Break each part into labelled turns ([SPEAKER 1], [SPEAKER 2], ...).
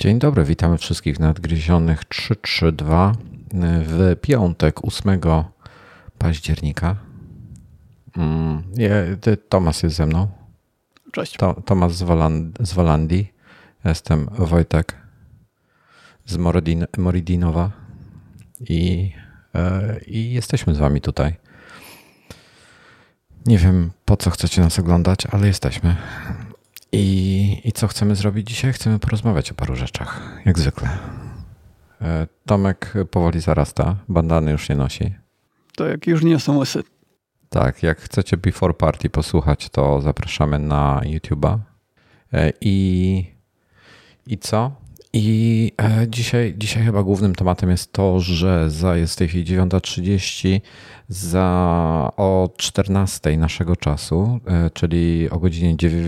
[SPEAKER 1] Dzień dobry, witamy wszystkich nadgryzionych 332 w piątek 8 października. Mm, Tomasz jest ze mną.
[SPEAKER 2] Cześć.
[SPEAKER 1] To, Tomasz z, z Wolandii. Jestem Wojtek z Moridin, Moridinowa i, e, i jesteśmy z wami tutaj. Nie wiem, po co chcecie nas oglądać, ale jesteśmy. I, I co chcemy zrobić dzisiaj? Chcemy porozmawiać o paru rzeczach, jak zwykle. E, Tomek powoli zarasta, bandany już nie nosi.
[SPEAKER 2] To jak już nie są łysy.
[SPEAKER 1] Tak, jak chcecie Before Party posłuchać, to zapraszamy na YouTube'a. E, I, I co? I e, dzisiaj, dzisiaj chyba głównym tematem jest to, że za jest w tej chwili 9.30 za o 14 naszego czasu, e, czyli o godzinie 9,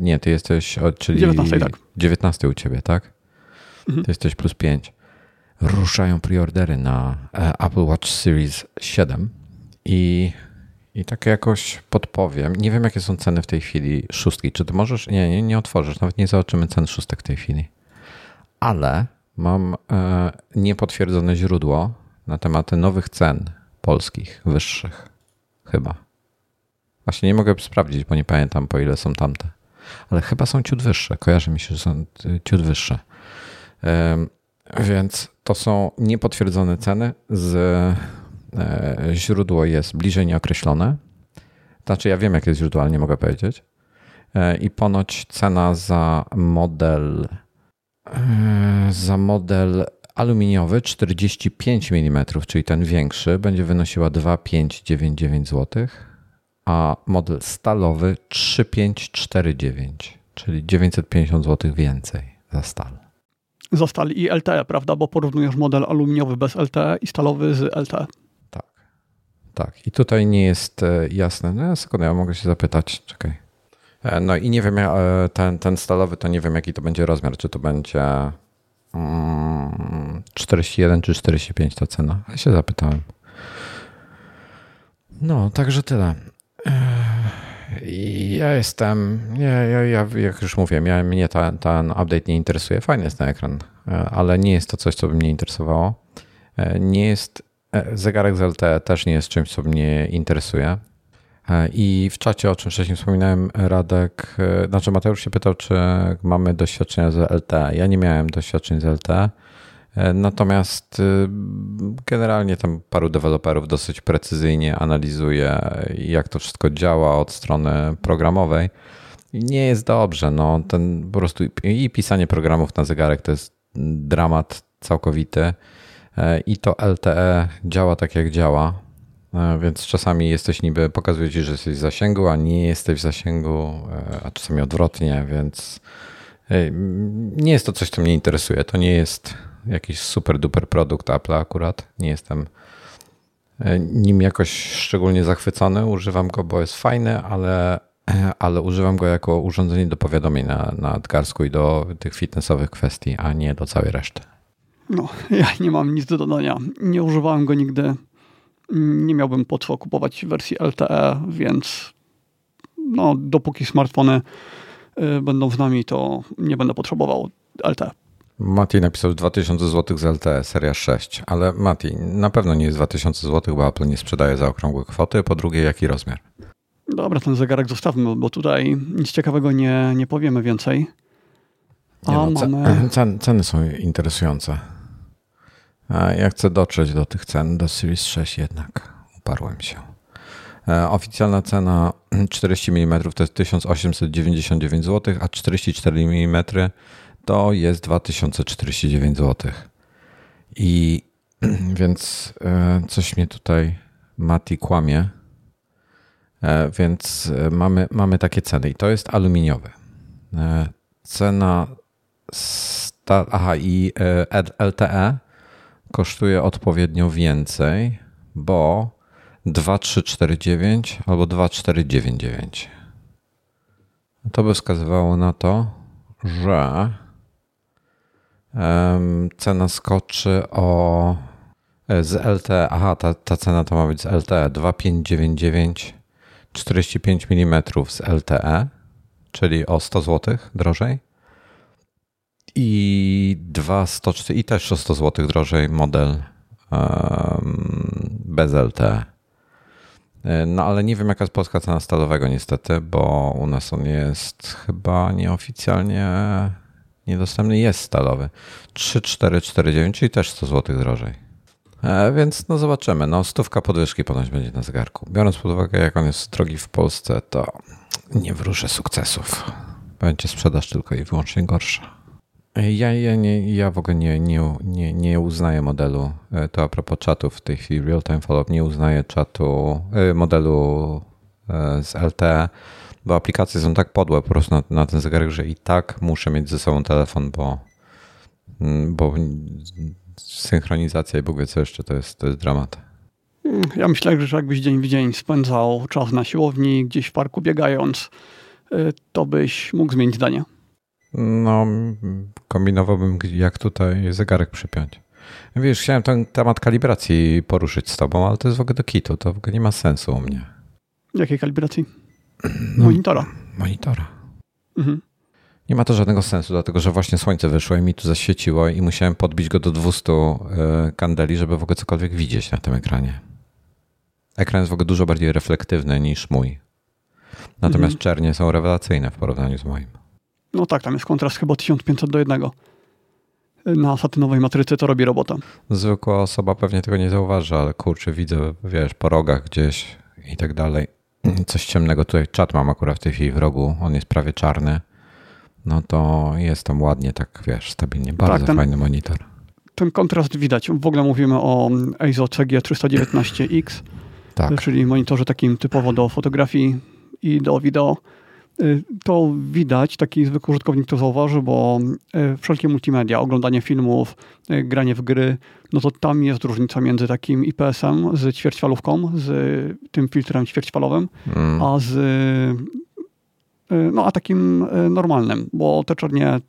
[SPEAKER 1] nie, ty jesteś, czyli
[SPEAKER 2] 19, tak.
[SPEAKER 1] 19 u ciebie, tak? Mhm. Ty jesteś plus 5. Ruszają preordery na e, Apple Watch Series 7 i i tak jakoś podpowiem. Nie wiem, jakie są ceny w tej chwili szóstki. Czy ty możesz? Nie, nie, nie otworzysz. Nawet nie zobaczymy cen szóstek w tej chwili ale mam e, niepotwierdzone źródło na temat nowych cen polskich, wyższych. Chyba. Właśnie nie mogę sprawdzić, bo nie pamiętam po ile są tamte. Ale chyba są ciut wyższe. Kojarzy mi się, że są e, ciut wyższe. Więc to są niepotwierdzone ceny. Z, e, źródło jest bliżej nieokreślone. Znaczy, ja wiem, jakie jest źródło, ale nie mogę powiedzieć. I ponoć cena za model za model aluminiowy 45 mm, czyli ten większy, będzie wynosiła 2599 zł, a model stalowy 3549, czyli 950 zł więcej za stal.
[SPEAKER 2] Za stal i LTE, prawda? Bo porównujesz model aluminiowy bez LTE i stalowy z LTE.
[SPEAKER 1] Tak. Tak. I tutaj nie jest e, jasne. No, sekundę, ja mogę się zapytać. Czekaj. E, no i nie wiem, e, ten, ten stalowy to nie wiem jaki to będzie rozmiar, czy to będzie 41 mm, czy 45 to cena. Ja się zapytałem. No, także tyle. E, ja jestem, ja, ja, ja jak już mówiłem, ja, mnie ten, ten update nie interesuje. Fajny jest ten ekran, ale nie jest to coś, co by mnie interesowało. Nie jest, zegarek z LTE też nie jest czymś, co mnie interesuje. E, I w czacie, o czym wcześniej wspominałem, Radek, e, znaczy Mateusz się pytał, czy mamy doświadczenia z LTE. Ja nie miałem doświadczeń z LTE, e, natomiast generalnie tam paru deweloperów dosyć precyzyjnie analizuje, jak to wszystko działa od strony programowej. Nie jest dobrze, no ten po prostu i pisanie programów na zegarek to jest dramat całkowity i to LTE działa tak jak działa E, więc czasami jesteś niby, pokazuje ci, że jesteś w zasięgu, a nie jesteś w zasięgu, e, a czasami odwrotnie, więc e, nie jest to coś, co mnie interesuje. To nie jest jakiś super duper produkt Apple akurat. Nie jestem nim jakoś szczególnie zachwycony. Używam go, bo jest fajny, ale, ale używam go jako urządzenie do powiadomień na, na nadgarsku i do tych fitnessowych kwestii, a nie do całej reszty.
[SPEAKER 2] No, ja nie mam nic do dodania. Nie używałem go nigdy nie miałbym po co kupować wersji LTE, więc no, dopóki smartfony y, będą z nami, to nie będę potrzebował LTE.
[SPEAKER 1] Mati napisał 2000 zł z LTE, seria 6, ale Mati, na pewno nie jest 2000 zł, bo Apple nie sprzedaje za okrągłe kwoty. Po drugie, jaki rozmiar?
[SPEAKER 2] Dobra, ten zegarek zostawmy, bo tutaj nic ciekawego nie, nie powiemy więcej.
[SPEAKER 1] A nie no, mamy... ceny są interesujące. Ja chcę dotrzeć do tych cen, do Series 6 jednak. Uparłem się. E, oficjalna cena 40 mm to jest 1899 zł, a 44 mm to jest 2049 zł. I więc e, coś mnie tutaj Mati kłamie. E, więc mamy, mamy takie ceny i to jest aluminiowy. Cena sta, aha i LTE kosztuje odpowiednio więcej, bo 2349 albo 2499. To by wskazywało na to, że cena skoczy o e, z LTE. Aha, ta, ta cena to ma być z LTE 2599 45 mm z LTE, czyli o 100 zł drożej. I dwa 100, i też o 100 zł drożej model um, bez LTE. No ale nie wiem jaka jest polska cena stalowego niestety, bo u nas on jest chyba nieoficjalnie niedostępny, jest stalowy. 3449, czyli też 100 zł drożej. E, więc no zobaczymy. No stówka podwyżki ponoć będzie na zegarku. Biorąc pod uwagę jak on jest drogi w Polsce, to nie wróżę sukcesów. Będzie sprzedaż tylko i wyłącznie gorsza. Ja, ja, nie, ja w ogóle nie, nie, nie, nie uznaję modelu, e, to a propos czatów w tej chwili, real-time follow-up, nie uznaję czatu, e, modelu e, z LTE, bo aplikacje są tak podłe po prostu na, na ten zegarek, że i tak muszę mieć ze sobą telefon, bo, mm, bo synchronizacja i Bóg wie co jeszcze, to jest, to jest dramat.
[SPEAKER 2] Mm, ja myślę, że jakbyś dzień w dzień spędzał czas na siłowni, gdzieś w parku biegając, to byś mógł zmienić zdanie.
[SPEAKER 1] No, kombinowałbym, jak tutaj zegarek przypiąć. Wiesz, chciałem ten temat kalibracji poruszyć z tobą, ale to jest w ogóle do kitu, to w ogóle nie ma sensu u mnie.
[SPEAKER 2] Jakiej kalibracji? No, monitora.
[SPEAKER 1] Monitora. Mhm. Nie ma to żadnego sensu, dlatego że właśnie słońce wyszło i mi tu zaświeciło i musiałem podbić go do 200 e, kandeli, żeby w ogóle cokolwiek widzieć na tym ekranie. Ekran jest w ogóle dużo bardziej reflektywny niż mój. Natomiast mhm. czernie są rewelacyjne w porównaniu z moim.
[SPEAKER 2] No tak, tam jest kontrast chyba 1500 do 1. Na satynowej matrycy to robi robotę.
[SPEAKER 1] Zwykła osoba pewnie tego nie zauważy, ale kurczę, widzę, wiesz, po rogach gdzieś i tak dalej. Coś ciemnego. Tutaj czat mam akurat w tej chwili w rogu. On jest prawie czarny. No to jest tam ładnie, tak wiesz, stabilnie. Bardzo tak, ten, fajny monitor.
[SPEAKER 2] Ten kontrast widać. W ogóle mówimy o EIZO CG319X, tak. czyli monitorze takim typowo do fotografii i do wideo. Y, to widać, taki zwykły użytkownik to zauważy, bo y, wszelkie multimedia, oglądanie filmów, y, granie w gry, no to tam jest różnica między takim IPS-em z ćwierćfalówką, z tym filtrem ćwierćfalowym, mm. a z no a takim normalnym, bo te czernie,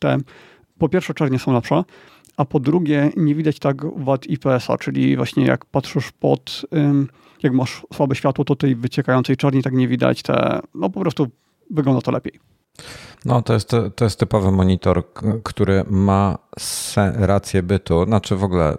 [SPEAKER 2] te po pierwsze czernie są lepsze, a po drugie nie widać tak wad IPS-a, czyli właśnie jak patrzysz pod jak masz słabe światło, to tej wyciekającej czarni tak nie widać. Te, no po prostu wygląda to lepiej.
[SPEAKER 1] No, to jest, to jest typowy monitor, który ma rację bytu. Znaczy w ogóle,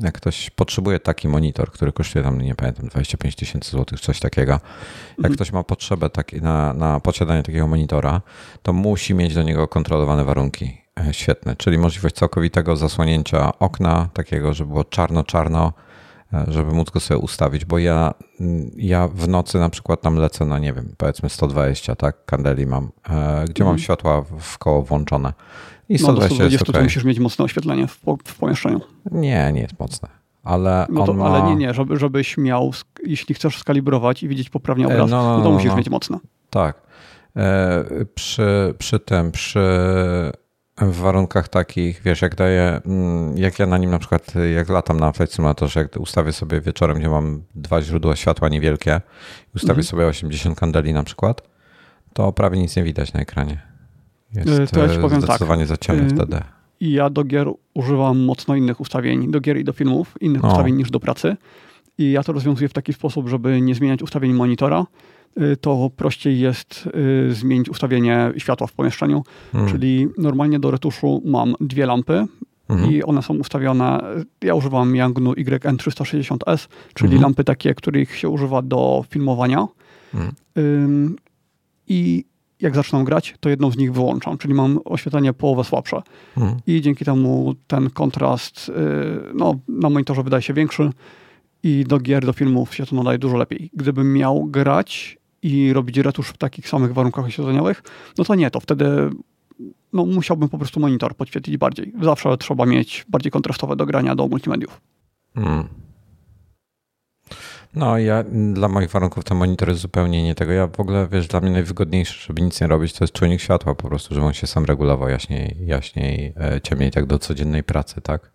[SPEAKER 1] jak ktoś potrzebuje taki monitor, który kosztuje tam, nie pamiętam, 25 tysięcy złotych, coś takiego. Jak mhm. ktoś ma potrzebę taki, na, na posiadanie takiego monitora, to musi mieć do niego kontrolowane warunki e, świetne, czyli możliwość całkowitego zasłonięcia okna, takiego, żeby było czarno-czarno, żeby móc go sobie ustawić, bo ja, mm, ja w nocy na przykład tam lecę na, nie wiem, powiedzmy 120, tak, kandeli mam, e, gdzie mam mhm. światła w koło włączone.
[SPEAKER 2] I 120 no, do 120 to musisz mieć mocne oświetlenie w, w pomieszczeniu.
[SPEAKER 1] Nie, nie jest mocne. Ale,
[SPEAKER 2] no to,
[SPEAKER 1] ma...
[SPEAKER 2] ale nie, nie, żeby, żebyś miał, jeśli chcesz skalibrować i widzieć poprawnie obraz, no, no, no, to musisz no. mieć mocne.
[SPEAKER 1] Tak. E, przy, przy tym, przy w warunkach takich, wiesz, jak daję, mm, jak ja na nim na przykład, jak latam na Flight Simulatorze, jak ustawię sobie wieczorem, gdzie mam dwa źródła światła niewielkie ustawię mhm. sobie 80 kandeli na przykład, to prawie nic nie widać na ekranie. Jest to ja powiem tak. zdecydowanie tak. za ciemno y, wtedy.
[SPEAKER 2] I ja do gier używam mocno innych ustawień, do gier i do filmów, innych ustawień niż do pracy. I ja to rozwiązuję w taki sposób, żeby nie zmieniać ustawień monitora, Y, to prościej jest y, zmienić ustawienie światła w pomieszczeniu. Hmm. Czyli normalnie do retuszu mam dwie lampy hmm. i one są ustawione. Ja używam Yangnu YN360S, czyli hmm. lampy takie, których się używa do filmowania. Hmm. I jak zaczynam grać, to jedną z nich wyłączam, czyli mam oświetlenie połowę słabsze. Hmm. I dzięki temu ten kontrast y, no, na monitorze wydaje się większy i do gier, do filmów się to nadaje dużo lepiej. Gdybym miał grać i robić retusz w takich samych warunkach oświetleniowych, no to nie, to wtedy no, musiałbym po prostu monitor podświetlić bardziej. Zawsze trzeba mieć bardziej kontrastowe do grania do multimediów. Hmm.
[SPEAKER 1] No, ja dla moich warunków ten monitor jest zupełnie nie tego. Ja w ogóle, wiesz, dla mnie najwygodniejsze, żeby nic nie robić, to jest czujnik światła po prostu, żeby on się sam regulował jaśniej, jaśniej, e, ciemniej, tak do codziennej pracy, tak?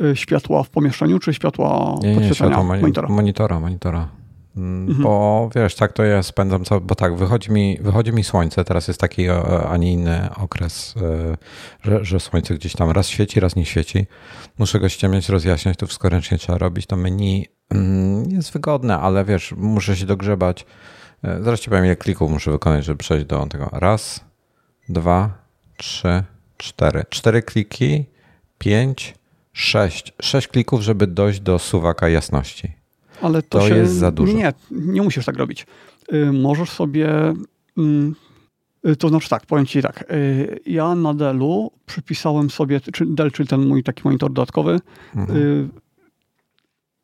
[SPEAKER 2] E, światła w pomieszczeniu, czy światła nie, nie, światła monitora?
[SPEAKER 1] Monitora, monitora. Mhm. Bo wiesz, tak to ja spędzam, co, bo tak, wychodzi mi, wychodzi mi słońce, teraz jest taki, a nie inny okres, e, że, że słońce gdzieś tam raz świeci, raz nie świeci. Muszę go ściemniać, rozjaśniać, to wszystko ręcznie trzeba robić. To menu mm, jest wygodne, ale wiesz, muszę się dogrzebać. E, zaraz ci powiem, ile klików muszę wykonać, żeby przejść do tego. Raz, dwa, trzy, cztery. Cztery kliki, pięć, sześć. Sześć klików, żeby dojść do suwaka jasności.
[SPEAKER 2] Ale to,
[SPEAKER 1] To
[SPEAKER 2] się,
[SPEAKER 1] jest za dużo.
[SPEAKER 2] Nie, nie musisz tak robić. Y, możesz sobie. mm, y, to znaczy tak, powiem ci tak. y, ja na Dellu przypisałem sobie, czy Dell, czyli ten mój taki monitor dodatkowy,
[SPEAKER 1] Mhm.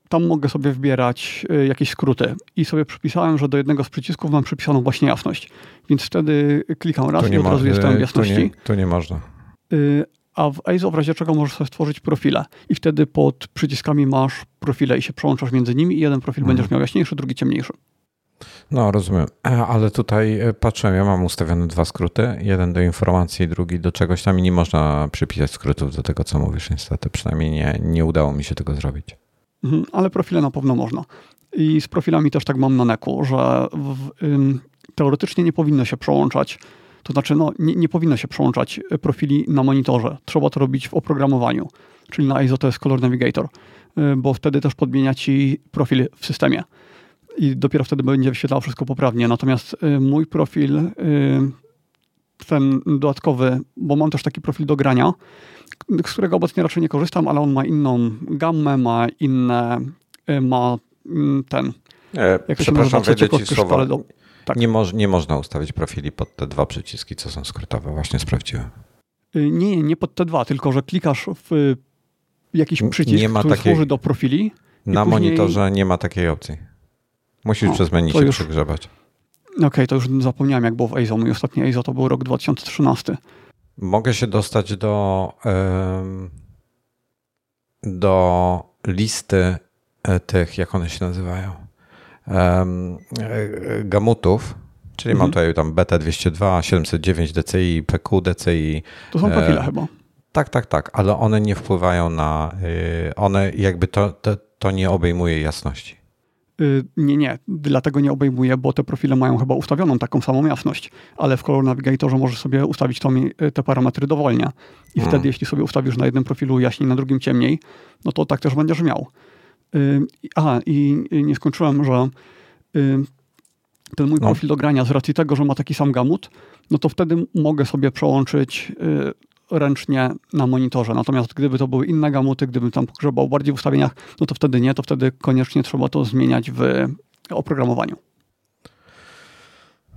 [SPEAKER 2] tam mogę sobie wybierać y, jakieś skróty i sobie przypisałem, że do jednego z przycisków mam przypisaną właśnie jasność. Więc wtedy klikam raz i od razu jestem w
[SPEAKER 1] tu
[SPEAKER 2] jasności.
[SPEAKER 1] nie, tu nie można.
[SPEAKER 2] A w EIZO w razie czego możesz sobie stworzyć profile i wtedy pod przyciskami masz profile i się przełączasz między nimi i jeden profil
[SPEAKER 1] Mhm.
[SPEAKER 2] będziesz miał jaśniejszy, drugi ciemniejszy.
[SPEAKER 1] No, rozumiem. E, Ale tutaj e, patrzyłem, ja mam ustawione dwa skróty. Jeden do informacji, drugi do czegoś tam i nie można przypisać skrótów do tego, co mówisz, niestety. Przynajmniej nie, nie udało mi się tego zrobić.
[SPEAKER 2] Mhm, ale profile na pewno można. I z profilami też tak mam na neku, że w, ym, teoretycznie nie powinno się przełączać, to znaczy no, nie, nie powinno się przełączać y, profili na monitorze. Trzeba to robić w oprogramowaniu, czyli na ISO to jest Color Navigator, y, bo wtedy też podmienia ci profil w systemie i dopiero wtedy będzie wyświetlało wszystko poprawnie. Natomiast y, mój profil, ten dodatkowy, bo mam też taki profil do grania, z którego obecnie raczej nie korzystam, ale on ma inną gammę, ma inne, ma mm, ten,
[SPEAKER 1] E, przepraszam, wejdę ci słowo.
[SPEAKER 2] do... tak.
[SPEAKER 1] Nie, moż, nie można ustawić profili pod te dwa przyciski, co są skrótowe. Właśnie sprawdziłem.
[SPEAKER 2] Y, Nie, nie, pod te dwa, tylko że klikasz w y, jakiś przycisk,
[SPEAKER 1] nie ma
[SPEAKER 2] który
[SPEAKER 1] takiej-
[SPEAKER 2] służy do profili.
[SPEAKER 1] Na
[SPEAKER 2] później-
[SPEAKER 1] monitorze nie ma takiej opcji. Musisz
[SPEAKER 2] O,
[SPEAKER 1] przez menu się
[SPEAKER 2] już-
[SPEAKER 1] przegrzebać.
[SPEAKER 2] Okej, to już zapomniałem, jak było w EIZO. Mój ostatni EIZO to był rok 2013.
[SPEAKER 1] Mogę się dostać do, do listy e, tych, jak one się nazywają, gamutów, czyli mam
[SPEAKER 2] Mhm.
[SPEAKER 1] tutaj tam BT202, 709 DCI, PQ DCI.
[SPEAKER 2] To są
[SPEAKER 1] E,
[SPEAKER 2] profile chyba.
[SPEAKER 1] Tak, tak, tak, ale one nie wpływają na, y, one jakby to, to, to nie obejmuje jasności.
[SPEAKER 2] Y, Nie, nie, dlatego nie obejmuje, bo te profile mają chyba ustawioną taką samą jasność, ale w Color Navigatorze możesz sobie ustawić to, mi- te parametry dowolnie. I
[SPEAKER 1] Hmm.
[SPEAKER 2] wtedy, jeśli sobie ustawisz na jednym profilu jaśniej, na drugim ciemniej, no to tak też będziesz miał. Y, i- i i nie skończyłem, że y, ten mój
[SPEAKER 1] No.
[SPEAKER 2] profil do grania, z racji tego, że ma taki sam gamut, no to wtedy mogę sobie przełączyć y, ręcznie na monitorze. Natomiast gdyby to były inne gamuty, gdybym tam pogrzebał bardziej w ustawieniach, no to wtedy nie, to wtedy koniecznie trzeba to zmieniać w oprogramowaniu.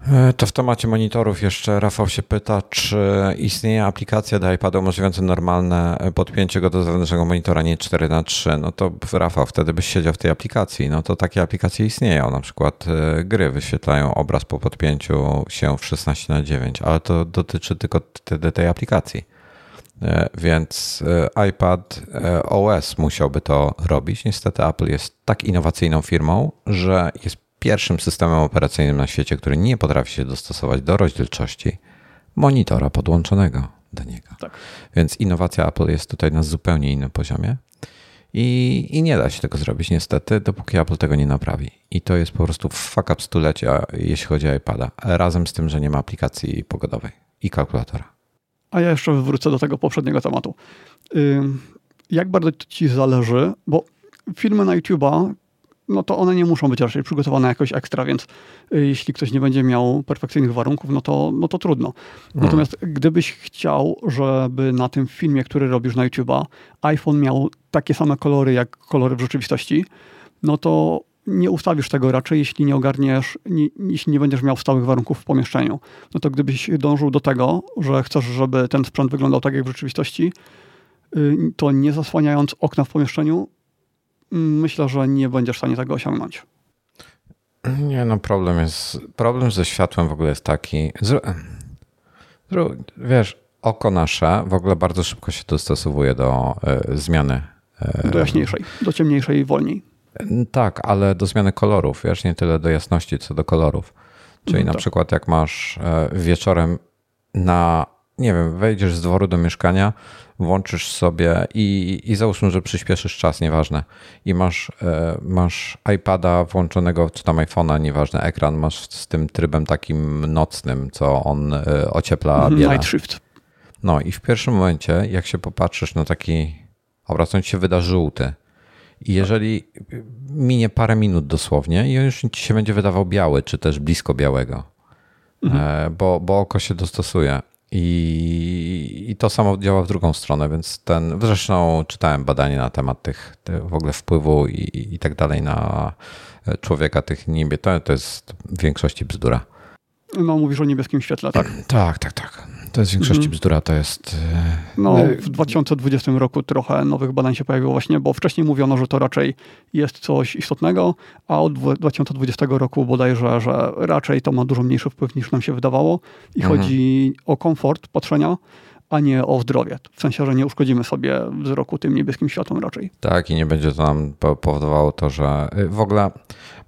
[SPEAKER 1] E, To w temacie monitorów jeszcze Rafał się pyta, czy istnieje aplikacja do iPada umożliwiająca normalne podpięcie go do zewnętrznego monitora, nie 4 na 3 No to Rafał, wtedy byś siedział w tej aplikacji. No to takie aplikacje istnieją. Na przykład e, gry wyświetlają obraz po podpięciu się w 16 na 9 ale to dotyczy tylko wtedy tej aplikacji. E, Więc e, iPad e, OS musiałby to robić. Niestety Apple jest tak innowacyjną firmą, że jest pierwszym systemem operacyjnym na świecie, który nie potrafi się dostosować do rozdzielczości monitora podłączonego do niego.
[SPEAKER 2] Tak.
[SPEAKER 1] Więc innowacja Apple jest tutaj na zupełnie innym poziomie. I, I nie da się tego zrobić niestety, dopóki Apple tego nie naprawi. I to jest po prostu fuck up stulecia, jeśli chodzi o iPada. Razem z tym, że nie ma aplikacji pogodowej i kalkulatora.
[SPEAKER 2] A ja jeszcze wrócę do tego poprzedniego tematu. Jak bardzo ci zależy, bo filmy na YouTube'a, no to one nie muszą być raczej przygotowane jakoś ekstra, więc y, jeśli ktoś nie będzie miał perfekcyjnych warunków, no to, no to trudno. Natomiast gdybyś chciał, żeby na tym filmie, który robisz na YouTube'a, iPhone miał takie same kolory, jak kolory w rzeczywistości, no to nie ustawisz tego raczej, jeśli nie ogarniesz, nie, jeśli nie będziesz miał stałych warunków w pomieszczeniu. No to gdybyś dążył do tego, że chcesz, żeby ten sprzęt wyglądał tak jak w rzeczywistości, y, to nie zasłaniając okna w pomieszczeniu, myślę, że nie będziesz w stanie tego osiągnąć.
[SPEAKER 1] Nie, no problem jest, problem ze światłem w ogóle jest taki, zro, zro, wiesz, oko nasze w ogóle bardzo szybko się dostosowuje do e, zmiany. e,
[SPEAKER 2] Do jaśniejszej, do ciemniejszej wolniej.
[SPEAKER 1] Tak, ale do zmiany kolorów, wiesz, nie tyle do jasności, co do kolorów. Czyli
[SPEAKER 2] Mhm,
[SPEAKER 1] na
[SPEAKER 2] tak.
[SPEAKER 1] przykład jak masz e, wieczorem na, nie wiem, wejdziesz z dworu do mieszkania, włączysz sobie i, i załóżmy, że przyspieszysz czas, nieważne, i masz, e, masz iPada włączonego, czy tam iPhone'a, nieważne, ekran masz z tym trybem takim nocnym, co on e, ociepla
[SPEAKER 2] Mhm,
[SPEAKER 1] biela.
[SPEAKER 2] Night Shift.
[SPEAKER 1] No i w pierwszym momencie, jak się popatrzysz na taki obraz, on ci się wyda żółty. I jeżeli minie parę minut dosłownie i on już ci się będzie wydawał biały, czy też blisko białego, e, bo, bo oko się dostosuje. I, I to samo działa w drugą stronę, więc ten, zresztą czytałem badanie na temat tych, tych w ogóle wpływu i, i tak dalej na człowieka, tych niebie. To, to jest w większości bzdura.
[SPEAKER 2] No, mówisz o niebieskim świetle, tak?
[SPEAKER 1] Tak, tak, tak. To jest w większości mhm. bzdura, to jest...
[SPEAKER 2] E, no, w 2020 roku trochę nowych badań się pojawiło właśnie, bo wcześniej mówiono, że to raczej jest coś istotnego, a od 2020 roku bodajże, że raczej to ma dużo mniejszy wpływ niż nam się wydawało i mhm. chodzi o komfort patrzenia, a nie o zdrowie. W sensie, że nie uszkodzimy sobie wzroku tym niebieskim światłem raczej.
[SPEAKER 1] Tak, i nie będzie to nam powodowało to, że y, w ogóle,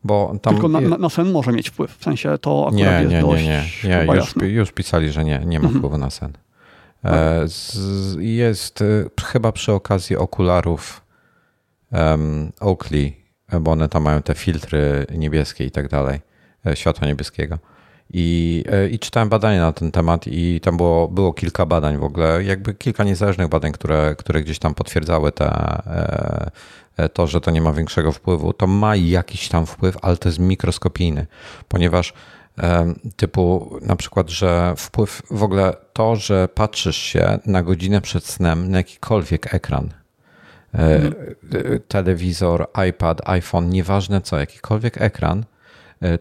[SPEAKER 1] bo tam...
[SPEAKER 2] Tylko na, na sen może mieć wpływ, w sensie to akurat nie, jest nie, dość Nie, nie,
[SPEAKER 1] nie, już, już pisali, że nie, nie ma mhm. wpływu na sen. E, jest y, chyba przy okazji okularów um, Oakley, bo one tam mają te filtry niebieskie i tak dalej, e, światła niebieskiego i, e, I czytałem badania na ten temat, i tam było, było kilka badań w ogóle, jakby kilka niezależnych badań, które, które gdzieś tam potwierdzały te, e, e, to, że to nie ma większego wpływu. To ma jakiś tam wpływ, ale to jest mikroskopijny, ponieważ typu na przykład, że wpływ w ogóle to, że patrzysz się na godzinę przed snem na jakikolwiek ekran, mhm. telewizor, iPad, iPhone, nieważne co, jakikolwiek ekran,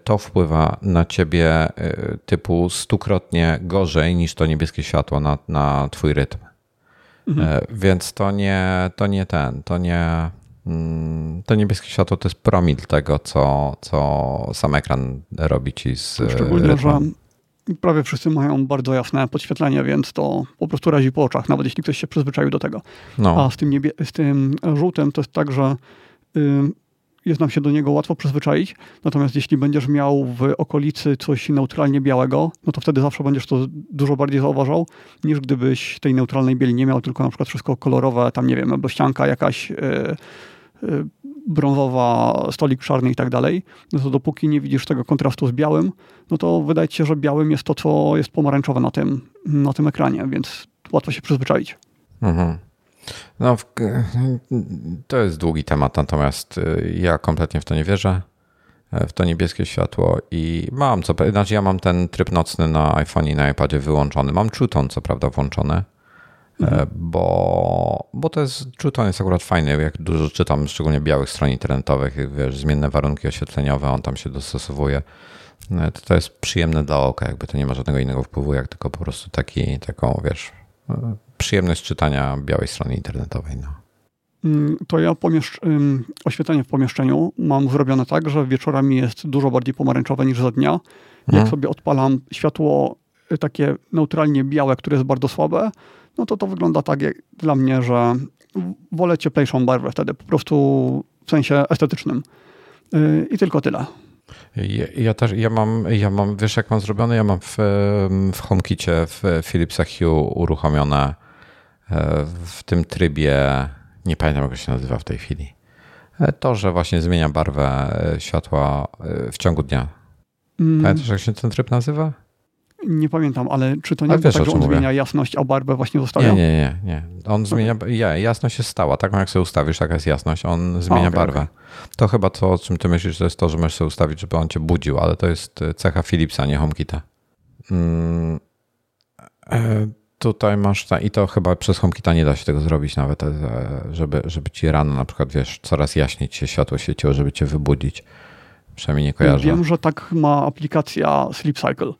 [SPEAKER 1] to wpływa na ciebie e, typu stukrotnie gorzej niż to niebieskie światło na, na twój rytm. Mhm. E, więc to nie, to nie ten, to nie. Mm, to niebieskie światło to jest promil tego, co, co sam ekran robi ci z.
[SPEAKER 2] Szczególnie, rytmem. że prawie wszyscy mają bardzo jasne podświetlenie, więc to po prostu razi po oczach, nawet jeśli ktoś się przyzwyczaił do tego. No. A z tym, niebie- z tym żółtym to jest tak, że jest nam się do niego łatwo przyzwyczaić. Natomiast jeśli będziesz miał w okolicy coś neutralnie białego, no to wtedy zawsze będziesz to dużo bardziej zauważał, niż gdybyś tej neutralnej bieli nie miał, tylko na przykład wszystko kolorowe, tam nie wiem, meblościanka jakaś yy, yy, brązowa, stolik czarny i tak dalej, no to dopóki nie widzisz tego kontrastu z białym, no to wydaje ci się, że białym jest to, co jest pomarańczowe na tym, na tym ekranie, więc łatwo się przyzwyczaić. Mhm.
[SPEAKER 1] No, to jest długi temat, natomiast y, ja kompletnie w to nie wierzę, e, w to niebieskie światło i mam co, znaczy ja mam ten tryb nocny na iPhone i na iPadzie wyłączony. Mam Chuton co prawda włączony, e, mhm. bo, bo to jest, Chuton jest akurat fajny, jak dużo czytam, szczególnie białych stron internetowych, wiesz, zmienne warunki oświetleniowe, on tam się dostosowuje. E, to, to jest przyjemne dla oka, jakby to nie ma żadnego innego wpływu, jak tylko po prostu taki, taką, wiesz, przyjemność czytania białej strony internetowej. No.
[SPEAKER 2] Mm, to ja oświetlenie w pomieszczeniu mam zrobione tak, że wieczorami jest dużo bardziej pomarańczowe niż za dnia. Jak hmm. sobie odpalam światło y, takie neutralnie białe, które jest bardzo słabe, no to to wygląda tak jak dla mnie, że wolę cieplejszą barwę wtedy, po prostu w sensie estetycznym. Y, I tylko tyle.
[SPEAKER 1] Ja, ja, też, ja mam, ja mam, wiesz jak mam zrobione? Ja mam w, w HomeKicie w Philipsa Hue uruchomione w tym trybie, nie pamiętam jak się nazywa w tej chwili, e, to, że właśnie zmienia barwę e, światła w ciągu dnia. Mm. Pamiętasz jak się ten tryb nazywa?
[SPEAKER 2] Nie pamiętam, ale czy to nie jest tak, że on mówię. zmienia jasność, a barwę właśnie zostawia?
[SPEAKER 1] Nie, nie, nie. nie. On zmienia, ja, jasność jest stała. Taką jak sobie ustawisz, taka jest jasność. On zmienia a, okay, barwę. Okay. To chyba to, o czym ty myślisz, to jest to, że możesz sobie ustawić, żeby on cię budził, ale to jest e, cecha Philipsa, nie HomeKita. Hmm. E, tutaj masz, i to chyba przez HomeKita nie da się tego zrobić nawet, e, żeby, żeby ci rano na przykład, wiesz, coraz jaśniej ci się światło świeciło, żeby cię wybudzić. Przynajmniej nie kojarzę.
[SPEAKER 2] Wiem, że tak ma aplikacja Sleep Cycle.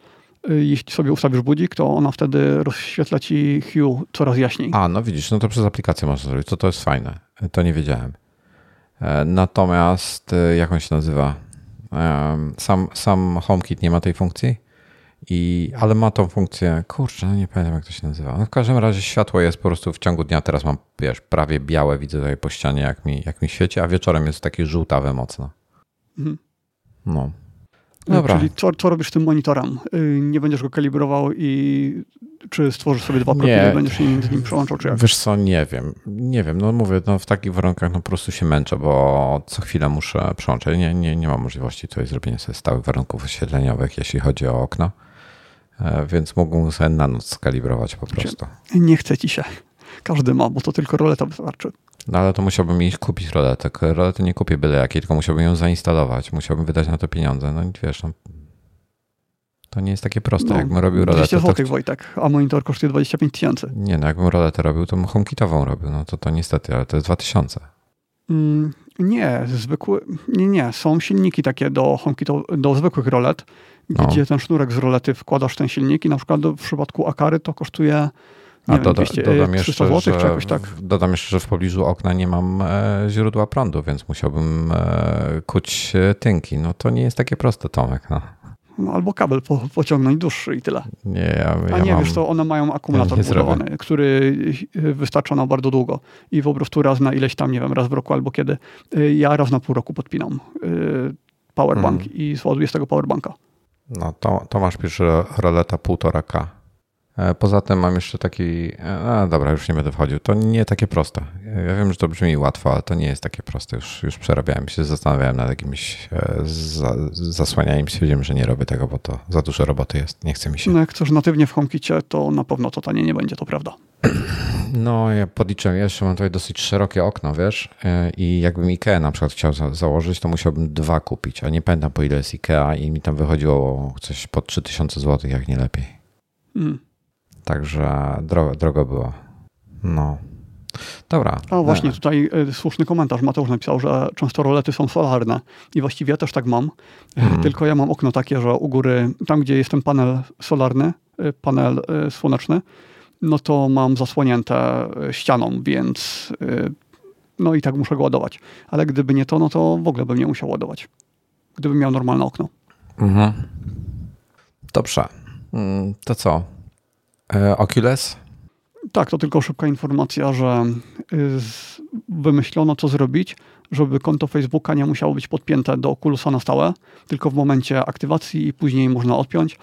[SPEAKER 2] Y, jeśli sobie ustawisz budzik, to ona wtedy rozświetla ci Hue coraz jaśniej.
[SPEAKER 1] A, no widzisz, no to przez aplikację można zrobić, to to jest fajne. To nie wiedziałem. E, natomiast, e, jak on się nazywa? Sam, sam HomeKit nie ma tej funkcji, i, ale ma tą funkcję, kurczę, no nie pamiętam jak to się nazywa. No w każdym razie światło jest po prostu w ciągu dnia, teraz mam, wiesz, prawie białe, widzę tutaj po ścianie, jak mi, jak mi świeci, a wieczorem jest takie żółtawe mocno. Mhm. No.
[SPEAKER 2] Dobra. Czyli co, co robisz tym monitorem? Y, nie będziesz go kalibrował i czy stworzysz sobie dwa profile, nie. będziesz się między nim przełączał, czy jak?
[SPEAKER 1] Wiesz co, nie wiem. Nie wiem, no mówię, no w takich warunkach no po prostu się męczę, bo co chwilę muszę przełączać. Nie, nie, nie mam możliwości tutaj zrobienia sobie stałych warunków oświetleniowych, jeśli chodzi o okno, więc mógłbym sobie na noc skalibrować po prostu.
[SPEAKER 2] Nie chce ci się. Każdy ma, bo to tylko roleta wystarczy.
[SPEAKER 1] No ale to musiałbym iść kupić roletek. Rolety nie kupię byle jakiej, tylko musiałbym ją zainstalować. Musiałbym wydać na to pieniądze. No i wiesz, no, To nie jest takie proste. No, Jakbym robił roletę...
[SPEAKER 2] 200 zł, to... Wojtek, a monitor kosztuje 25 tysięcy.
[SPEAKER 1] Nie, no jakbym roletę robił, to bym HomeKitową robił. No to to niestety, ale to jest 2000.
[SPEAKER 2] Mm, nie, zwykły, nie, nie. Są silniki takie do HomeKit, do zwykłych rolet, no. gdzie ten sznurek z rolety wkładasz ten silnik i na przykład w przypadku Akary to kosztuje nie A wiem, doda, 200, dodam 300 jeszcze, zł, czy jakoś tak.
[SPEAKER 1] Dodam jeszcze, że w pobliżu okna nie mam e, źródła prądu, więc musiałbym e, kuć e, tynki. No to nie jest takie proste, Tomek. No.
[SPEAKER 2] No, albo kabel po, pociągnąć dłuższy i tyle.
[SPEAKER 1] Nie, ja,
[SPEAKER 2] ja A nie, mam... wiesz to one mają akumulator ja budowany, zrobię. który wystarcza na bardzo długo i po prostu raz na ileś tam, nie wiem, raz w roku albo kiedy. Y, ja raz na pół roku podpinam y, powerbank hmm. i zładuję z tego powerbanka.
[SPEAKER 1] No to, to masz pierwszy roleta 1,5K. E, poza tym mam jeszcze taki, e, a dobra, już nie będę wchodził. To nie takie proste. Ja wiem, że to brzmi łatwo, ale to nie jest takie proste. Już, już przerabiałem się, zastanawiałem nad jakimś e, za, zasłanianiem. Stwierdziłem, że nie robię tego, bo to za dużo roboty jest. Nie chce mi się.
[SPEAKER 2] No jak chcesz natywnie w HomeKicie, to na pewno to tanie nie będzie, to prawda.
[SPEAKER 1] No, ja podliczyłem, ja jeszcze mam tutaj dosyć szerokie okno, wiesz, i jakbym Ikea na przykład chciał za założyć, to musiałbym dwa kupić, a nie pamiętam po ile jest Ikea i mi tam wychodziło coś po 3000 zł, jak nie lepiej. Mm. Także drogo, drogo było. No. Dobra.
[SPEAKER 2] A właśnie e. tutaj y, słuszny komentarz. Mateusz napisał, że często rolety są solarne i właściwie ja też tak mam. Mm. Tylko ja mam okno takie, że u góry, tam gdzie jest ten panel solarny, y, panel y, słoneczny, no to mam zasłonięte ścianą, więc no i tak muszę go ładować. Ale gdyby nie to, no to w ogóle bym nie musiał ładować. Gdybym miał normalne okno. Mhm.
[SPEAKER 1] Dobrze. Mm, to co? E, Oculus?
[SPEAKER 2] Tak, to tylko szybka informacja, że y, wymyślono, co zrobić, żeby konto Facebooka nie musiało być podpięte do Oculusa na stałe, tylko w momencie aktywacji i później można odpiąć.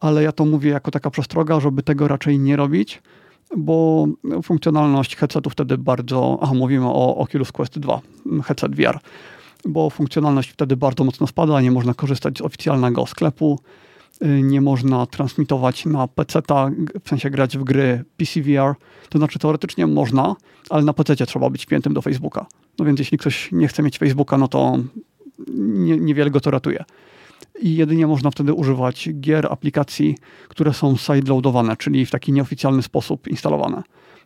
[SPEAKER 2] Ale ja to mówię jako taka przestroga, żeby tego raczej nie robić, bo funkcjonalność headsetu wtedy bardzo. Aha, mówimy o Oculus Quest 2, headset VR, bo funkcjonalność wtedy bardzo mocno spada, nie można korzystać z oficjalnego sklepu nie można transmitować na PC, w sensie grać w gry PCVR. To znaczy teoretycznie można, ale na PC trzeba być wpiętym do Facebooka. No więc jeśli ktoś nie chce mieć Facebooka, no to nie, niewiele go to ratuje. I jedynie można wtedy używać gier, aplikacji, które są sideloadowane, czyli w taki nieoficjalny sposób instalowane.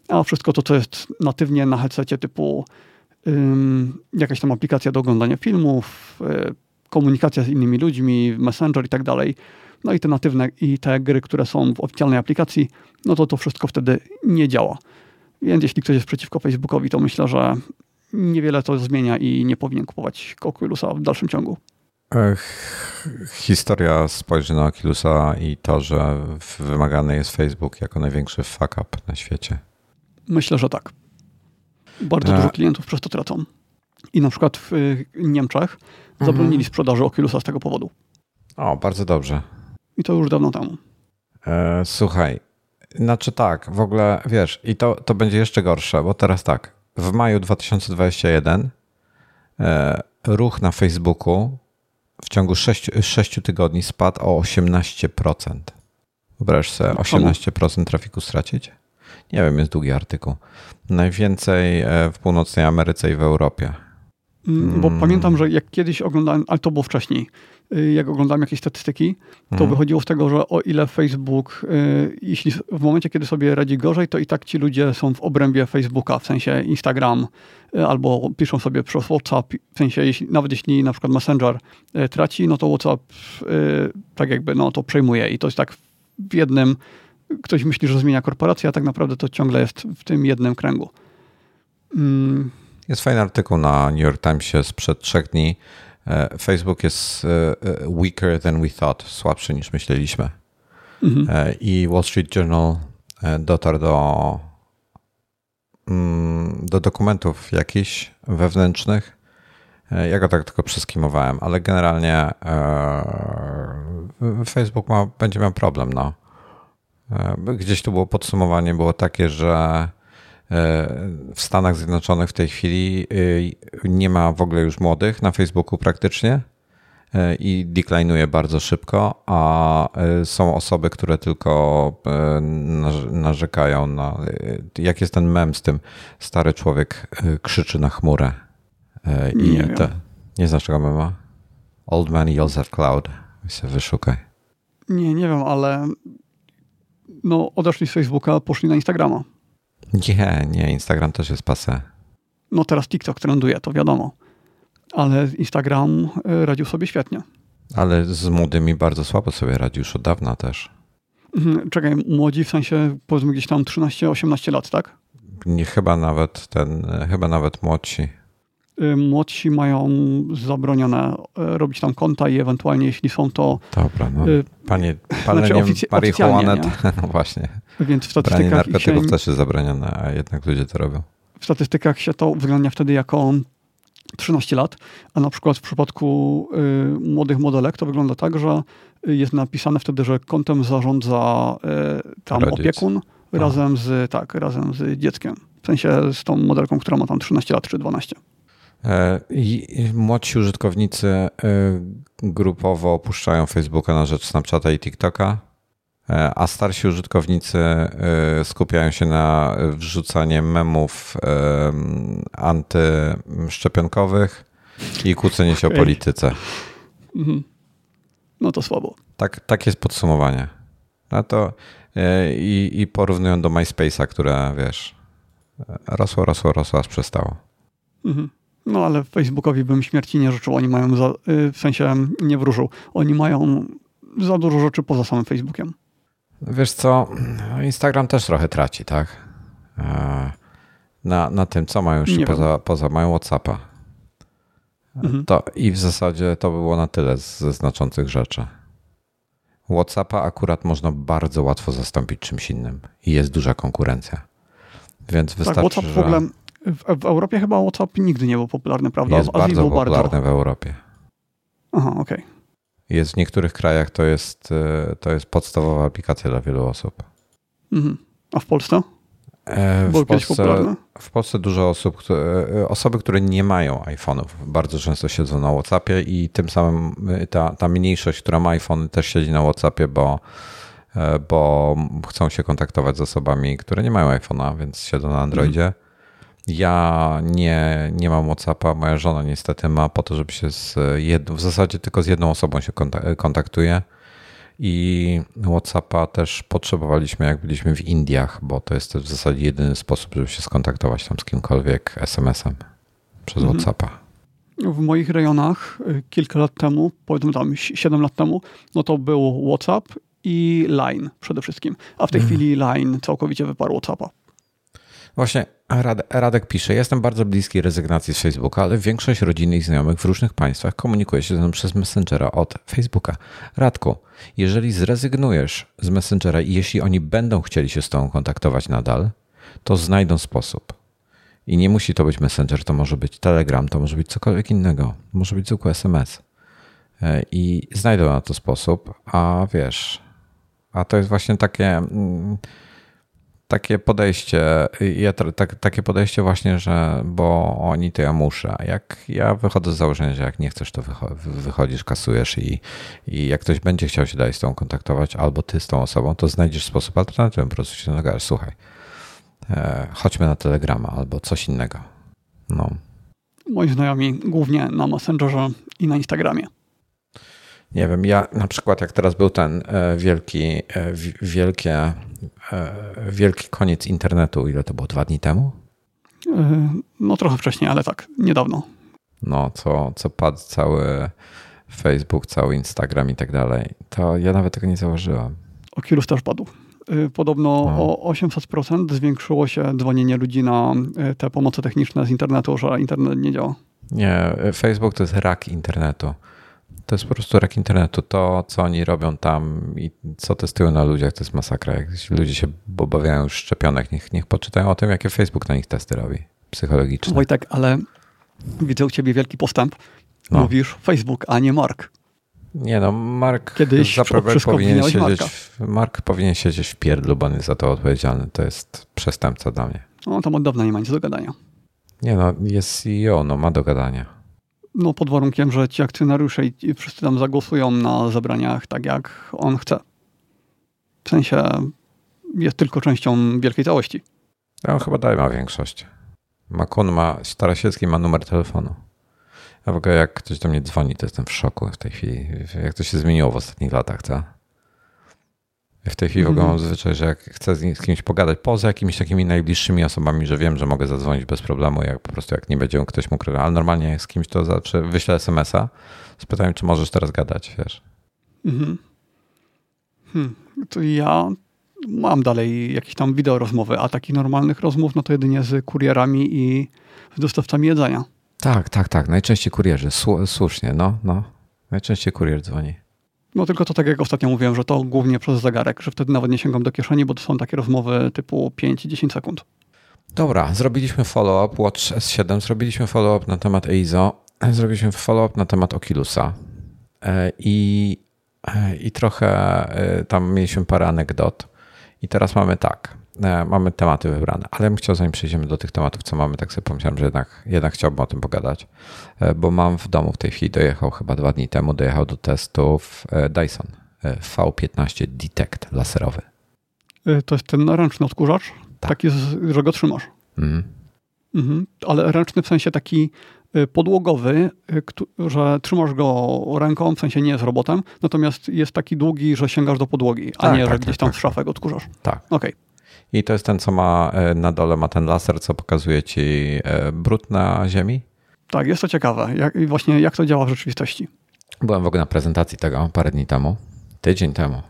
[SPEAKER 2] A wszystko to, co jest natywnie na headsetie typu ym, jakaś tam aplikacja do oglądania filmów, y, komunikacja z innymi ludźmi, Messenger i tak dalej, no i te natywne i te gry, które są w oficjalnej aplikacji, no to to wszystko wtedy nie działa. Więc jeśli ktoś jest przeciwko Facebookowi, to myślę, że niewiele to zmienia i nie powinien kupować Oculusa w dalszym ciągu.
[SPEAKER 1] Historia spojrzy na Oculusa i to, że wymagany jest Facebook jako największy fuck up na świecie.
[SPEAKER 2] Myślę, że tak. Bardzo e... dużo klientów przez to tracą. I na przykład w Niemczech zabronili mhm. sprzedaży Oculusa z tego powodu.
[SPEAKER 1] O, bardzo dobrze.
[SPEAKER 2] I to już dawno temu.
[SPEAKER 1] E, słuchaj, znaczy tak, w ogóle wiesz, i to, to będzie jeszcze gorsze, bo teraz tak, w maju 2021 e, ruch na Facebooku w ciągu 6, 6 tygodni spadł o 18%. Wyobraź sobie, 18% trafiku stracić? Nie wiem, jest długi artykuł. Najwięcej e, w północnej Ameryce i w Europie.
[SPEAKER 2] Mm, bo hmm. pamiętam, że jak kiedyś oglądałem, ale to było wcześniej, jak oglądam jakieś statystyki, to mhm. wychodziło z tego, że o ile Facebook, y, jeśli w momencie, kiedy sobie radzi gorzej, to i tak ci ludzie są w obrębie Facebooka, w sensie Instagram, y, albo piszą sobie przez WhatsApp, w sensie jeśli, nawet jeśli na przykład Messenger traci, no to WhatsApp tak jakby no, to przejmuje i to jest tak w jednym, ktoś myśli, że zmienia korporację, a tak naprawdę to ciągle jest w tym jednym kręgu.
[SPEAKER 1] Mm. Jest fajny artykuł na New York Timesie sprzed trzech dni, Facebook jest e, e, weaker than we thought, słabszy niż myśleliśmy. Mhm. I Wall Street Journal dotarł do, mm, do dokumentów jakichś wewnętrznych. Ja go tak tylko przeskimowałem, ale generalnie Facebook ma, będzie miał problem. No. Gdzieś tu było podsumowanie, było takie, że w Stanach Zjednoczonych w tej chwili y, nie ma w ogóle już młodych na Facebooku praktycznie y, i deklinuje bardzo szybko, a y, są osoby, które tylko narzekają na. Jak jest ten mem z tym, stary człowiek krzyczy na chmurę. I nie, te, nie znasz tego mema? Old man yells at cloud. Sobie wyszukaj.
[SPEAKER 2] Nie, nie wiem, ale no odeszli z Facebooka, poszli na Instagrama.
[SPEAKER 1] Nie, nie, Instagram też jest pase.
[SPEAKER 2] No teraz TikTok trenduje, to wiadomo. Ale Instagram y, radził sobie świetnie.
[SPEAKER 1] Ale z młodymi bardzo słabo sobie radzi już od dawna też.
[SPEAKER 2] Mhm, Czekaj, młodzi w sensie powiedzmy gdzieś tam 13-18 lat, tak?
[SPEAKER 1] Nie, chyba nawet ten, chyba nawet młodsi.
[SPEAKER 2] Y, Młodsi mają zabronione y, robić tam konta i ewentualnie jeśli są to,
[SPEAKER 1] Dobra, no.
[SPEAKER 2] y,
[SPEAKER 1] Panie, palenie
[SPEAKER 2] Znaczy
[SPEAKER 1] to, no właśnie.
[SPEAKER 2] więc w
[SPEAKER 1] Branie
[SPEAKER 2] statystykach, się,
[SPEAKER 1] narkotyków też jest zabronione, a jednak ludzie to robią.
[SPEAKER 2] w statystykach się to wygląda wtedy jako 13 lat, a na przykład w przypadku y, młodych modelek to wygląda tak, że jest napisane wtedy, że kontem zarządza y, tam
[SPEAKER 1] Rodzic.
[SPEAKER 2] opiekun razem z, tak, razem z dzieckiem. W sensie z tą modelką, która ma tam 13 lat czy 12.
[SPEAKER 1] E, I młodsi użytkownicy e, grupowo opuszczają Facebooka na rzecz Snapchata i TikToka, e, a starsi użytkownicy skupiają się na wrzucanie memów antyszczepionkowych i kłócenie się o polityce.
[SPEAKER 2] Mhm. No to słabo.
[SPEAKER 1] Tak, tak jest podsumowanie. No to i, i porównują do MySpace'a, które wiesz, rosło, rosło, rosło, aż przestało.
[SPEAKER 2] Mhm. No ale Facebookowi bym śmierci nie życzył. Oni mają, za, y, w sensie nie wróżył. Oni mają za dużo rzeczy poza samym Facebookiem.
[SPEAKER 1] Wiesz co, Instagram też trochę traci, tak? E, Na, na tym, co mają jeszcze
[SPEAKER 2] Nie wiem.
[SPEAKER 1] poza, poza, mają Whatsappa.
[SPEAKER 2] Mhm.
[SPEAKER 1] To, I w zasadzie to by było na tyle ze znaczących rzeczy. Whatsappa akurat można bardzo łatwo zastąpić czymś innym i jest duża konkurencja. Więc
[SPEAKER 2] Tak,
[SPEAKER 1] wystarczy,
[SPEAKER 2] WhatsApp w
[SPEAKER 1] że
[SPEAKER 2] ogóle, w, w Europie chyba WhatsApp nigdy nie był popularny, prawda?
[SPEAKER 1] jest
[SPEAKER 2] w Azji
[SPEAKER 1] bardzo
[SPEAKER 2] był
[SPEAKER 1] popularny w Europie.
[SPEAKER 2] Aha, okej.
[SPEAKER 1] Jest w niektórych krajach to jest, e, to jest podstawowa aplikacja dla wielu osób.
[SPEAKER 2] Mhm. A w Polsce?
[SPEAKER 1] E, W Polsce, w Polsce dużo osób, które, e, osoby, które nie mają iPhone'ów, bardzo często siedzą na WhatsAppie i tym samym ta, ta mniejszość, która ma iPhone, też siedzi na WhatsAppie, bo, bo chcą się kontaktować z osobami, które nie mają iPhone'a, więc siedzą na Androidzie. Ja nie, nie mam WhatsAppa, moja żona niestety ma po to, żeby się z jedną, w zasadzie tylko z jedną osobą się konta- kontaktuje. I WhatsAppa też potrzebowaliśmy, jak byliśmy w Indiach, bo to jest w zasadzie jedyny sposób, żeby się skontaktować tam z kimkolwiek SMS-em przez
[SPEAKER 2] Mhm.
[SPEAKER 1] WhatsAppa.
[SPEAKER 2] W moich rejonach y, kilka lat temu, powiedzmy tam 7 lat temu, no to był WhatsApp i Line przede wszystkim. A w tej
[SPEAKER 1] Mhm.
[SPEAKER 2] chwili Line całkowicie wyparł WhatsAppa.
[SPEAKER 1] Właśnie Radek pisze, jestem bardzo bliski rezygnacji z Facebooka, ale większość rodziny i znajomych w różnych państwach komunikuje się ze mną przez Messengera od Facebooka. Radku, jeżeli zrezygnujesz z Messengera i jeśli oni będą chcieli się z tobą kontaktować nadal, to znajdą sposób. I nie musi to być Messenger, to może być Telegram, to może być cokolwiek innego, może być zwykły SMS. E, I znajdą na to sposób, a wiesz, a to jest właśnie takie... mm, takie podejście, ja, tak, takie podejście właśnie, że bo oni to ja muszę. A Jak ja wychodzę z założenia, że jak nie chcesz, to wycho- wy- wychodzisz, kasujesz i, i jak ktoś będzie chciał się dalej z tą kontaktować, albo ty z tą osobą, to znajdziesz sposób alternatywny, po prostu się nagasz, słuchaj, e, chodźmy na Telegrama albo coś innego. No.
[SPEAKER 2] Moi znajomi głównie na Messengerze i na Instagramie.
[SPEAKER 1] Nie wiem, ja na przykład jak teraz był ten e, wielki, e, wi- wielkie, wielki koniec internetu, ile to było, dwa dni temu?
[SPEAKER 2] Y, No trochę wcześniej, ale tak, niedawno.
[SPEAKER 1] no, co, co padł cały Facebook, cały Instagram i tak dalej, to ja nawet tego nie zauważyłem.
[SPEAKER 2] Oculus też padł. Y, Podobno
[SPEAKER 1] No.
[SPEAKER 2] o 800% zwiększyło się dzwonienie ludzi na te pomoce techniczne z internetu, że internet nie działa.
[SPEAKER 1] Nie, Facebook to jest rak internetu. To jest po prostu rak internetu. To, co oni robią tam i co testują na ludziach, to jest masakra. Jak ludzie się obawiają już szczepionek, niech, niech poczytają o tym, jakie Facebook na nich testy robi. Psychologiczne.
[SPEAKER 2] Wojtek, ale widzę u ciebie wielki postęp.
[SPEAKER 1] No.
[SPEAKER 2] Mówisz Facebook, a nie Mark.
[SPEAKER 1] Nie no, Mark
[SPEAKER 2] Kiedyś
[SPEAKER 1] powinien siedzieć, w, Mark powinien siedzieć w pierdlu, bo on jest za to odpowiedzialny. To jest przestępca dla mnie.
[SPEAKER 2] No tam od dawna nie ma nic do gadania.
[SPEAKER 1] Nie no, jest CEO, no ma do gadania.
[SPEAKER 2] No pod warunkiem, że ci akcjonariusze i wszyscy tam zagłosują na zebraniach tak, jak on chce. W sensie jest tylko częścią wielkiej całości.
[SPEAKER 1] Ja on chyba dalej ma większość. Makun ma, Starasiecki ma numer telefonu. Ja w ogóle jak ktoś do mnie dzwoni, to jestem w szoku w tej chwili. Jak to się zmieniło w ostatnich latach, co? W tej chwili w ogóle
[SPEAKER 2] Mhm.
[SPEAKER 1] mam zwyczaj, że jak chcę z, z kimś pogadać, poza jakimiś takimi najbliższymi osobami, że wiem, że mogę zadzwonić bez problemu, jak po prostu jak nie będzie ktoś mógł, ale normalnie jak z kimś to zawsze wyślę SMS-a, spytałem, czy możesz teraz gadać, wiesz.
[SPEAKER 2] Mhm. Hmm. To ja mam dalej jakieś tam wideo rozmowy, a takich normalnych rozmów no to jedynie z kurierami i z dostawcami jedzenia.
[SPEAKER 1] Tak, tak, tak. Najczęściej kurierzy. Słu- słusznie, no, no. Najczęściej kurier dzwoni.
[SPEAKER 2] No tylko to tak jak ostatnio mówiłem, że to głównie przez zegarek, że wtedy nawet nie sięgam do kieszeni, bo to są takie rozmowy typu 5-10 sekund.
[SPEAKER 1] Dobra, zrobiliśmy follow-up Watch S7, zrobiliśmy follow-up na temat EIZO, zrobiliśmy follow-up na temat Oculusa E, i, e, i trochę e, tam mieliśmy parę anegdot. I teraz mamy tak, mamy tematy wybrane, ale bym chciał, zanim przejdziemy do tych tematów, co mamy, tak sobie pomyślałem, że jednak, jednak chciałbym o tym pogadać, E, bo mam w domu w tej chwili, dojechał chyba dwa dni temu, dojechał do testów e, Dyson e, V15 Detect laserowy.
[SPEAKER 2] To jest ten ręczny odkurzacz,
[SPEAKER 1] Tak.
[SPEAKER 2] taki, że go trzymasz.
[SPEAKER 1] Mhm.
[SPEAKER 2] Mhm. Ale ręczny w sensie taki podłogowy, że trzymasz go ręką, w sensie nie z robotem, natomiast jest taki długi, że sięgasz do podłogi, a
[SPEAKER 1] Tak,
[SPEAKER 2] nie,
[SPEAKER 1] tak,
[SPEAKER 2] że
[SPEAKER 1] tak,
[SPEAKER 2] gdzieś tam
[SPEAKER 1] tak,
[SPEAKER 2] w szafę go odkurzasz.
[SPEAKER 1] Tak.
[SPEAKER 2] Okej.
[SPEAKER 1] I to jest ten, co ma e, na dole ma ten laser, co pokazuje ci e, brud na ziemi.
[SPEAKER 2] Tak, jest to ciekawe. Jak, i właśnie jak to działa w rzeczywistości.
[SPEAKER 1] Byłem w ogóle na prezentacji tego parę dni temu, tydzień temu.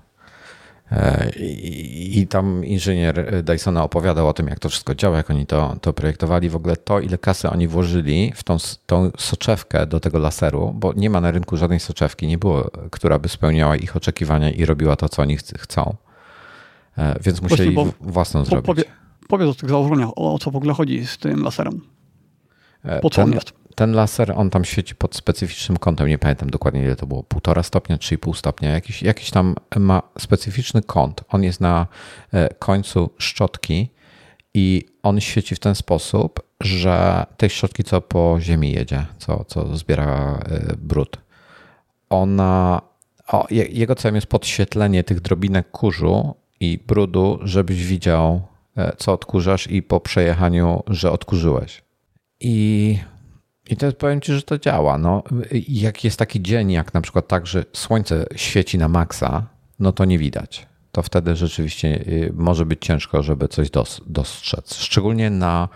[SPEAKER 1] E, I, I tam inżynier Dysona opowiadał o tym, jak to wszystko działa, jak oni to, to projektowali. W ogóle to, ile kasy oni włożyli w tą, tą soczewkę do tego laseru, bo nie ma na rynku żadnej soczewki, nie było, która by spełniała ich oczekiwania i robiła to, co oni ch- chcą. E, Więc musieli
[SPEAKER 2] bo-
[SPEAKER 1] w- własną
[SPEAKER 2] Po,
[SPEAKER 1] zrobić.
[SPEAKER 2] powie, powiedz o tych założeniach, o, co w ogóle chodzi z tym laserem.
[SPEAKER 1] E,
[SPEAKER 2] Po co on
[SPEAKER 1] ten-
[SPEAKER 2] jest?
[SPEAKER 1] Ten laser, on tam świeci pod specyficznym kątem, nie pamiętam dokładnie ile to było, półtora stopnia, 3,5 stopnia, jakiś, jakiś tam ma specyficzny kąt. On jest na e, końcu szczotki i on świeci w ten sposób, że tej szczotki, co po ziemi jedzie, co, co zbiera brud, ona, o, je- jego celem jest podświetlenie tych drobinek kurzu i brudu, żebyś widział, e, co odkurzasz i po przejechaniu, że odkurzyłeś. I, I to powiem Ci, że to działa. No, jak jest taki dzień, jak na przykład tak, że słońce świeci na maksa, no to nie widać. To wtedy rzeczywiście y, może być ciężko, żeby coś dos, dostrzec. Szczególnie na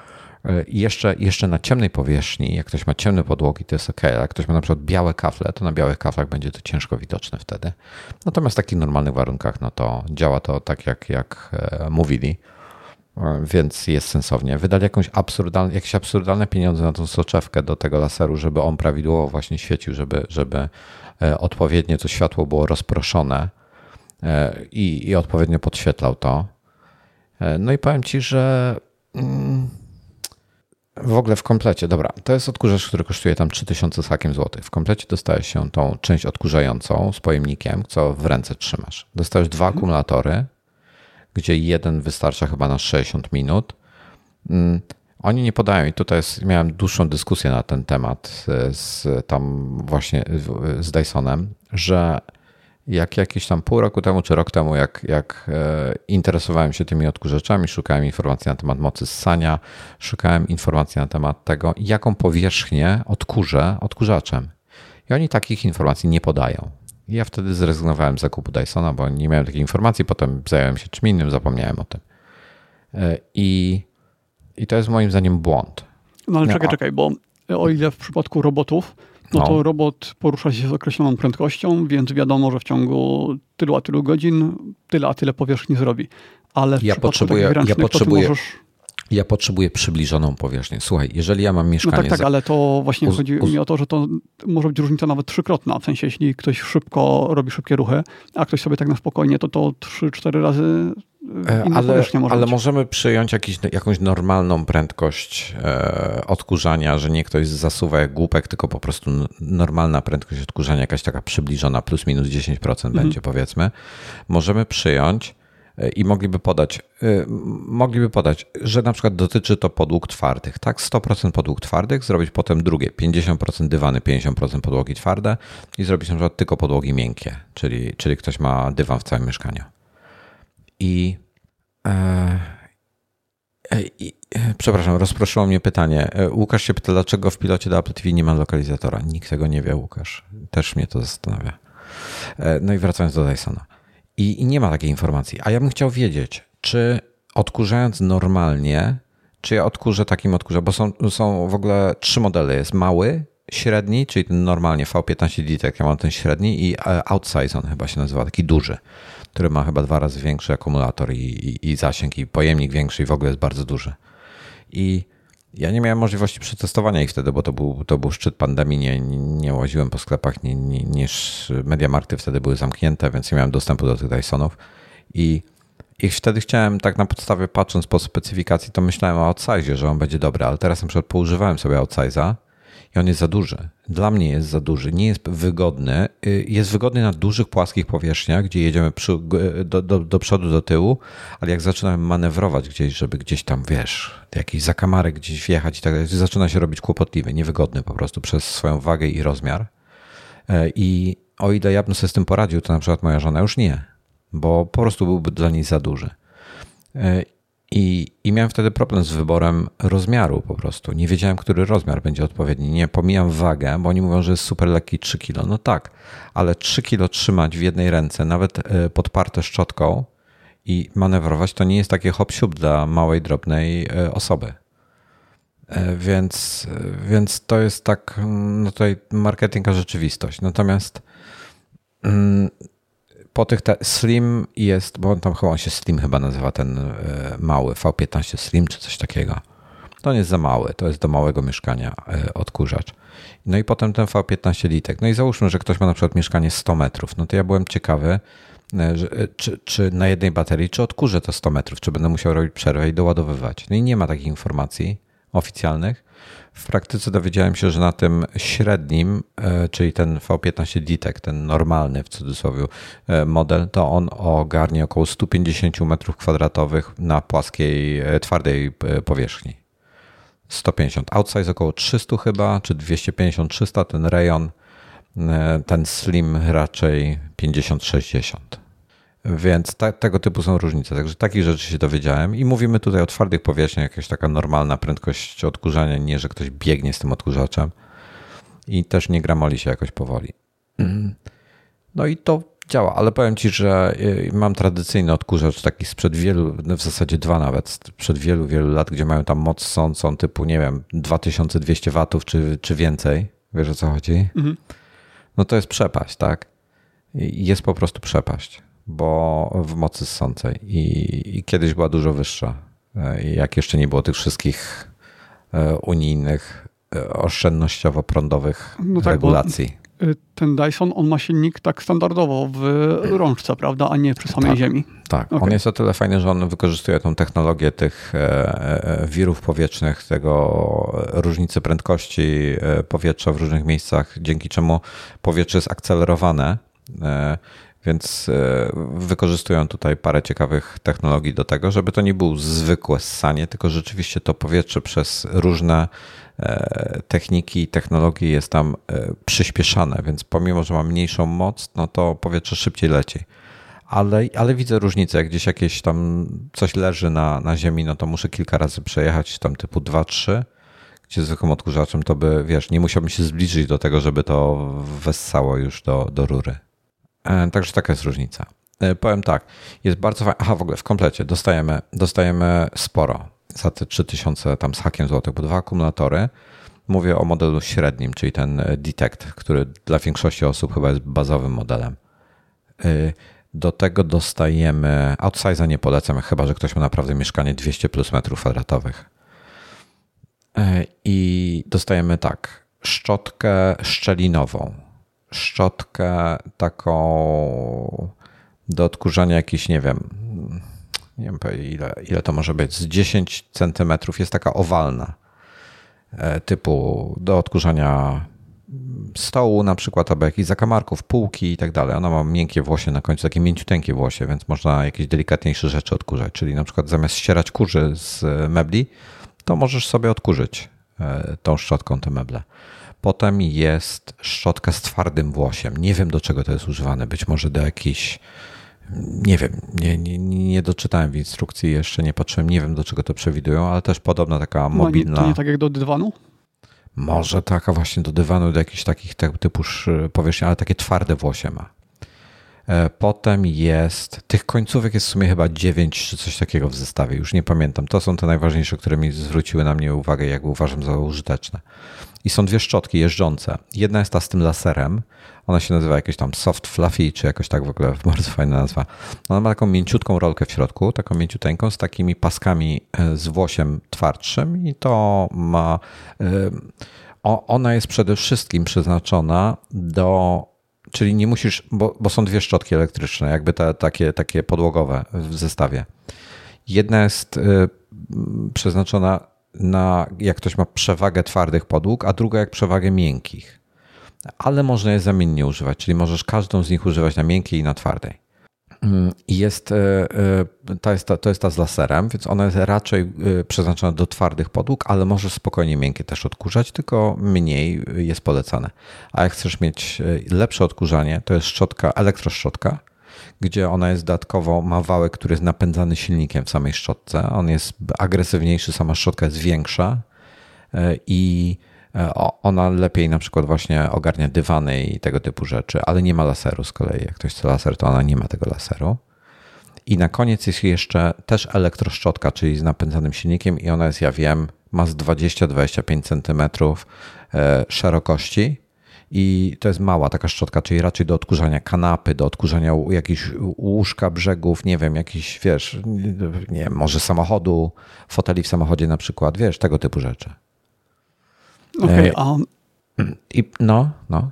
[SPEAKER 1] jeszcze, jeszcze na ciemnej powierzchni, jak ktoś ma ciemne podłogi, to jest ok, jak ktoś ma na przykład białe kafle, to na białych kaflach będzie to ciężko widoczne wtedy. Natomiast w takich normalnych warunkach, no to działa to tak, jak, jak e, mówili więc jest sensownie. Wydali jakąś absurdalne, jakieś absurdalne pieniądze na tą soczewkę do tego laseru, żeby on prawidłowo właśnie świecił, żeby, żeby e, odpowiednio to światło było rozproszone e, i, i odpowiednio podświetlał to. E, No i powiem Ci, że mm, w ogóle w komplecie, dobra, to jest odkurzacz, który kosztuje tam 3000 z hakiem złotych. W komplecie dostajesz się tą część odkurzającą z pojemnikiem, co w ręce trzymasz. Dostajesz dwa akumulatory, gdzie jeden wystarcza chyba na 60 minut. Mm, Oni nie podają, i tutaj jest, miałem dłuższą dyskusję na ten temat e, z tam właśnie z Dysonem, że jak jakieś tam pół roku temu czy rok temu, jak, jak e, interesowałem się tymi odkurzaczami, szukałem informacji na temat mocy ssania, szukałem informacji na temat tego, jaką powierzchnię odkurzę odkurzaczem. I oni takich informacji nie podają. I ja wtedy zrezygnowałem z zakupu Dysona, bo nie miałem takiej informacji, potem zająłem się czym innym, zapomniałem o tym. E, I, i to jest moim zdaniem błąd.
[SPEAKER 2] No ale
[SPEAKER 1] Nie,
[SPEAKER 2] czekaj,
[SPEAKER 1] a-
[SPEAKER 2] czekaj, bo o ile w przypadku robotów, no,
[SPEAKER 1] No.
[SPEAKER 2] to robot porusza się z określoną prędkością, więc wiadomo, że w ciągu tylu a tylu godzin tyle a tyle powierzchni zrobi. Ale w
[SPEAKER 1] Ja potrzebuję- ja potrzebuję
[SPEAKER 2] możesz...
[SPEAKER 1] Ja potrzebuję przybliżoną powierzchnię. Słuchaj, jeżeli ja mam
[SPEAKER 2] No
[SPEAKER 1] mieszkanie...
[SPEAKER 2] tak, tak,
[SPEAKER 1] za-
[SPEAKER 2] ale to właśnie
[SPEAKER 1] uz-
[SPEAKER 2] chodzi
[SPEAKER 1] uz-
[SPEAKER 2] mi o to, że to może być różnica nawet trzykrotna. W sensie, jeśli ktoś szybko robi szybkie ruchy, a ktoś sobie tak na spokojnie, to to trzy, cztery razy
[SPEAKER 1] Ale,
[SPEAKER 2] może
[SPEAKER 1] ale
[SPEAKER 2] być.
[SPEAKER 1] możemy przyjąć jakiś, jakąś normalną prędkość e, odkurzania, że nie ktoś zasuwa jak głupek, tylko po prostu normalna prędkość odkurzania, jakaś taka przybliżona, plus minus 10%
[SPEAKER 2] Mhm.
[SPEAKER 1] będzie powiedzmy. Możemy przyjąć e, i mogliby podać, e, mogliby podać, że na przykład dotyczy to podłóg twardych, tak? 100% podłóg twardych, zrobić potem drugie, 50% dywany, 50% podłogi twarde i zrobić na przykład tylko podłogi miękkie, czyli, czyli ktoś ma dywan w całym mieszkaniu. I, e, e, i e, przepraszam, rozproszyło mnie pytanie. Łukasz się pyta, dlaczego w pilocie do Apple TV nie ma lokalizatora. Nikt tego nie wie, Łukasz. Też mnie to zastanawia. No i wracając do Dysona. I, I nie ma takiej informacji. A ja bym chciał wiedzieć, czy odkurzając normalnie, czy ja odkurzę takim odkurzem, bo są, są w ogóle trzy modele. Jest mały, średni, czyli ten normalnie V15 Detect, ja mam ten średni i Outsize on chyba się nazywa, taki duży, który ma chyba dwa razy większy akumulator i, i, i zasięg i pojemnik większy i w ogóle jest bardzo duży. I ja nie miałem możliwości przetestowania ich wtedy, bo to był, to był szczyt pandemii, nie, nie łaziłem po sklepach, nie, nie, niż Mediamarkty wtedy były zamknięte, więc nie miałem dostępu do tych Dysonów i i wtedy chciałem, tak na podstawie patrząc po specyfikacji, to myślałem o outsize, że on będzie dobry, ale teraz na przykład poużywałem sobie outsize'a i on jest za duży. Dla mnie jest za duży, nie jest wygodny. Y, jest wygodny na dużych, płaskich powierzchniach, gdzie jedziemy do, do, do przodu, do tyłu, ale jak zaczynamy manewrować gdzieś, żeby gdzieś tam, wiesz, jakiś zakamarek gdzieś wjechać i tak dalej, zaczyna się robić kłopotliwy, niewygodny po prostu przez swoją wagę i rozmiar. E, I o ile ja bym sobie z tym poradził, to na przykład moja żona już nie, bo po prostu byłby dla niej za duży. I, I miałem wtedy problem z wyborem rozmiaru po prostu. Nie wiedziałem, który rozmiar będzie odpowiedni. Nie pomijam wagę, bo oni mówią, że jest super lekki 3 kg. No tak, ale 3 kg trzymać w jednej ręce, nawet e, podparte szczotką i manewrować, to nie jest takie hop dla małej, drobnej e, osoby. E, więc, więc to jest tak, no tutaj marketing a rzeczywistość. Natomiast mm, po tych te, Slim jest, bo on tam chyba on się Slim chyba nazywa ten e, mały V15 Slim czy coś takiego. To nie jest za mały, to jest do małego mieszkania e, odkurzacz. No i potem ten V15 litek. No i załóżmy, że ktoś ma na przykład mieszkanie 100 metrów. No to ja byłem ciekawy, e, czy, czy na jednej baterii, czy odkurzę to 100 metrów, czy będę musiał robić przerwę i doładowywać. No i nie ma takich informacji oficjalnych. W praktyce dowiedziałem się, że na tym średnim, e, czyli ten V15 Detect, ten normalny w cudzysłowie e, model, to on ogarnie około 150 m2 na płaskiej, e, twardej powierzchni. 150. Outsize około 300 chyba, czy 250-300, ten rejon, ten slim raczej 50-60. Więc ta, tego typu są różnice. Także takich rzeczy się dowiedziałem i mówimy tutaj o twardych powierzchniach, jakaś taka normalna prędkość odkurzania, nie, że ktoś biegnie z tym odkurzaczem i też nie gramoli się jakoś powoli. Mhm. No i to działa, ale powiem Ci, że y, mam tradycyjny odkurzacz taki sprzed wielu, no w zasadzie dwa nawet, sprzed wielu, wielu lat, gdzie mają tam moc sącą typu, nie wiem, 2200 watów czy, czy więcej. Wiesz o co chodzi? Mhm. No to jest przepaść, tak? Jest po prostu przepaść bo w mocy ssącej I, i kiedyś była dużo wyższa. E, jak jeszcze nie było tych wszystkich e, unijnych e, oszczędnościowo-prądowych no tak, regulacji.
[SPEAKER 2] Ten Dyson, on ma silnik tak standardowo w rączce, prawda, a nie przy samej
[SPEAKER 1] tak,
[SPEAKER 2] ziemi.
[SPEAKER 1] Tak, okay. on jest o tyle fajny, że on wykorzystuje tą technologię tych wirów powietrznych, tego różnicy prędkości powietrza w różnych miejscach, dzięki czemu powietrze jest akcelerowane więc e, wykorzystują tutaj parę ciekawych technologii do tego, żeby to nie było zwykłe ssanie, tylko rzeczywiście to powietrze przez różne e, techniki i technologie jest tam e, przyspieszane, więc pomimo, że ma mniejszą moc, no to powietrze szybciej leci. Ale, ale widzę różnicę, jak gdzieś jakieś tam coś leży na, na ziemi, no to muszę kilka razy przejechać, tam typu 2-3, gdzie zwykłym odkurzaczem to by, wiesz, nie musiałbym się zbliżyć do tego, żeby to wessało już do, do rury. E, także taka jest różnica. E, powiem tak, jest bardzo fajnie. Aha, w ogóle w komplecie dostajemy, dostajemy sporo za te 3000 tam z hakiem złotych, bo dwa akumulatory. Mówię o modelu średnim, czyli ten Detect, który dla większości osób chyba jest bazowym modelem. E, do tego dostajemy, outsize'a nie polecam, chyba że ktoś ma naprawdę mieszkanie 200 plus metrów kwadratowych. I dostajemy tak, szczotkę szczelinową, szczotkę taką do odkurzania jakiś, nie wiem, nie wiem ile, ile to może być, z 10 centymetrów jest taka owalna, e, typu do odkurzania stołu na przykład, albo jakichś zakamarków, półki i tak dalej. Ona ma miękkie włosie na końcu, takie mięciuteńkie włosie, więc można jakieś delikatniejsze rzeczy odkurzać. Czyli na przykład zamiast ścierać kurzy z mebli, to możesz sobie odkurzyć e, tą szczotką te meble. Potem jest szczotka z twardym włosiem. Nie wiem do czego to jest używane. Być może do jakiejś. Nie wiem, nie, nie, nie doczytałem w instrukcji, jeszcze nie patrzyłem, nie wiem do czego to przewidują, ale też podobna taka mobilna.
[SPEAKER 2] No, to nie tak jak do dywanu?
[SPEAKER 1] Może taka właśnie do dywanu, do jakichś takich typu powierzchni, ale takie twarde włosie ma. E, potem jest, tych końcówek jest w sumie chyba 9 czy coś takiego w zestawie, już nie pamiętam. To są te najważniejsze, które mi zwróciły na mnie uwagę, jakby uważam za użyteczne. I są dwie szczotki jeżdżące. Jedna jest ta z tym laserem, ona się nazywa jakieś tam soft fluffy, czy jakoś tak w ogóle, bardzo fajna nazwa. Ona ma taką mięciutką rolkę w środku, taką mięciuteńką, z takimi paskami e, z włosiem twardszym i to ma... Ona jest przede wszystkim przeznaczona do Czyli nie musisz, bo, bo są dwie szczotki elektryczne, jakby te, takie, takie podłogowe w zestawie. Jedna jest y, przeznaczona na, jak ktoś ma przewagę twardych podłóg, a druga jak przewagę miękkich. Ale można je zamiennie używać, czyli możesz każdą z nich używać na miękkiej i na twardej. Jest, e, e, to, jest ta, to jest ta z laserem, więc ona jest raczej e, przeznaczona do twardych podłóg, ale może spokojnie miękkie też odkurzać, tylko mniej jest polecane. A jak chcesz mieć lepsze odkurzanie, to jest szczotka, elektroszczotka, gdzie ona jest dodatkowo, ma wałek, który jest napędzany silnikiem w samej szczotce. On jest agresywniejszy, sama szczotka jest większa i E, ona lepiej na przykład właśnie ogarnia dywany i tego typu rzeczy, ale nie ma laseru z kolei. Jak ktoś chce laser, to ona nie ma tego laseru. I na koniec jest jeszcze też elektroszczotka, czyli z napędzanym silnikiem i ona jest, ja wiem, ma z 20-25 cm e, szerokości i to jest mała taka szczotka, czyli raczej do odkurzania kanapy, do odkurzania jakichś łóżka, brzegów, nie wiem, jakiś, wiesz, nie wiem, może samochodu, foteli w samochodzie na przykład, wiesz, tego typu rzeczy.
[SPEAKER 2] Okej, okay, a...
[SPEAKER 1] I, no, no.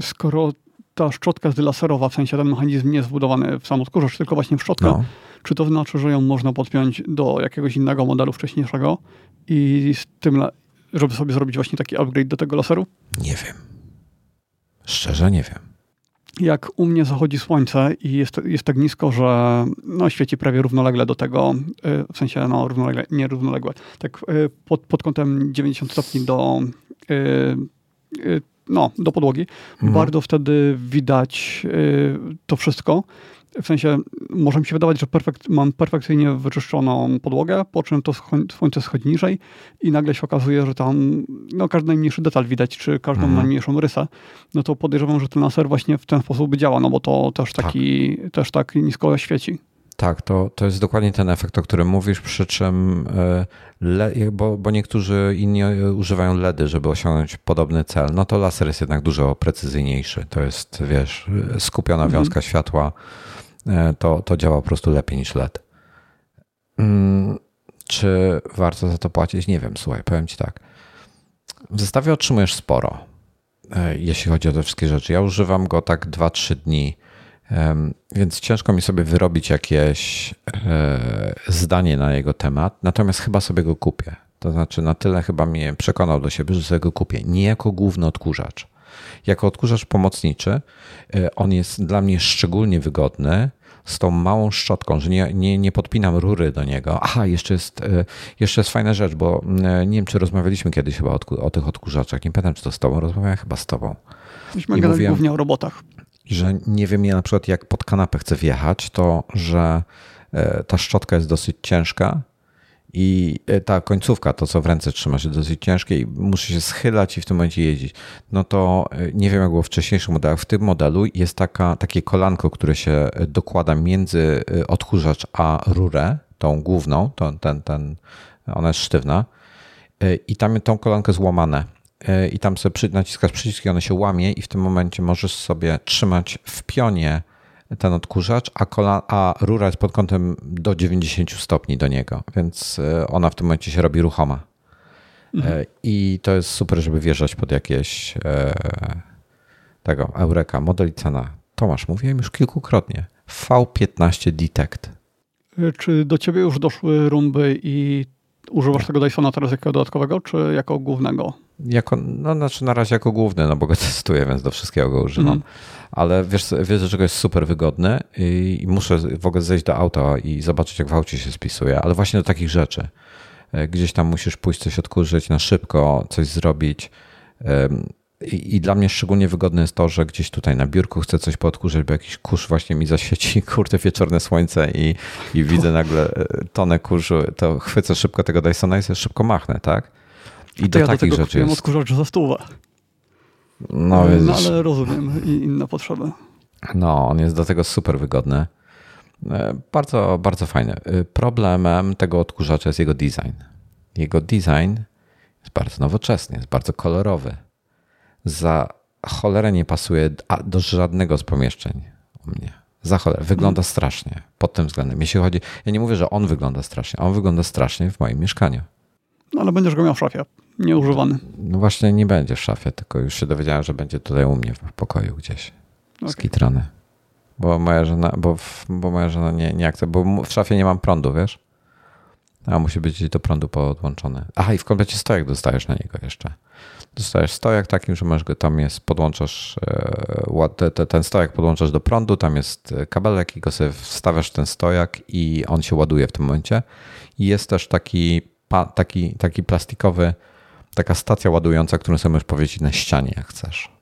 [SPEAKER 2] Skoro ta szczotka jest laserowa, w sensie ten mechanizm nie jest wbudowany w sam odkurzacz, tylko właśnie w szczotkę, no. czy to znaczy, że ją można podpiąć do jakiegoś innego modelu wcześniejszego i z tym, żeby sobie zrobić właśnie taki upgrade do tego laseru?
[SPEAKER 1] Nie wiem. Szczerze nie wiem.
[SPEAKER 2] Jak u mnie zachodzi słońce i jest, jest tak nisko, że no, świeci prawie równolegle do tego, y, w sensie no, równolegle, nie równolegle, tak y, pod, pod kątem 90 stopni do Y, no, do podłogi. Mhm. Bardzo wtedy widać to wszystko. W sensie może mi się wydawać, że perfekt, mam perfekcyjnie wyczyszczoną podłogę, po czym to słońce schodzi niżej i nagle się okazuje, że tam no, każdy najmniejszy detal widać, czy każdą mhm. najmniejszą rysę. No to podejrzewam, że ten laser właśnie w ten sposób działa, no bo to też taki, tak. też tak nisko świeci.
[SPEAKER 1] Tak, to, to jest dokładnie ten efekt, o którym mówisz, przy czym, e, le, bo, bo niektórzy inni używają LEDy, żeby osiągnąć podobny cel, no to laser jest jednak dużo precyzyjniejszy. To jest, wiesz, skupiona mhm. wiązka światła, e, to, to działa po prostu lepiej niż LED. Mm, czy warto za to płacić? Nie wiem, słuchaj, powiem ci tak. W zestawie otrzymujesz sporo, e, jeśli chodzi o te wszystkie rzeczy. Ja używam go tak 2-3 dni więc ciężko mi sobie wyrobić jakieś e, zdanie na jego temat, natomiast chyba sobie go kupię. To znaczy, na tyle chyba mnie przekonał do siebie, że sobie go kupię. Nie jako główny odkurzacz. Jako odkurzacz pomocniczy, e, on jest dla mnie szczególnie wygodny z tą małą szczotką, że nie, nie, nie podpinam rury do niego. Aha, jeszcze jest, e, jeszcze jest fajna rzecz, bo nie wiem, czy rozmawialiśmy kiedyś chyba o, o tych odkurzaczach. Nie pamiętam, czy to z tobą rozmawiałem, chyba z tobą.
[SPEAKER 2] Myśmy gadali głównie o robotach
[SPEAKER 1] że nie wiem, ja na przykład jak pod kanapę chcę wjechać, to że e, ta szczotka jest dosyć ciężka i e, ta końcówka, to co w ręce trzymasz, jest dosyć ciężkie i muszę się schylać i w tym momencie jeździć. No to e, nie wiem, jak było w wcześniejszych modelach. W tym modelu jest taka, takie kolanko, które się dokłada między odkurzacz a rurę, tą główną, to, ten, ten, ona jest sztywna i tam tą kolankę złamane E, i tam sobie naciskasz przyciski, one się łamie i w tym momencie możesz sobie trzymać w pionie ten odkurzacz, a, kola, a rura jest pod kątem do 90 stopni do niego, więc e, ona w tym momencie się robi ruchoma. E, mhm. I to jest super, żeby wjeżdżać pod jakieś tego Eureka, model i cena. Tomasz, mówiłem już kilkukrotnie. V15 Detect.
[SPEAKER 2] Czy do ciebie już doszły rumby i używasz tego Dysona teraz jako dodatkowego, czy jako głównego?
[SPEAKER 1] Jako, no znaczy na razie jako główny, no bo go testuję, więc do wszystkiego go używam. Mm. Ale wiesz, wiesz, że jest super wygodny i muszę w ogóle zejść do auta i zobaczyć, jak w aucie się spisuje, ale właśnie do takich rzeczy. E, gdzieś tam musisz pójść coś odkurzyć na szybko, coś zrobić. I, I, dla mnie szczególnie wygodne jest to, że gdzieś tutaj na biurku chcę coś podkurzeć, bo jakiś kurz właśnie mi zaświeci, kurde, wieczorne słońce i, i widzę nagle e, tonę kurzu, to chwycę szybko tego Dysona i sobie szybko machnę, tak?
[SPEAKER 2] I do ja takich do rzeczy jest. odkurzacz za stówę. No, no, ale rozumiem i inne potrzeby.
[SPEAKER 1] No, on jest do tego super wygodny. E, bardzo, bardzo fajny. E, problemem tego odkurzacza jest jego design. Jego design jest bardzo nowoczesny, jest bardzo kolorowy. Za cholerę nie pasuje do żadnego z pomieszczeń u mnie. Za cholerę. Wygląda strasznie pod tym względem. Jeśli chodzi, ja nie mówię, że on wygląda strasznie. On wygląda strasznie w moim mieszkaniu.
[SPEAKER 2] No ale będziesz go miał w szafie, nieużywany.
[SPEAKER 1] No właśnie nie będzie w szafie, tylko już się dowiedziałem, że będzie tutaj u mnie w pokoju gdzieś. Okay. Skitrany. Bo moja żona, bo, bo moja żona nie, nie akceptuje, bo w szafie nie mam prądu, wiesz? A musi być do prądu podłączony. Aha, i w komplecie stojak dostajesz na niego jeszcze. Dostajesz stojak takim, że możesz go tam jest, podłączasz e, ten stojak podłączasz do prądu, tam jest kabelek i go sobie wstawiasz w ten stojak i on się ładuje w tym momencie. I jest też taki, taki, taki plastikowy, taka stacja ładująca, którą sobie możesz powiesić na ścianie, jak chcesz.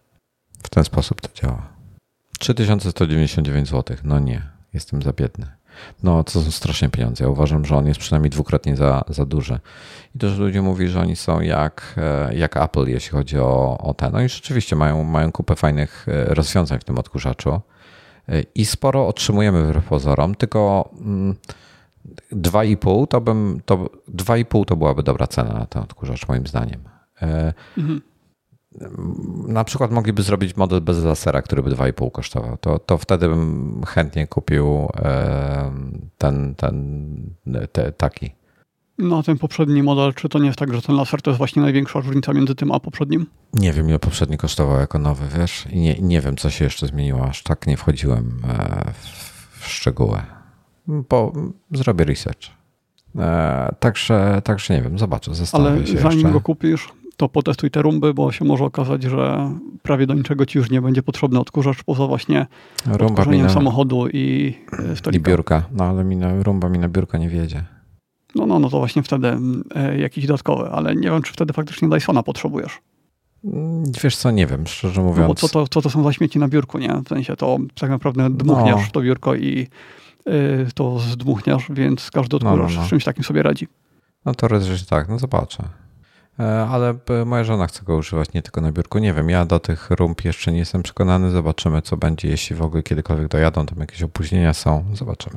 [SPEAKER 1] W ten sposób to działa. 3199 zł. No nie, jestem za biedny. No, to są strasznie pieniądze. Ja uważam, że on jest przynajmniej dwukrotnie za, za duży. I to, że ludzie mówią, że oni są jak, e, jak Apple, jeśli chodzi o, o ten. No i rzeczywiście mają, mają kupę fajnych e, rozwiązań w tym odkurzaczu. E, I sporo otrzymujemy wbrew pozorom, tylko 2,5 mm, to bym, to 2,5 to byłaby dobra cena na ten odkurzacz, moim zdaniem. Mhm na przykład mogliby zrobić model bez lasera, który by 2,5 kosztował. To, to wtedy bym chętnie kupił ten, ten te, taki.
[SPEAKER 2] No, ten poprzedni model, czy to nie jest tak, że ten laser to jest właśnie największa różnica między tym a poprzednim?
[SPEAKER 1] Nie wiem, ile poprzedni kosztował jako nowy, wiesz? I nie, nie wiem, co się jeszcze zmieniło. Aż tak nie wchodziłem e, w szczegóły. Bo zrobię research. E, także, także nie wiem, zobaczę, zastanowię
[SPEAKER 2] Ale
[SPEAKER 1] się
[SPEAKER 2] zanim
[SPEAKER 1] jeszcze.
[SPEAKER 2] go kupisz, to potestuj te rumby, bo się może okazać, że prawie do niczego ci już nie będzie potrzebny odkurzacz poza właśnie rumba na, samochodu i
[SPEAKER 1] e, stolika. I biurka. No ale mi na, rumba mi na biurko nie wiedzie.
[SPEAKER 2] No, no, no to właśnie wtedy e, jakiś dodatkowy, ale nie wiem, czy wtedy faktycznie Dysona potrzebujesz.
[SPEAKER 1] Mm, wiesz co, nie wiem, szczerze mówiąc. No
[SPEAKER 2] bo co to, co to są za śmieci na biurku, nie? W sensie to tak naprawdę dmuchniasz no. to biurko i to zdmuchniasz, więc każdy odkurzacz no, no, no. czymś takim sobie radzi.
[SPEAKER 1] No to że tak, no zobaczę. E, ale moja żona chce go używać nie tylko na biurku. Nie wiem, ja do tych rump jeszcze nie jestem przekonany. Zobaczymy, co będzie, jeśli w ogóle kiedykolwiek dojadą. Tam jakieś opóźnienia są. Zobaczymy.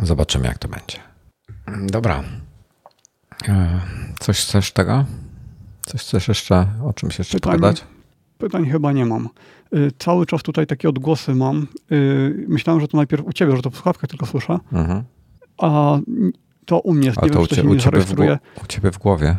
[SPEAKER 1] Zobaczymy, jak to będzie. Dobra. E, coś chcesz tego? Coś chcesz jeszcze, o czymś jeszcze pytań, pogadać?
[SPEAKER 2] Pytań chyba nie mam. Y, cały czas tutaj takie odgłosy mam. Y, myślałem, że to najpierw u ciebie, że to w słuchawkach tylko słyszę. Mhm. A to u mnie jest. Nie wiem, czy to się u, ciebie
[SPEAKER 1] w, u ciebie w głowie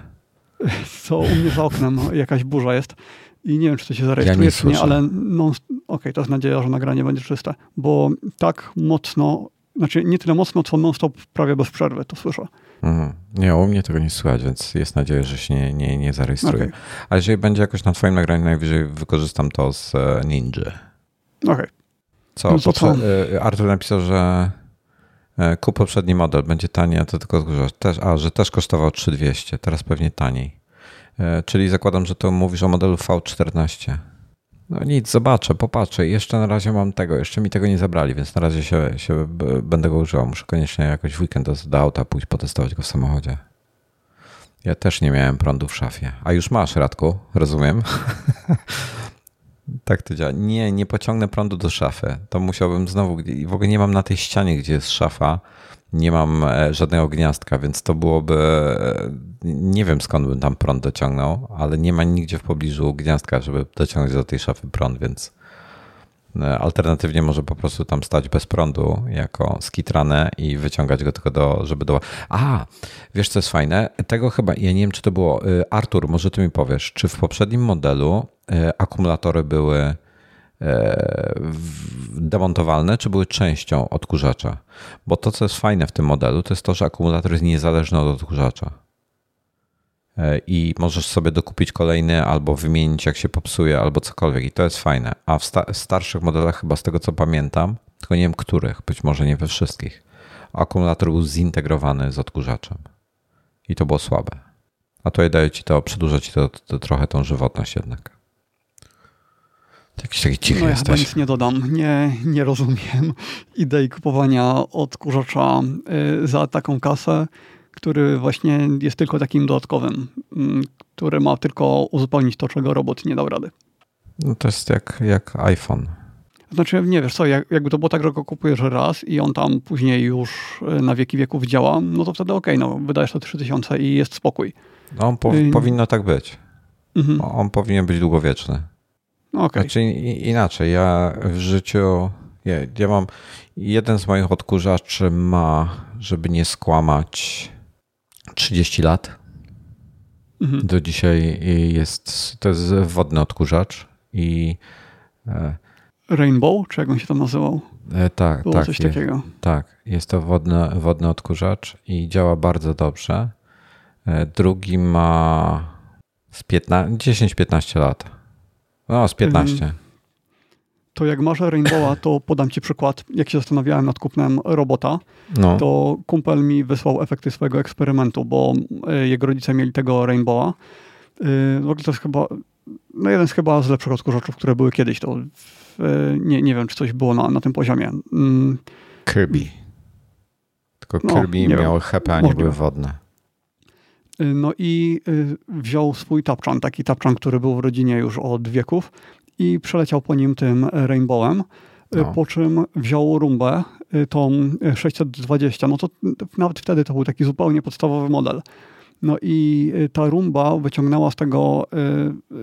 [SPEAKER 2] co u mnie za oknem jakaś burza jest i nie wiem, czy to się zarejestruje, ja czy nie, ale no, okej, okay, to jest nadzieja, że nagranie będzie czyste, bo tak mocno, znaczy nie tyle mocno, co non-stop prawie bez przerwy, to słyszę.
[SPEAKER 1] Mhm. Nie, u mnie tego nie słychać, więc jest nadzieja, że się nie, nie, nie zarejestruje. Okay. A jeżeli będzie jakoś na twoim nagraniu, najwyżej wykorzystam to z e, Ninja.
[SPEAKER 2] Okej. Okay.
[SPEAKER 1] Co? No co? E, Artur napisał, że E, kup poprzedni model, będzie taniej, a to tylko też, a, że też kosztował 3200, teraz pewnie taniej. Czyli zakładam, że to mówisz o modelu V14. No nic, zobaczę, popatrzę. Jeszcze na razie mam tego, jeszcze mi tego nie zabrali, więc na razie się, się będę go używał. Muszę koniecznie jakoś w weekend do, auta pójść, potestować go w samochodzie. Ja też nie miałem prądu w szafie. A już masz, Radku, rozumiem. Tak to działa. Nie, nie pociągnę prądu do szafy. To musiałbym znowu, w ogóle nie mam na tej ścianie, gdzie jest szafa, nie mam e, żadnego gniazdka, więc to byłoby, e, nie wiem skąd bym tam prąd dociągnął, ale nie ma nigdzie w pobliżu gniazdka, żeby dociągnąć do tej szafy prąd, więc e, alternatywnie może po prostu tam stać bez prądu jako skitrane i wyciągać go tylko do, żeby do... A, wiesz co jest fajne? Tego chyba, ja nie wiem czy to było, Artur, może ty mi powiesz, czy w poprzednim modelu akumulatory były demontowalne, czy były częścią odkurzacza. Bo to, co jest fajne w tym modelu, to jest to, że akumulator jest niezależny od odkurzacza. E, I możesz sobie dokupić kolejny, albo wymienić, jak się popsuje, albo cokolwiek. I to jest fajne. A w, sta- w starszych modelach, chyba z tego co pamiętam, tylko nie wiem których, być może nie we wszystkich, akumulator był zintegrowany z odkurzaczem. I to było słabe. A to daje ci to, przedłuża ci to, to trochę tą żywotność jednak. Jakiś taki cichy
[SPEAKER 2] no ja
[SPEAKER 1] jesteś.
[SPEAKER 2] chyba nic nie dodam. Nie, nie rozumiem idei kupowania odkurzacza y, za taką kasę, który właśnie jest tylko takim dodatkowym, mm, który ma tylko uzupełnić to, czego robot nie dał rady.
[SPEAKER 1] No to jest jak, jak iPhone.
[SPEAKER 2] Znaczy, nie wiesz co, jak, jakby to było tak, że go kupujesz raz i on tam później już e, na wieki wieków działa, no to wtedy okej, okay, no wydajesz to 3000 i jest spokój.
[SPEAKER 1] No, on po, y powinno tak być. Mhm. On powinien być długowieczny.
[SPEAKER 2] Okay.
[SPEAKER 1] Znaczy inaczej, ja w życiu, ja, ja mam, jeden z moich odkurzaczy ma, żeby nie skłamać, 30 lat. Mhm. Do dzisiaj jest, to jest wodny odkurzacz i
[SPEAKER 2] e, Rainbow, czy jak on się tam nazywał?
[SPEAKER 1] E, tak,
[SPEAKER 2] Było
[SPEAKER 1] tak.
[SPEAKER 2] coś takiego.
[SPEAKER 1] tak, jest to wodny, wodny odkurzacz i działa bardzo dobrze. E, drugi ma 10-15 lat. No, z 15. Mhm.
[SPEAKER 2] To jak masz Rainbowa, to podam ci przykład. Jak się zastanawiałem nad kupnem robota, no. to kumpel mi wysłał efekty swojego eksperymentu, bo e, jego rodzice mieli tego Rainbowa. W ogóle to jest chyba no jeden z chyba z lepszych odkurzaczów, które były kiedyś. To nie, nie wiem, czy coś było na, na tym poziomie. Mm.
[SPEAKER 1] Kirby. Tylko no, Kirby miał HEPA, a nie były wodne.
[SPEAKER 2] Y, no i y, wziął swój tapczan, taki tapczan, który był w rodzinie już od wieków i przeleciał po nim tym Rainbowem, y, no. po czym wziął rumbę, tą 620, no to nawet wtedy to był taki zupełnie podstawowy model. No i ta rumba wyciągnęła z tego,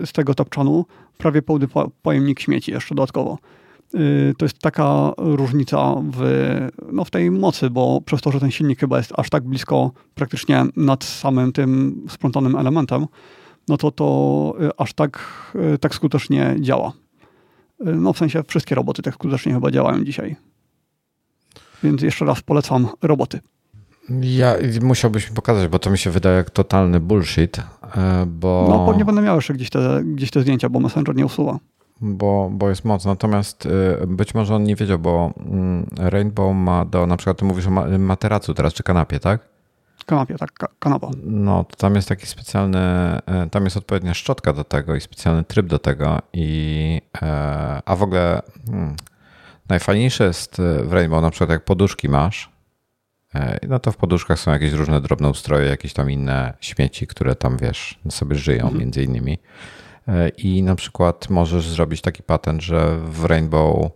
[SPEAKER 2] z tego tapczanu prawie pełny pojemnik śmieci jeszcze dodatkowo. Y, to jest taka różnica w, no w tej mocy, bo przez to, że ten silnik chyba jest aż tak blisko praktycznie nad samym tym splątanym elementem, no to to aż tak, tak skutecznie działa. No w sensie wszystkie roboty tak skutecznie chyba działają dzisiaj. Więc jeszcze raz polecam roboty.
[SPEAKER 1] Ja musiałbyś mi pokazać, bo to mi się wydaje jak totalny bullshit, e, bo...
[SPEAKER 2] No pewnie będę miał jeszcze gdzieś te, gdzieś te zdjęcia, bo Messenger nie usuwa.
[SPEAKER 1] Bo, bo jest moc. Natomiast e, być może on nie wiedział, bo mm, Rainbow ma do, na przykład ty mówisz o materacu teraz, czy kanapie, tak?
[SPEAKER 2] Kanapie, tak, kanapa.
[SPEAKER 1] No, to tam jest taki specjalny, e, tam jest odpowiednia szczotka do tego i specjalny tryb do tego i a w ogóle hmm, najfajniejsze jest w Rainbow na przykład jak poduszki masz, E, no to w poduszkach są jakieś różne drobne ustroje, jakieś tam inne śmieci, które tam wiesz, sobie żyją mhm. między innymi. E, I na przykład możesz zrobić taki patent, że w Rainbow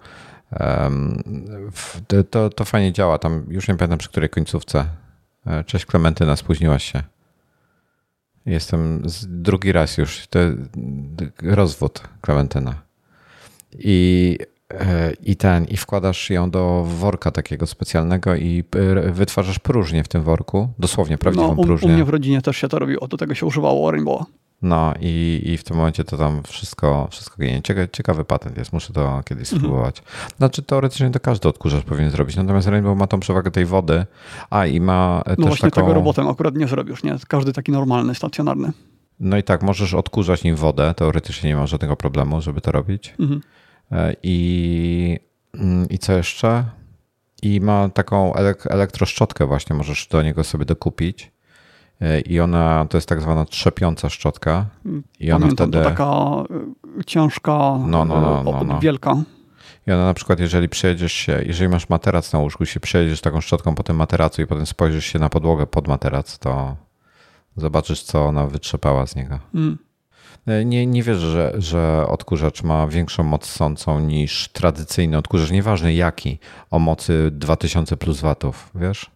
[SPEAKER 1] to, to fajnie działa. Tam już nie pamiętam przy której końcówce. E, cześć Klementyna, spóźniłaś się. Jestem drugi raz już. To rozwód Klementyna. I E, i ten, i wkładasz ją do worka takiego specjalnego i wytwarzasz próżnię w tym worku, dosłownie prawdziwą no,
[SPEAKER 2] u,
[SPEAKER 1] próżnię.
[SPEAKER 2] U mnie w rodzinie też się to robiło, do tego się używało Rainbow.
[SPEAKER 1] No i, i w tym momencie to tam wszystko, wszystko ginie. Ciekawy, ciekawy patent jest, muszę to kiedyś mhm. spróbować. Znaczy teoretycznie to każdy odkurzacz powinien zrobić, natomiast Rainbow ma tą przewagę tej wody, a i ma no też
[SPEAKER 2] właśnie
[SPEAKER 1] taką...
[SPEAKER 2] tego robotem akurat nie zrobisz, nie? Każdy taki normalny, stacjonarny.
[SPEAKER 1] No i tak, możesz odkurzać nim wodę, teoretycznie nie ma żadnego problemu, żeby to robić. Mhm. E, I, mm, I co jeszcze? I ma taką elektroszczotkę właśnie, możesz do niego sobie dokupić. E, I ona to jest tak zwana trzepiąca szczotka. I
[SPEAKER 2] ona Pamiętam, wtedy. To taka e, ciężka, no, no, no, no, no. wielka.
[SPEAKER 1] I ona na przykład, jeżeli przejedziesz się, jeżeli masz materac na łóżku, się przejedziesz taką szczotką po tym materacu i potem spojrzysz się na podłogę pod materac, to zobaczysz, co ona wytrzepała z niego. Mm. E, nie, nie wierzę, że, że odkurzacz ma większą moc sącą niż tradycyjny odkurzacz, nieważne jaki, o mocy 2000 plus watów, wiesz?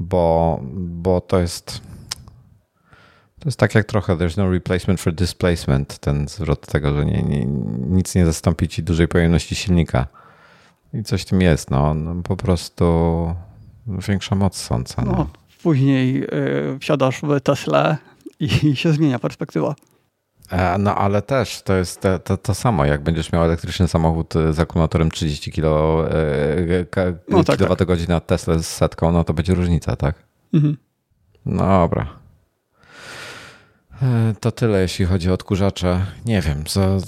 [SPEAKER 1] Bo, bo to jest. To jest tak jak trochę there's no replacement for displacement, ten zwrot tego, że nie, nie, nic nie zastąpi ci dużej pojemności silnika. I coś w tym jest, no, no po prostu większa moc sąca. No. no
[SPEAKER 2] później y, wsiadasz w Tesla i się zmienia perspektywa.
[SPEAKER 1] E, no ale też to jest to, to, to, samo, jak będziesz miał elektryczny samochód z akumulatorem 30 kilo, e, no, tak, kilowatogodzin tak. Tesla z setką, no to będzie różnica, tak? Mhm. No dobra. E, to tyle, jeśli chodzi o odkurzacze. Nie wiem, co,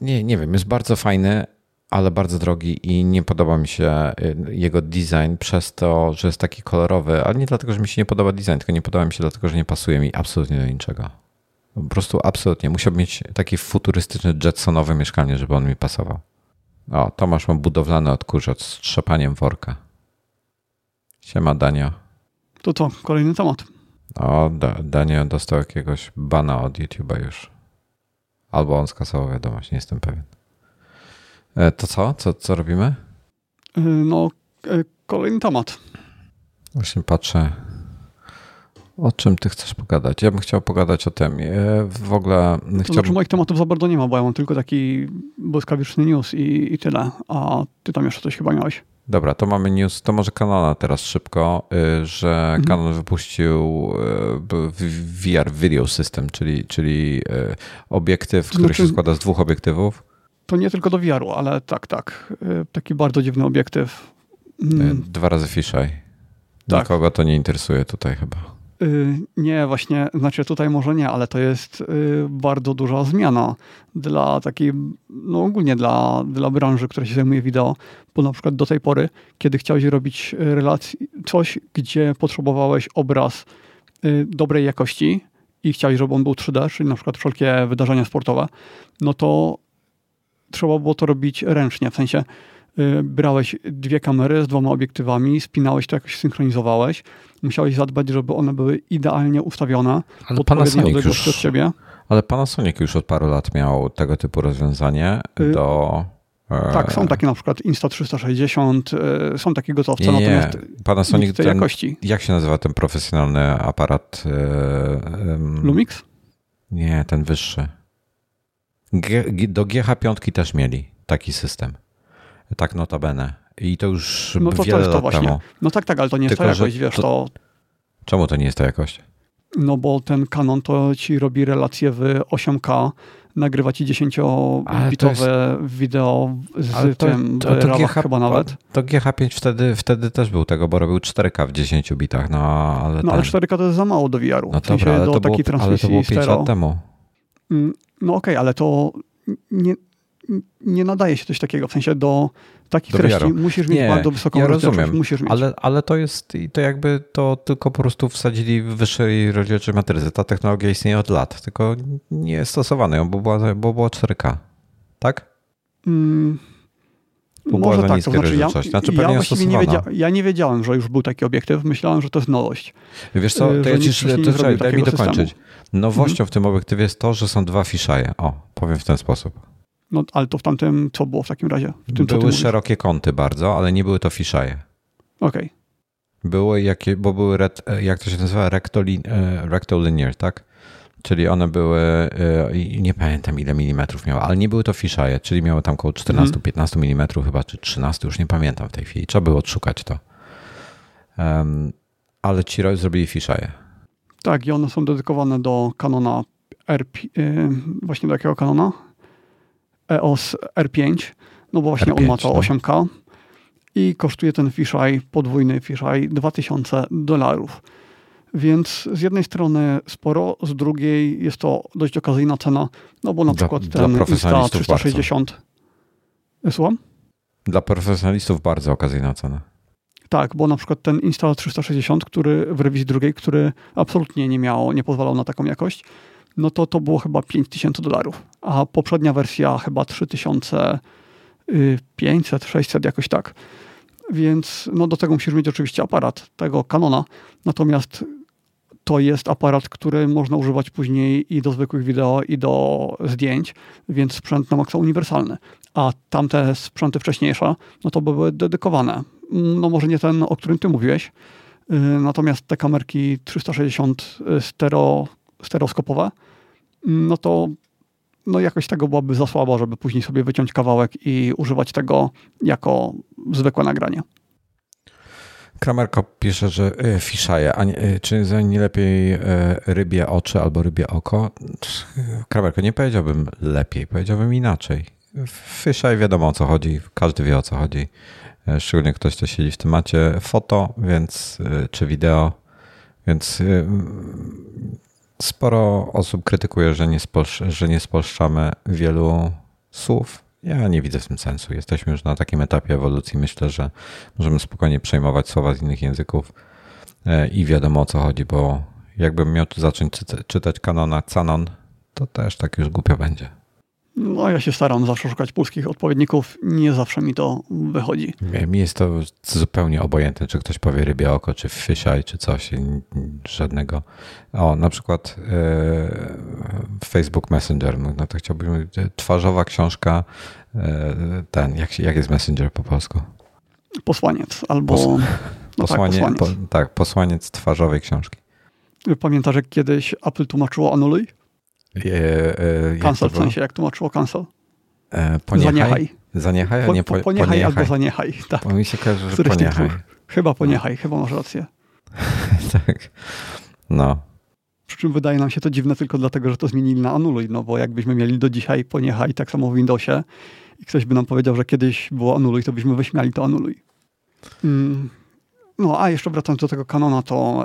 [SPEAKER 1] nie, nie wiem, jest bardzo fajny, ale bardzo drogi i nie podoba mi się jego design przez to, że jest taki kolorowy, ale nie dlatego, że mi się nie podoba design, tylko nie podoba mi się dlatego, że nie pasuje mi absolutnie do niczego. Po prostu absolutnie. Musiałbym mieć taki futurystyczny jetsonowe mieszkanie, żeby on mi pasował. O, Tomasz ma budowlany odkurzacz z trzepaniem worka. Siema, Danio.
[SPEAKER 2] To to, kolejny temat.
[SPEAKER 1] O, da, Danio dostał jakiegoś bana od YouTube'a już. Albo on skasował wiadomość, nie jestem pewien. To co? Co, co robimy?
[SPEAKER 2] No, kolejny temat.
[SPEAKER 1] Właśnie patrzę. O czym ty chcesz pogadać? Ja bym chciał pogadać o tym. W ogóle.
[SPEAKER 2] To chciałbym... znaczy, moich tematów za bardzo nie ma, bo ja mam tylko taki błyskawiczny news i, i tyle. A ty tam jeszcze coś chyba miałeś.
[SPEAKER 1] Dobra, to mamy news, to może Canona teraz szybko, y, że mhm. Canon wypuścił y, VR Video System, czyli, czyli y, obiektyw, który znaczy, się składa z dwóch obiektywów.
[SPEAKER 2] To nie tylko do VR-u, ale tak, tak. Taki bardzo dziwny obiektyw.
[SPEAKER 1] Mm. Dwa razy fisheye. Tak. Nikogo to nie interesuje tutaj chyba.
[SPEAKER 2] Y, nie, właśnie, znaczy tutaj może nie, ale to jest y, bardzo duża zmiana dla takiej, no ogólnie dla, dla branży, która się zajmuje wideo, bo na przykład do tej pory, kiedy chciałeś robić relację, coś, gdzie potrzebowałeś obraz y, dobrej jakości i chciałeś, żeby on był 3D, czyli na przykład wszelkie wydarzenia sportowe, no to trzeba było to robić ręcznie, w sensie Y, brałeś dwie kamery z dwoma obiektywami, spinałeś to jakoś synchronizowałeś. Musiałeś zadbać, żeby one były idealnie ustawione
[SPEAKER 1] ale Panasonic już, od ciebie. Ale Panasonic już od paru lat miał tego typu rozwiązanie y, do...
[SPEAKER 2] E, tak, są takie na przykład Insta360, y, są takie gotowce, nie, natomiast
[SPEAKER 1] Panasonic tej ten, jakości. Jak się nazywa ten profesjonalny aparat?
[SPEAKER 2] Lumix?
[SPEAKER 1] Nie, ten wyższy. G, do GH5 też mieli taki system. Tak notabene. I to już no to wiele to jest to właśnie. Temu.
[SPEAKER 2] No tak, tak, ale to nie jest Tylko, ta jakość, wiesz, to... to...
[SPEAKER 1] Czemu to nie jest ta jakość?
[SPEAKER 2] No bo ten Canon to ci robi relacje w 8K, nagrywa ci 10-bitowe jest... wideo z ale to, tym to, to, GH, chyba nawet.
[SPEAKER 1] To GH5 wtedy, wtedy też był tego, bo robił 4K w 10 bitach, no ale...
[SPEAKER 2] No ale 4K to jest za mało do VR-u.
[SPEAKER 1] No w sensie dobra, ale, do to takiej było, ale to było 5 lat temu.
[SPEAKER 2] Mm, no okej, okay, ale to nie, nie nadaje się coś takiego, w sensie do takich do treści musisz mieć nie, bardzo wysoką ja rozumiem, musisz mieć.
[SPEAKER 1] Ale, ale to jest, to jakby to tylko po prostu wsadzili w wyższej rozdzielczości matrycy. Ta technologia istnieje od lat, tylko nie jest stosowana, bo była, bo była 4K. Tak? Mm,
[SPEAKER 2] bo może tak, to znaczy ja, znaczy ja nie, wiedzia, ja nie wiedziałem, że już był taki obiektyw. Myślałem, że to jest nowość.
[SPEAKER 1] Wiesz co, to ja ci, daj mi dokończyć. Systemu. Nowością mhm. w tym obiektywie jest to, że są dwa fiszaje. O, powiem w ten sposób.
[SPEAKER 2] No, ale to w tamtym co było w takim razie? W tym,
[SPEAKER 1] były szerokie kąty bardzo, ale nie były to fiszaje.
[SPEAKER 2] Okej. Okay.
[SPEAKER 1] Były jakie, bo były, ret, jak to się nazywa, rectolin, e, rectolinear, tak? Czyli one były, e, nie pamiętam ile milimetrów miały, ale nie były to fiszaje, czyli miały tam około 14-15 mm chyba, czy 13, już nie pamiętam w tej chwili. Trzeba było odszukać to. Um, ale ci zrobili fiszaje.
[SPEAKER 2] Tak, i one są dedykowane do kanona RP, yy, właśnie do jakiego kanona? EOS R5, no bo właśnie R5, on ma to 8K no. i kosztuje ten fisheye, podwójny fisheye 2000 dolarów. Więc z jednej strony sporo, z drugiej jest to dość okazyjna cena, no bo na dla, przykład ten Insta 360... Bardzo. Słucham?
[SPEAKER 1] Dla profesjonalistów bardzo okazyjna cena.
[SPEAKER 2] Tak, bo na przykład ten Insta 360, który w rewizji drugiej, który absolutnie nie miał, nie pozwalał na taką jakość, no to to było chyba 5000 dolarów, a poprzednia wersja chyba 3500, 600, jakoś tak. Więc no do tego musisz mieć oczywiście aparat tego Canona, natomiast to jest aparat, który można używać później i do zwykłych wideo, i do zdjęć, więc sprzęt na maksa uniwersalny. A tamte sprzęty wcześniejsze, no to były dedykowane. No może nie ten, o którym ty mówiłeś, y, natomiast te kamerki 360 stereo, stereoskopowe, no to no jakoś tego byłoby za słabo, żeby później sobie wyciąć kawałek i używać tego jako zwykłe nagranie.
[SPEAKER 1] Kramerko pisze, że y, fiszaje, y, czy nie lepiej y, rybie oczy albo rybie oko? Kramerko, nie powiedziałbym lepiej, powiedziałbym inaczej. Fiszaj wiadomo o co chodzi, każdy wie o co chodzi. Szczególnie ktoś, kto siedzi w temacie foto, więc czy wideo, więc Sporo osób krytykuje, że nie, spolsz, że nie spolszczamy wielu słów. Ja nie widzę w tym sensu. Jesteśmy już na takim etapie ewolucji. Myślę, że możemy spokojnie przejmować słowa z innych języków e, i wiadomo o co chodzi, bo jakbym miał tu zacząć czytać kanona Canon, to też tak już głupio będzie.
[SPEAKER 2] No, ja się staram zawsze szukać polskich odpowiedników. Nie zawsze mi to wychodzi.
[SPEAKER 1] Mi jest to zupełnie obojętne, czy ktoś powie rybie oko, czy fisheye, czy coś. Żadnego. O, na przykład e, Facebook Messenger. No to chciałbym, twarzowa książka, e, ten, jak, jak jest Messenger po polsku?
[SPEAKER 2] Posłaniec albo... Pos,
[SPEAKER 1] no posłanie, tak, posłaniec. Po, tak, posłaniec twarzowej książki.
[SPEAKER 2] Pamiętasz, jak kiedyś Apple tłumaczyło anuluj? E, e, cancel, w sensie jak tłumaczyło cancel.
[SPEAKER 1] E, poniechaj? Zaniechaj. Zaniechaj, a nie po,
[SPEAKER 2] po, poniechaj, poniechaj. albo zaniechaj. Tak.
[SPEAKER 1] Bo mi się kojarzy, że poniechaj.
[SPEAKER 2] Chyba poniechaj, no. chyba masz rację.
[SPEAKER 1] tak. No.
[SPEAKER 2] Przy czym wydaje nam się to dziwne tylko dlatego, że to zmienili na anuluj, no bo jakbyśmy mieli do dzisiaj poniechaj, tak samo w Windowsie i ktoś by nam powiedział, że kiedyś było anuluj, to byśmy wyśmiali to anuluj. Mm. No, a jeszcze wracając do tego kanona, to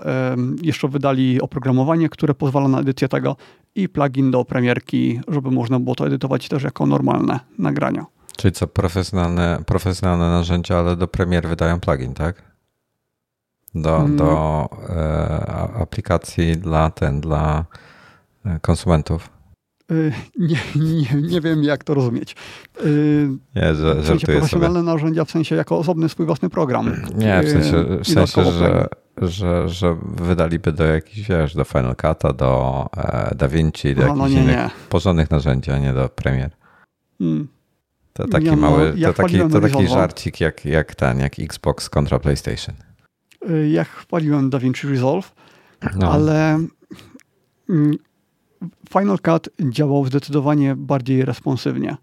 [SPEAKER 2] jeszcze wydali oprogramowanie, które pozwala na edycję tego i plugin do premierki, żeby można było to edytować też jako normalne nagrania.
[SPEAKER 1] Czyli co, profesjonalne, profesjonalne narzędzia, ale do premier wydają plugin, tak? Do, hmm. do e, aplikacji dla ten, dla e, konsumentów.
[SPEAKER 2] Y, nie, nie, nie wiem, jak to rozumieć.
[SPEAKER 1] Y, nie, że,
[SPEAKER 2] w sensie profesjonalne sobie. narzędzia, w sensie jako osobny swój własny program.
[SPEAKER 1] Nie, w sensie, w sensie że, że, że wydaliby do jakichś, wiesz, do Final Cut'a, do e, DaVinci, do no, jakichś no nie, innych nie. porządnych narzędzi, a nie do premier. Hmm. To taki ja, no, mały, to taki, to taki żarcik jak, jak ten, jak Xbox kontra PlayStation.
[SPEAKER 2] Y, jak chwaliłem DaVinci Resolve, no. ale mm, Final Cut działał zdecydowanie bardziej responsywnie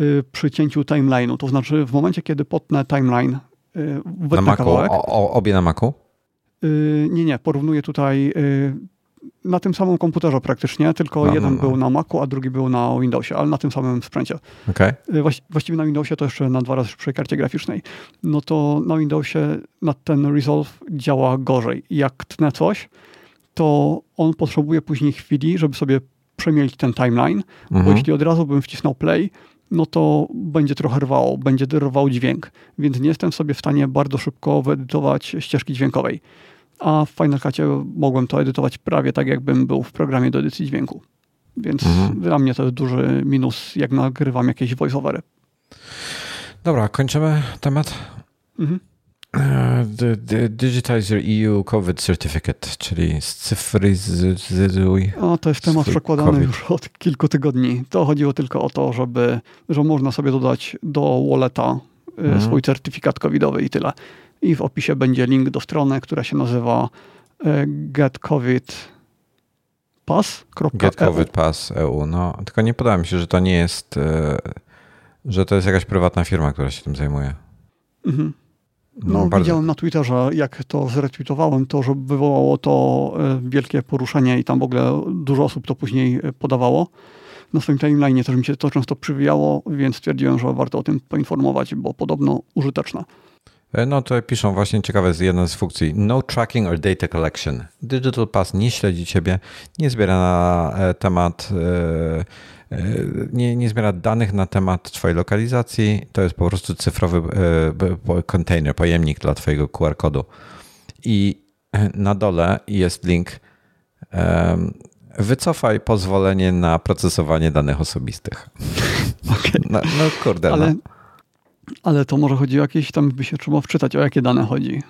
[SPEAKER 2] y, przy cięciu timeline'u. To znaczy w momencie, kiedy potnę timeline
[SPEAKER 1] y, na Macu? Kawałek, o, obie na Macu?
[SPEAKER 2] Y, nie, nie. Porównuję tutaj na tym samym komputerze praktycznie, tylko no, jeden no, no. był na Macu, a drugi był na Windowsie, ale na tym samym sprzęcie.
[SPEAKER 1] Okay.
[SPEAKER 2] właściwie na Windowsie to jeszcze na dwa razy przy karcie graficznej. No to na Windowsie na ten Resolve działa gorzej. Jak tnę coś, to on potrzebuje później chwili, żeby sobie przemielić ten timeline, mhm. bo jeśli od razu bym wcisnął play, no to będzie trochę rwało, będzie rwał dźwięk, więc nie jestem sobie w stanie bardzo szybko wyedytować ścieżki dźwiękowej. A w Final Cutie mogłem to edytować prawie tak, jakbym był w programie do edycji dźwięku. Więc mhm. dla mnie to jest duży minus, jak nagrywam jakieś voiceovery.
[SPEAKER 1] Dobra, kończymy temat. Mhm. The, the Digitize Your EU COVID Certificate, czyli scyfryzuj.
[SPEAKER 2] O, to jest temat przekładany COVID. już od kilku tygodni. To chodziło tylko o to, żeby, że można sobie dodać do walleta mm. swój certyfikat covidowy i tyle. I w opisie będzie link do strony, która się nazywa e, Get COVID Pass.
[SPEAKER 1] Get COVID Pass EU. No, tylko nie podoba mi się, że to nie jest, e, że to jest jakaś prywatna firma, która się tym zajmuje. Mhm.
[SPEAKER 2] No, no widziałem na Twitterze, jak to zretweetowałem, to że wywołało to e, wielkie poruszenie i tam w ogóle dużo osób to później e, podawało. Na swoim timeline też mi się to często przywijało, więc stwierdziłem, że warto o tym poinformować, bo podobno użyteczne.
[SPEAKER 1] E, no to piszą właśnie ciekawe jest jedna z funkcji No tracking or data collection. Digital Pass nie śledzi ciebie, nie zbiera na temat E, nie, nie zbiera danych na temat Twojej lokalizacji. To jest po prostu cyfrowy kontener, pojemnik dla Twojego QR kodu. I na dole jest link. Wycofaj pozwolenie na procesowanie danych osobistych.
[SPEAKER 2] Okay.
[SPEAKER 1] No, no kurde.
[SPEAKER 2] Ale, no. ale to może chodzi o jakieś, tam by się trzeba wczytać, o jakie dane chodzi.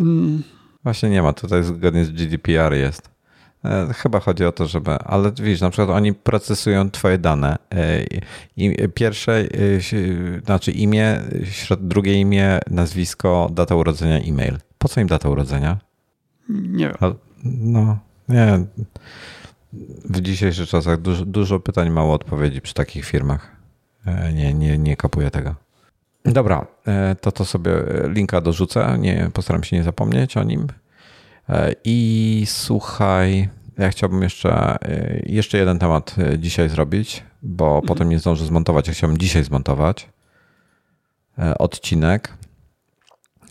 [SPEAKER 1] Mm. Właśnie nie ma, tutaj zgodnie z GDPR jest. E, chyba chodzi o to, żeby, ale widzisz, na przykład oni procesują twoje dane. E, pierwsze, e, znaczy imię, drugie imię, nazwisko, data urodzenia, e-mail. Po co im data urodzenia?
[SPEAKER 2] Nie wiem.
[SPEAKER 1] No, nie. W dzisiejszych czasach dużo, dużo pytań, mało odpowiedzi przy takich firmach. Nie, nie, nie kapuję tego. Dobra, to to sobie linka dorzucę. Nie, postaram się nie zapomnieć o nim. E, I słuchaj, ja chciałbym jeszcze, e, jeszcze jeden temat e, dzisiaj zrobić, bo mhm. potem nie zdążę zmontować. Ja chciałbym dzisiaj zmontować odcinek.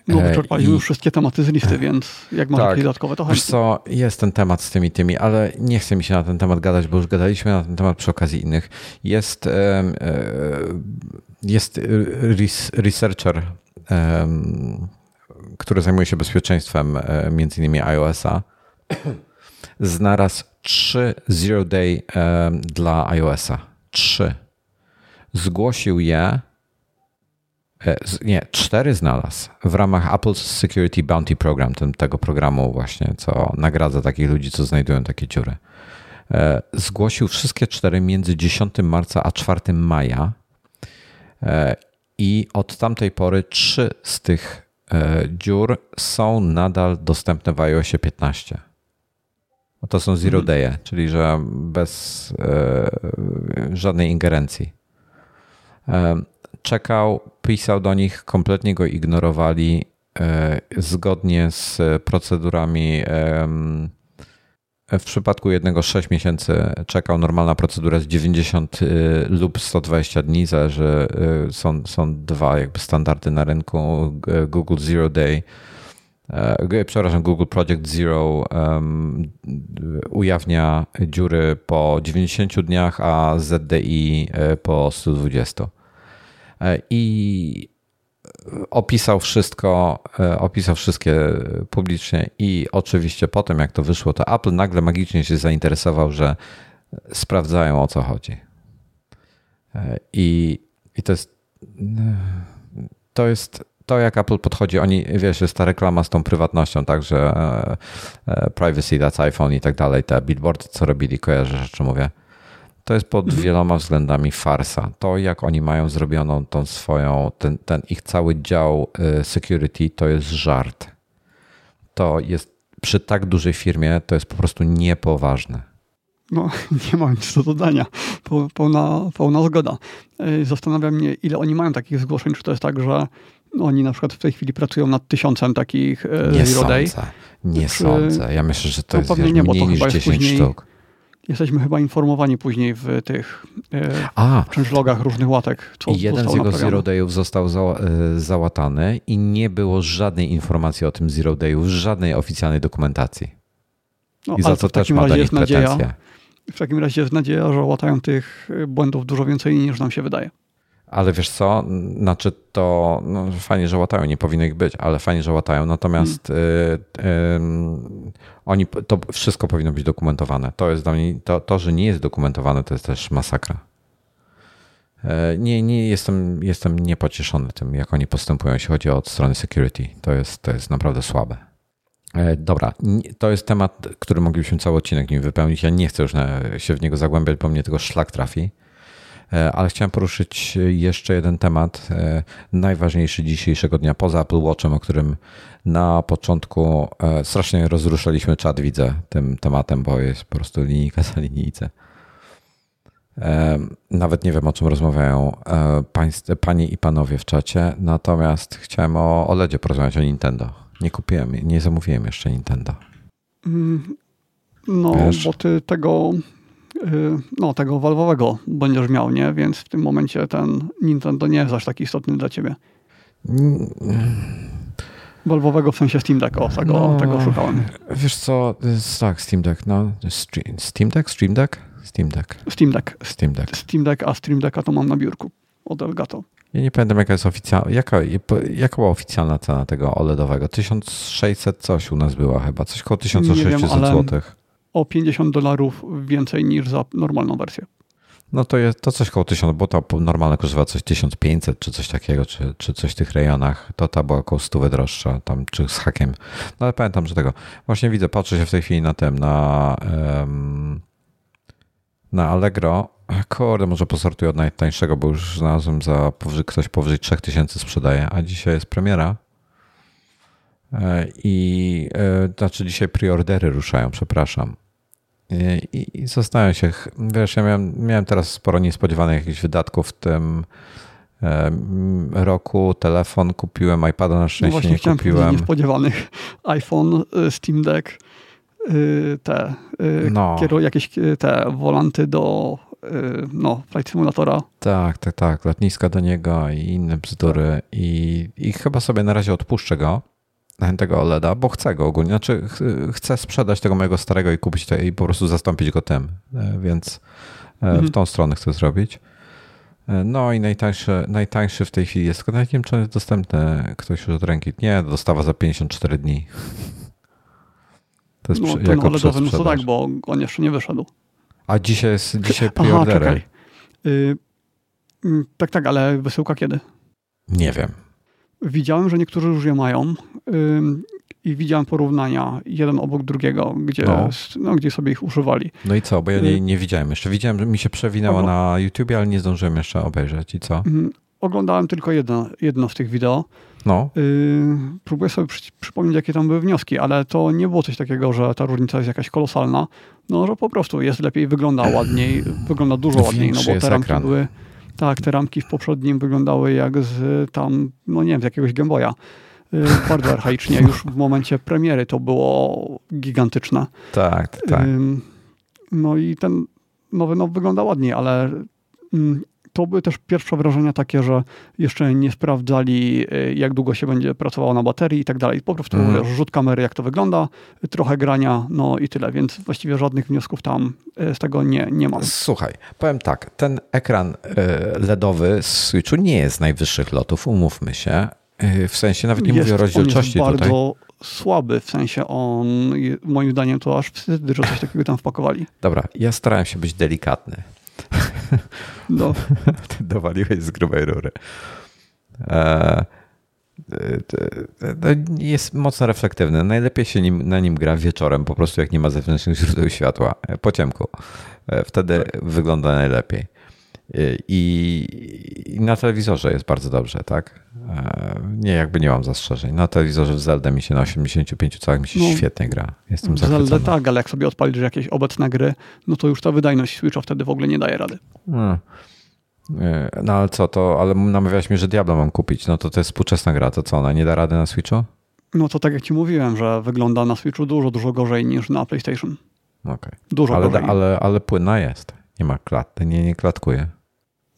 [SPEAKER 2] No, wyczerpaliśmy już wszystkie tematy z listy, więc jak masz tak. jakieś dodatkowe, to
[SPEAKER 1] Wiesz co, jest ten temat z tymi, tymi, ale nie chcę mi się na ten temat gadać, bo już gadaliśmy na ten temat przy okazji innych. Jest, jest researcher który zajmuje się bezpieczeństwem e, między innymi iOS-a, znalazł trzy zero day e, dla iOS-a. trzy. Zgłosił je, e, nie, cztery znalazł w ramach Apple Security Bounty Program, tym, tego programu właśnie, co nagradza takich ludzi, co znajdują takie dziury. Zgłosił wszystkie cztery między 10 marca a 4 maja i od tamtej pory trzy z tych dziur są nadal dostępne w iOSie 15. To są zero mhm. day, czyli że bez żadnej ingerencji czekał, pisał do nich, kompletnie go ignorowali e, zgodnie z procedurami. W przypadku jednego 6 miesięcy czekał, normalna procedura jest 90 e, lub 120 dni, zależy, e, są, są dwa jakby standardy na rynku, Google Zero Day, przepraszam, Google Project Zero um, ujawnia dziury po 90 dniach, a ZDI po 120. E, i opisał wszystko, e, opisał wszystkie publicznie i oczywiście potem jak to wyszło, to Apple nagle magicznie się zainteresował, że sprawdzają o co chodzi. E, I, i to jest to jest to, jak Apple podchodzi. Oni, wiesz, jest ta reklama z tą prywatnością, także privacy, that's iPhone i tak dalej, te billboardy, co robili, kojarzę, czy mówię. To jest pod mhm. wieloma względami farsa. To, jak oni mają zrobioną tą swoją, ten, ten ich cały dział y, security, to jest żart. To jest przy tak dużej firmie, to jest po prostu niepoważne.
[SPEAKER 2] No, nie mam nic do dodania. Pełna, pełna zgoda. Y, Zastanawiam mnie, ile oni mają takich zgłoszeń. Czy to jest tak, że oni na przykład w tej chwili pracują nad tysiącem takich y,
[SPEAKER 1] nie zero day? Sądzę. Nie czy... sądzę. Ja myślę, że to, no, jest wiesz, nie, mniej niż 10 później... sztuk
[SPEAKER 2] jesteśmy chyba informowani później w tych e, A, changelogach różnych łatek.
[SPEAKER 1] Co jeden z jego zero dayów został za, e, załatany i nie było żadnej informacji o tym zero dayu żadnej oficjalnej dokumentacji. No, I za to też ma do nich pretensje.
[SPEAKER 2] W takim razie jest nadzieja, że łatają tych błędów dużo więcej niż nam się wydaje.
[SPEAKER 1] Ale wiesz co, znaczy to no, fajnie, że łatają, nie powinno ich być, ale fajnie, że łatają. Natomiast hmm. y, y, oni, to wszystko powinno być dokumentowane. To jest dla mnie, to, to, że nie jest dokumentowane, to jest też masakra. E, nie, nie jestem, jestem niepocieszony tym, jak oni postępują, jeśli chodzi o od strony security. To jest, to jest naprawdę słabe. E, dobra, to jest temat, który moglibyśmy cały odcinek nim wypełnić. Ja nie chcę już się w niego zagłębiać, bo mnie tego szlak trafi. E, ale chciałem poruszyć jeszcze jeden temat, e, najważniejszy dzisiejszego dnia, poza Apple Watchem, o którym na początku e, strasznie rozruszaliśmy czat, widzę, tym tematem, bo jest po prostu linijka za linijce. Nawet nie wiem, o czym rozmawiają panie i panowie w czacie, natomiast chciałem o OLEDzie porozmawiać, o Nintendo. Nie kupiłem, nie zamówiłem jeszcze Nintendo.
[SPEAKER 2] Mm, no, Wiesz? bo ty tego no, tego walwowego będziesz miał, nie? Więc w tym momencie ten Nintendo nie jest aż taki istotny dla ciebie. Walwowego w sensie Steam Deck, o, tego, no, tego szukałem.
[SPEAKER 1] Wiesz co, tak, Steam Deck, no. Steam Deck? Stream Deck? Steam Deck.
[SPEAKER 2] Steam Deck.
[SPEAKER 1] Steam Deck.
[SPEAKER 2] Steam Deck, a Stream Decka to mam na biurku od Elgato.
[SPEAKER 1] Ja nie pamiętam, jaka jest oficjalna, jaka, jaka była oficjalna cena tego OLEDowego? 1600 coś u nas była chyba, coś około 1600 zł
[SPEAKER 2] o 50 dolarów więcej niż za normalną wersję.
[SPEAKER 1] No to jest to coś koło 1000, bo ta normalna kosztowała coś 1500 czy coś takiego, czy, czy coś w tych rejonach. To ta była około 100 droższa, tam czy z hakiem. No ale pamiętam, że tego. Właśnie widzę, patrzę się w tej chwili na tym, na, um, na Allegro. Kurde, może posortuję od najtańszego, bo już znalazłem za powyżej, ktoś powyżej 3000 sprzedaje, a dzisiaj jest premiera. E, I e, znaczy dzisiaj preordery ruszają, przepraszam. I, i zastanawiam się, wiesz, ja miałem, miałem teraz sporo niespodziewanych jakichś wydatków w tym e, roku. Telefon kupiłem, iPada na szczęście no nie kupiłem.
[SPEAKER 2] niespodziewanych. iPhone, Steam Deck, te no. jakieś te wolanty do no, Flight Simulatora.
[SPEAKER 1] Tak, tak, tak. Lotniska do niego i inne bzdury. I, I chyba sobie na razie odpuszczę go tego OLEDa, bo chcę go ogólnie. Znaczy, chcę sprzedać tego mojego starego i kupić to i po prostu zastąpić go tym, e, więc e, mhm. w tą stronę chcę zrobić. E, no i najtańszy, najtańszy w tej chwili jest, tylko wiem, czy jest dostępny ktoś już od ręki. Nie, dostawa za 54 dni.
[SPEAKER 2] To jest no, przy, jako OLEDowy, no to tak, bo on jeszcze nie wyszedł.
[SPEAKER 1] A dzisiaj jest dzisiaj preordery.
[SPEAKER 2] Y, mm, tak, tak, ale wysyłka kiedy?
[SPEAKER 1] Nie wiem.
[SPEAKER 2] Widziałem, że niektórzy już je mają i widziałem porównania jeden obok drugiego, gdzie, no. no. gdzie sobie ich używali.
[SPEAKER 1] No i co? Bo ja nie, nie widziałem jeszcze. Widziałem, że mi się przewinęło na YouTube, ale nie zdążyłem jeszcze obejrzeć. I co? Mhm.
[SPEAKER 2] Oglądałem tylko jedno, jedno z tych wideo.
[SPEAKER 1] No.
[SPEAKER 2] Yy, próbuję sobie przy, przypomnieć, jakie tam były wnioski, ale to nie było coś takiego, że ta różnica jest jakaś kolosalna. No, że po prostu jest lepiej, wygląda ładniej, wygląda dużo ładniej, no bo te ramki ekran. były. Tak, te ramki w poprzednim wyglądały jak z tam, no nie wiem, z jakiegoś Gameboya. Yy, bardzo archaicznie. Już w momencie premiery to było gigantyczne.
[SPEAKER 1] Tak, tak.
[SPEAKER 2] No i ten nowy no, wygląda ładniej, ale mm, to były też pierwsze wrażenia takie, że jeszcze nie sprawdzali, y, jak długo się będzie pracowało na baterii i tak dalej. Po prostu mm. rzut kamery, jak to wygląda, trochę grania, no i tyle, więc właściwie żadnych wniosków tam y, z tego nie, nie mam.
[SPEAKER 1] Słuchaj, powiem tak, ten ekran y, LEDowy z Switchu nie jest z najwyższych lotów, umówmy się. W sensie nawet nie jest, mówię o rozdzielczości
[SPEAKER 2] on jest
[SPEAKER 1] tutaj.
[SPEAKER 2] bardzo słaby, w sensie on, moim zdaniem to aż wstyd, że coś takiego tam wpakowali.
[SPEAKER 1] Dobra, ja starałem się być delikatny.
[SPEAKER 2] No.
[SPEAKER 1] Dowaliłeś z grubej rury. E, jest mocno reflektywny. Najlepiej się nim, na nim gra wieczorem, po prostu jak nie ma zewnętrznych źródeł światła, e, po ciemku. E, wtedy tak. wygląda najlepiej. I, na telewizorze jest bardzo dobrze, tak? Nie, jakby nie mam zastrzeżeń. Na telewizorze w Zelda mi się na 85 calach mi się no, świetnie gra. Jestem zachwycony. Zelda
[SPEAKER 2] tak, ale jak sobie odpalisz jakieś obecne gry, no to już ta wydajność Switcha wtedy w ogóle nie daje rady.
[SPEAKER 1] No. No ale co to, ale namawiałeś mnie, że Diablo mam kupić. No to to jest współczesna gra, to co, ona nie da rady na Switchu?
[SPEAKER 2] No to tak jak ci mówiłem, że wygląda na Switchu dużo, dużo gorzej niż na PlayStation.
[SPEAKER 1] Okej. Okay.
[SPEAKER 2] Dużo
[SPEAKER 1] ale,
[SPEAKER 2] gorzej.
[SPEAKER 1] Ale, ale płynna jest. Nie ma klat, nie, nie klatkuje.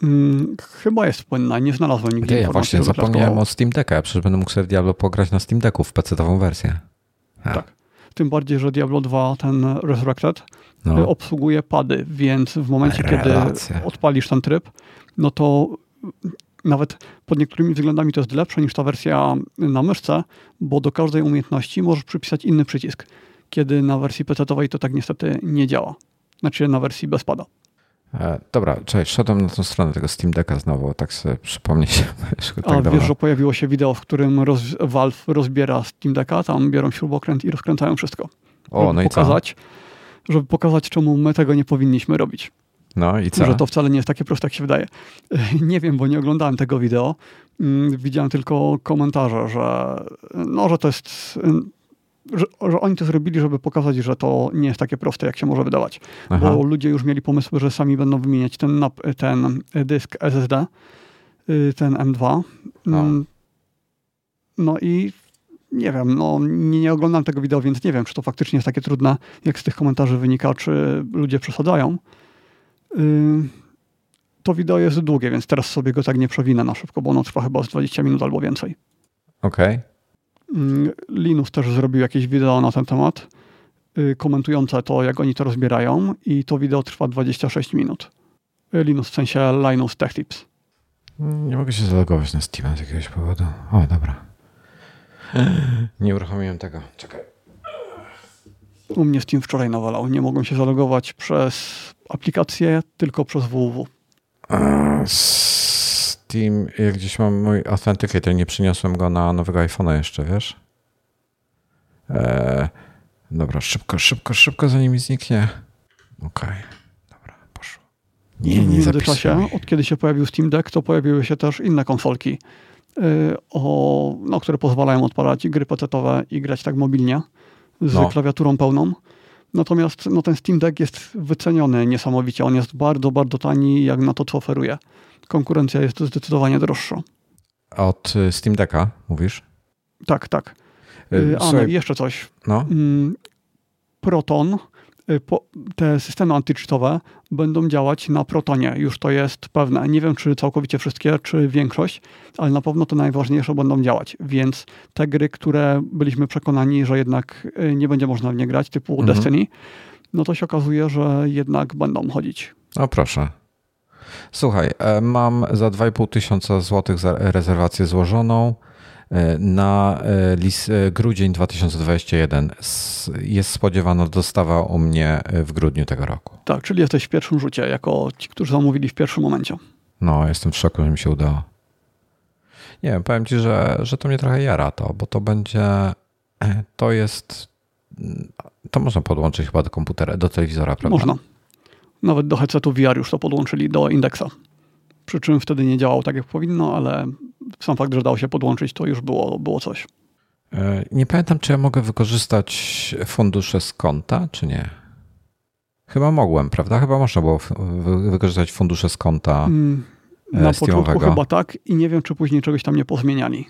[SPEAKER 2] Hmm, chyba jest płynna, nie znalazłem nigdzie
[SPEAKER 1] Ja właśnie zapomniałem o Steam Decka, ja przecież będę mógł sobie Diablo pograć na Steam Decku w PC-ową wersję.
[SPEAKER 2] Tak. Tym bardziej, że Diablo 2, ten Resurrected, no. Y, obsługuje pady, więc w momencie, Relacja. kiedy odpalisz ten tryb, no to nawet pod niektórymi względami to jest lepsze niż ta wersja na myszce, bo do każdej umiejętności możesz przypisać inny przycisk, kiedy na wersji PC-owej to tak niestety nie działa. Znaczy na wersji bez pada.
[SPEAKER 1] E, dobra, cześć, szedłem na tą stronę tego Steam Decka znowu, tak sobie przypomnieć.
[SPEAKER 2] tak A wiesz, że pojawiło się wideo, w którym roz, Valve rozbiera Steam Decka, tam biorą śrubokręt i rozkręcają wszystko.
[SPEAKER 1] O, no i
[SPEAKER 2] pokazać, co? Żeby pokazać, czemu my tego nie powinniśmy robić.
[SPEAKER 1] No i co?
[SPEAKER 2] Że to wcale nie jest takie proste, jak się wydaje. Nie wiem, bo nie oglądałem tego wideo. Mm, widziałem tylko komentarze, że, no, że to jest że, że, oni to zrobili, żeby pokazać, że to nie jest takie proste, jak się może wydawać. Aha. Bo ludzie już mieli pomysły, że sami będą wymieniać ten, ten dysk SSD, y, ten M2. No, mm, no i nie wiem, no nie, nie oglądam tego wideo, więc nie wiem, czy to faktycznie jest takie trudne, jak z tych komentarzy wynika, czy ludzie przesadzają. Y, to wideo jest długie, więc teraz sobie go tak nie przewinę na szybko, bo ono trwa chyba z 20 minut albo więcej.
[SPEAKER 1] Okej. Okay.
[SPEAKER 2] Mm, Linus też zrobił jakieś wideo na ten temat, y, komentujące to, jak oni to rozbierają i to wideo trwa 26 minut. Y, Linus w sensie Linus Tech Tips.
[SPEAKER 1] Nie mogę się zalogować na Steam z jakiegoś powodu. O, dobra. Nie uruchomiłem tego. Czekaj.
[SPEAKER 2] U mnie Steam wczoraj nawalał. Nie mogłem się zalogować przez aplikację, tylko przez www.
[SPEAKER 1] Steam, jak gdzieś mam mój Authenticator, nie przyniosłem go na nowego iPhone'a jeszcze, wiesz? Eee, dobra, szybko, szybko, szybko, zanim mi zniknie. Okej, okay. dobra, poszło.
[SPEAKER 2] Nie, nie W międzyczasie, od kiedy się pojawił Steam Deck, to pojawiły się też inne konsolki, yy, o, no, które pozwalają odpalać gry pecetowe i grać tak mobilnie z no. klawiaturą pełną. Natomiast no, ten Steam Deck jest wyceniony niesamowicie. On jest bardzo, bardzo tani jak na to, co oferuje konkurencja jest zdecydowanie droższa.
[SPEAKER 1] Od y, Steam Decka mówisz?
[SPEAKER 2] Tak, tak. Y, y, a, no jeszcze coś.
[SPEAKER 1] No. Mm,
[SPEAKER 2] Proton, te systemy antycheatowe będą działać na Protonie. Już to jest pewne. Nie wiem, czy całkowicie wszystkie, czy większość, ale na pewno te najważniejsze będą działać. Więc te gry, które byliśmy przekonani, że jednak nie będzie można w nie grać, typu mhm. Destiny, no to się okazuje, że jednak będą chodzić.
[SPEAKER 1] O proszę. Słuchaj, e, mam za 2,5 tysiąca złotych rezerwację złożoną. Na lis, grudzień 2021 jest spodziewana dostawa u mnie w grudniu tego roku.
[SPEAKER 2] Tak, czyli jesteś w pierwszym rzucie, jako ci, którzy zamówili w pierwszym momencie.
[SPEAKER 1] No, jestem w szoku, że mi się udało. Nie wiem, powiem ci, że, że to mnie trochę jara to, bo to będzie, to jest, to można podłączyć chyba do komputera, do telewizora, prawda?
[SPEAKER 2] Można. Nawet do headsetu VR już to podłączyli do indeksa. Przy czym wtedy nie działał tak jak powinno, ale sam fakt, że dało się podłączyć, to już było, było coś.
[SPEAKER 1] E, nie pamiętam, czy ja mogę wykorzystać fundusze z konta, czy nie. Chyba mogłem, prawda? Chyba można było wykorzystać fundusze z konta. Mm,
[SPEAKER 2] e, na początku chyba tak i nie wiem, czy później czegoś tam nie pozmieniali.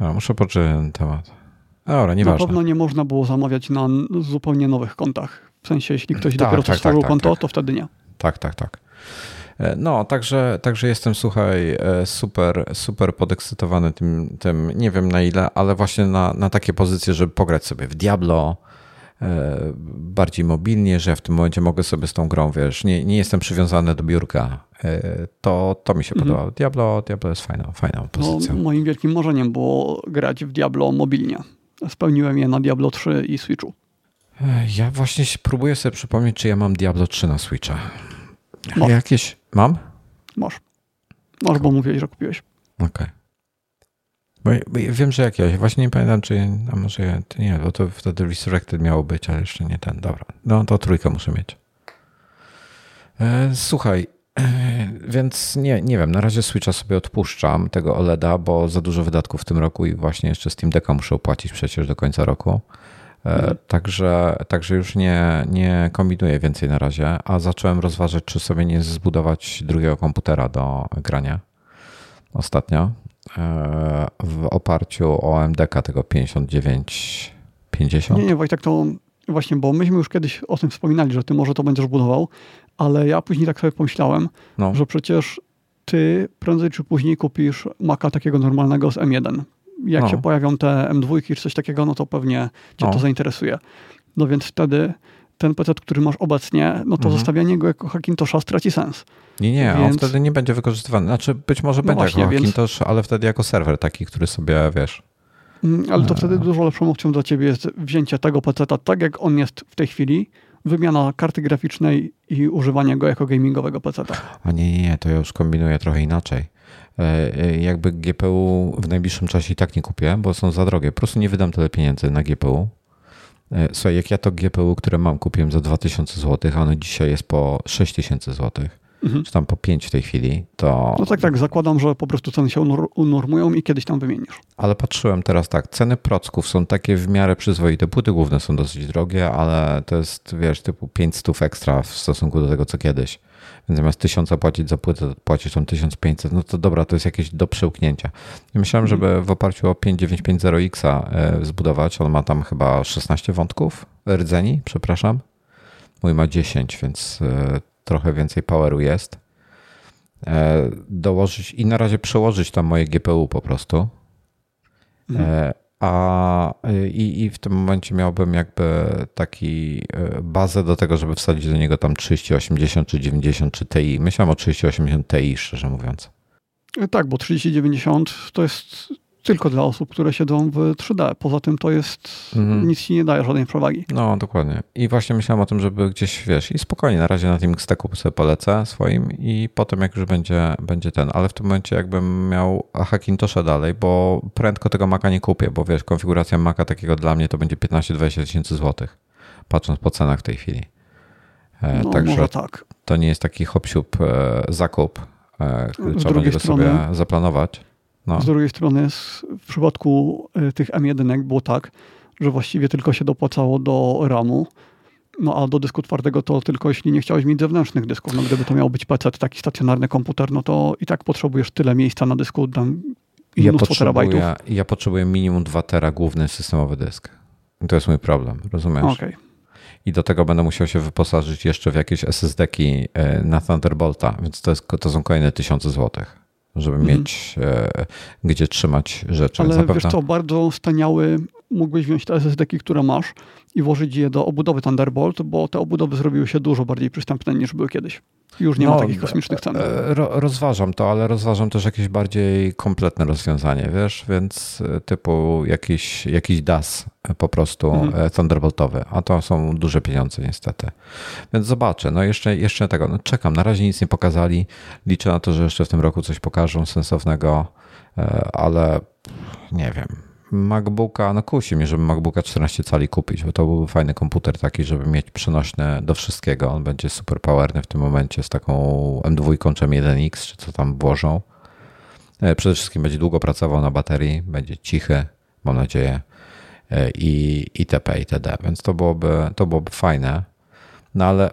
[SPEAKER 1] No, muszę poczytać ten temat. Dobra, nieważne.
[SPEAKER 2] Na pewno nie można było zamawiać na zupełnie nowych kontach. W sensie, jeśli ktoś tak, dopiero tak, stworzył tak, konto, tak. to wtedy nie.
[SPEAKER 1] Tak, tak, tak. E, no, także, także jestem, słuchaj, e, super, super podekscytowany tym, tym, nie wiem na ile, ale właśnie na, na takie pozycje, żeby pograć sobie w Diablo, e, bardziej mobilnie, że ja w tym momencie mogę sobie z tą grą, wiesz, nie, nie jestem przywiązany do biurka. To, to mi się mhm. podoba. Diablo, Diablo jest fajną, fajną pozycją.
[SPEAKER 2] No, moim wielkim marzeniem było grać w Diablo mobilnie. Spełniłem je na Diablo 3 i Switchu.
[SPEAKER 1] Ja właśnie próbuję sobie przypomnieć, czy ja mam Diablo 3 na Switcha. Masz. Jakieś mam?
[SPEAKER 2] Masz. Masz, bo mówiłeś, że kupiłeś.
[SPEAKER 1] Okej. Okay. Bo, bo wiem, że jakieś. Właśnie nie pamiętam, czy. A może nie, bo to wtedy Resurrected miało być, ale jeszcze nie ten. Dobra. No to trójkę muszę mieć. E, słuchaj, e, więc nie, nie wiem, na razie Switcha sobie odpuszczam tego OLEDa, bo za dużo wydatków w tym roku i właśnie jeszcze Steam Decka muszę opłacić przecież do końca roku. Mhm. Także, także już nie, nie kombinuję więcej na razie, a zacząłem rozważać, czy sobie nie zbudować drugiego komputera do grania ostatnio e, w oparciu o MDK tego 5950.
[SPEAKER 2] Nie, nie, Wojtek, to właśnie, bo myśmy już kiedyś o tym wspominali, że ty może to będziesz budował, ale ja później tak sobie pomyślałem, no. że przecież ty prędzej czy później kupisz Maca takiego normalnego z M1 jak no. się pojawią te M2 czy coś takiego, no to pewnie cię no. to zainteresuje. No więc wtedy ten PC, który masz obecnie, no to mhm. zostawianie go jako Hackintosha straci sens.
[SPEAKER 1] Nie, nie, więc... on wtedy nie będzie wykorzystywany. Znaczy być może no będzie właśnie, jako Hackintosh, więc... ale wtedy jako serwer taki, który sobie, wiesz...
[SPEAKER 2] Mm, ale to wtedy dużo lepszą opcją dla ciebie jest wzięcie tego PC tak jak on jest w tej chwili, wymiana karty graficznej i używanie go jako gamingowego PC.
[SPEAKER 1] A nie, nie, nie, to ja już kombinuję trochę inaczej. E, e, jakby GPU w najbliższym czasie i tak nie kupię, bo są za drogie. Po prostu nie wydam tyle pieniędzy na GPU. E, słuchaj, jak ja to GPU, które mam, kupiłem za 2000 zł, a ono dzisiaj jest po 6000 zł, mhm. czy tam po 5 w tej chwili, to...
[SPEAKER 2] No tak, tak, zakładam, że po prostu ceny się unormują i kiedyś tam wymienisz.
[SPEAKER 1] Ale patrzyłem teraz tak, ceny procków są takie w miarę przyzwoite, płyty główne są dosyć drogie, ale to jest, wiesz, typu 500 ekstra w stosunku do tego, co kiedyś. Więc zamiast 1000 płacić za płytę, płacić tam 1500, no to dobra, to jest jakieś do przełknięcia. Ja myślałem, żeby mhm. w oparciu o 5950X e, zbudować, on ma tam chyba 16 wątków rdzeni, przepraszam. Mój ma 10, więc e, trochę więcej poweru jest. E, dołożyć i na razie przełożyć tam moje GPU po prostu. Mhm. A, i, I w tym momencie miałbym jakby taki e, bazę do tego, żeby wsadzić do niego tam 3080 czy 90 czy Ti. Myślałem o 3080 Ti, szczerze mówiąc.
[SPEAKER 2] Tak, bo 3090 to jest tylko dla osób, które siedzą w 3D. Poza tym to jest, mhm. nic ci nie daje żadnej przewagi.
[SPEAKER 1] No, dokładnie. I właśnie myślałem o tym, żeby gdzieś, wiesz, i spokojnie, na razie na tym Xteku sobie polecę swoim i potem jak już będzie, będzie ten, ale w tym momencie jakbym miał Hackintosha dalej, bo prędko tego Maca nie kupię, bo wiesz, konfiguracja Maca takiego dla mnie to będzie 15-20 tysięcy złotych, patrząc po cenach w tej chwili.
[SPEAKER 2] E, no, Także tak.
[SPEAKER 1] to nie jest taki hop e, zakup, e, który trzeba będzie strony... sobie zaplanować.
[SPEAKER 2] No. Z drugiej strony w przypadku y, tych M1 było tak, że właściwie tylko się dopłacało do RAMu, no a do dysku twardego to tylko jeśli nie chciałeś mieć zewnętrznych dysków. No gdyby to miał być PC, taki stacjonarny komputer, no to i tak potrzebujesz tyle miejsca na dysku, tam ja potrzebuję,
[SPEAKER 1] ja potrzebuję minimum 2 tera główny systemowy dysk. To jest mój problem, rozumiesz?
[SPEAKER 2] Okay.
[SPEAKER 1] I do tego będę musiał się wyposażyć jeszcze w jakieś SSD-ki y, na Thunderbolta, więc to, jest, to są kolejne tysiące złotych żeby mhm. mieć e, gdzie trzymać rzeczy.
[SPEAKER 2] Ale Zapewne... wiesz co, bardzo staniały mógłbyś wziąć te SSD-ki, które masz i włożyć je do obudowy Thunderbolt, bo te obudowy zrobiły się dużo bardziej przystępne niż były kiedyś. Już nie no, ma takich kosmicznych cen.
[SPEAKER 1] E, ro, rozważam to, ale rozważam też jakieś bardziej kompletne rozwiązanie, wiesz, więc e, typu jakiś, jakiś DAS po prostu mhm. Thunderboltowy, a to są duże pieniądze niestety. Więc zobaczę, no jeszcze, jeszcze tego, no czekam, na razie nic nie pokazali, liczę na to, że jeszcze w tym roku coś pokażą sensownego, ale nie wiem, MacBooka, no kusi mnie, żeby MacBooka 14 cali kupić, bo to był fajny komputer taki, żeby mieć przenośne do wszystkiego. On będzie super powerny w tym momencie z taką M2 czy M1X, czy co tam włożą. E, przede wszystkim będzie długo pracował na baterii, będzie cichy, mam nadzieję, e, i itp. itd. Więc to byłoby, to byłoby fajne. No ale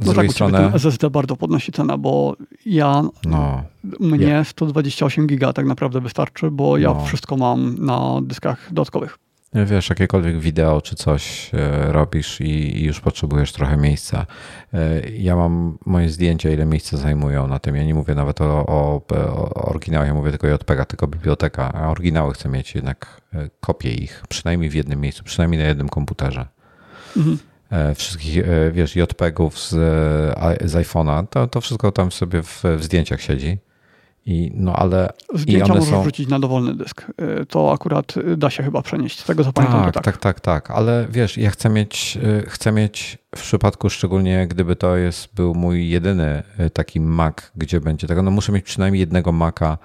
[SPEAKER 2] z no drugiej tak, strony... ten SSD bardzo podnosi cenę, bo ja, no, mnie yeah. 128 giga tak naprawdę wystarczy, bo ja no. wszystko mam na dyskach dodatkowych.
[SPEAKER 1] Wiesz, jakiekolwiek wideo czy coś e, robisz i, już potrzebujesz trochę miejsca. E, ja mam moje zdjęcia, ile miejsca zajmują na tym. Ja nie mówię nawet o, o, o oryginałach, ja mówię tylko JPEGa, tylko biblioteka, a oryginały chcę mieć jednak e, kopię ich, przynajmniej w jednym miejscu, przynajmniej na jednym komputerze. Mhm. E, wszystkich, e, wiesz, JPEGów z, z iPhone'a, to, to wszystko tam sobie w, w zdjęciach siedzi. I, no ale
[SPEAKER 2] Zdjęcia możesz są... wrzucić na dowolny dysk. E, to akurat da się chyba przenieść. Z tego co pamiętam,
[SPEAKER 1] tak, tak. tak, tak, tak. Ale wiesz, ja chcę mieć, chcę mieć w przypadku szczególnie, gdyby to jest był mój jedyny taki Mac, gdzie będzie tego, no muszę mieć przynajmniej jednego Maca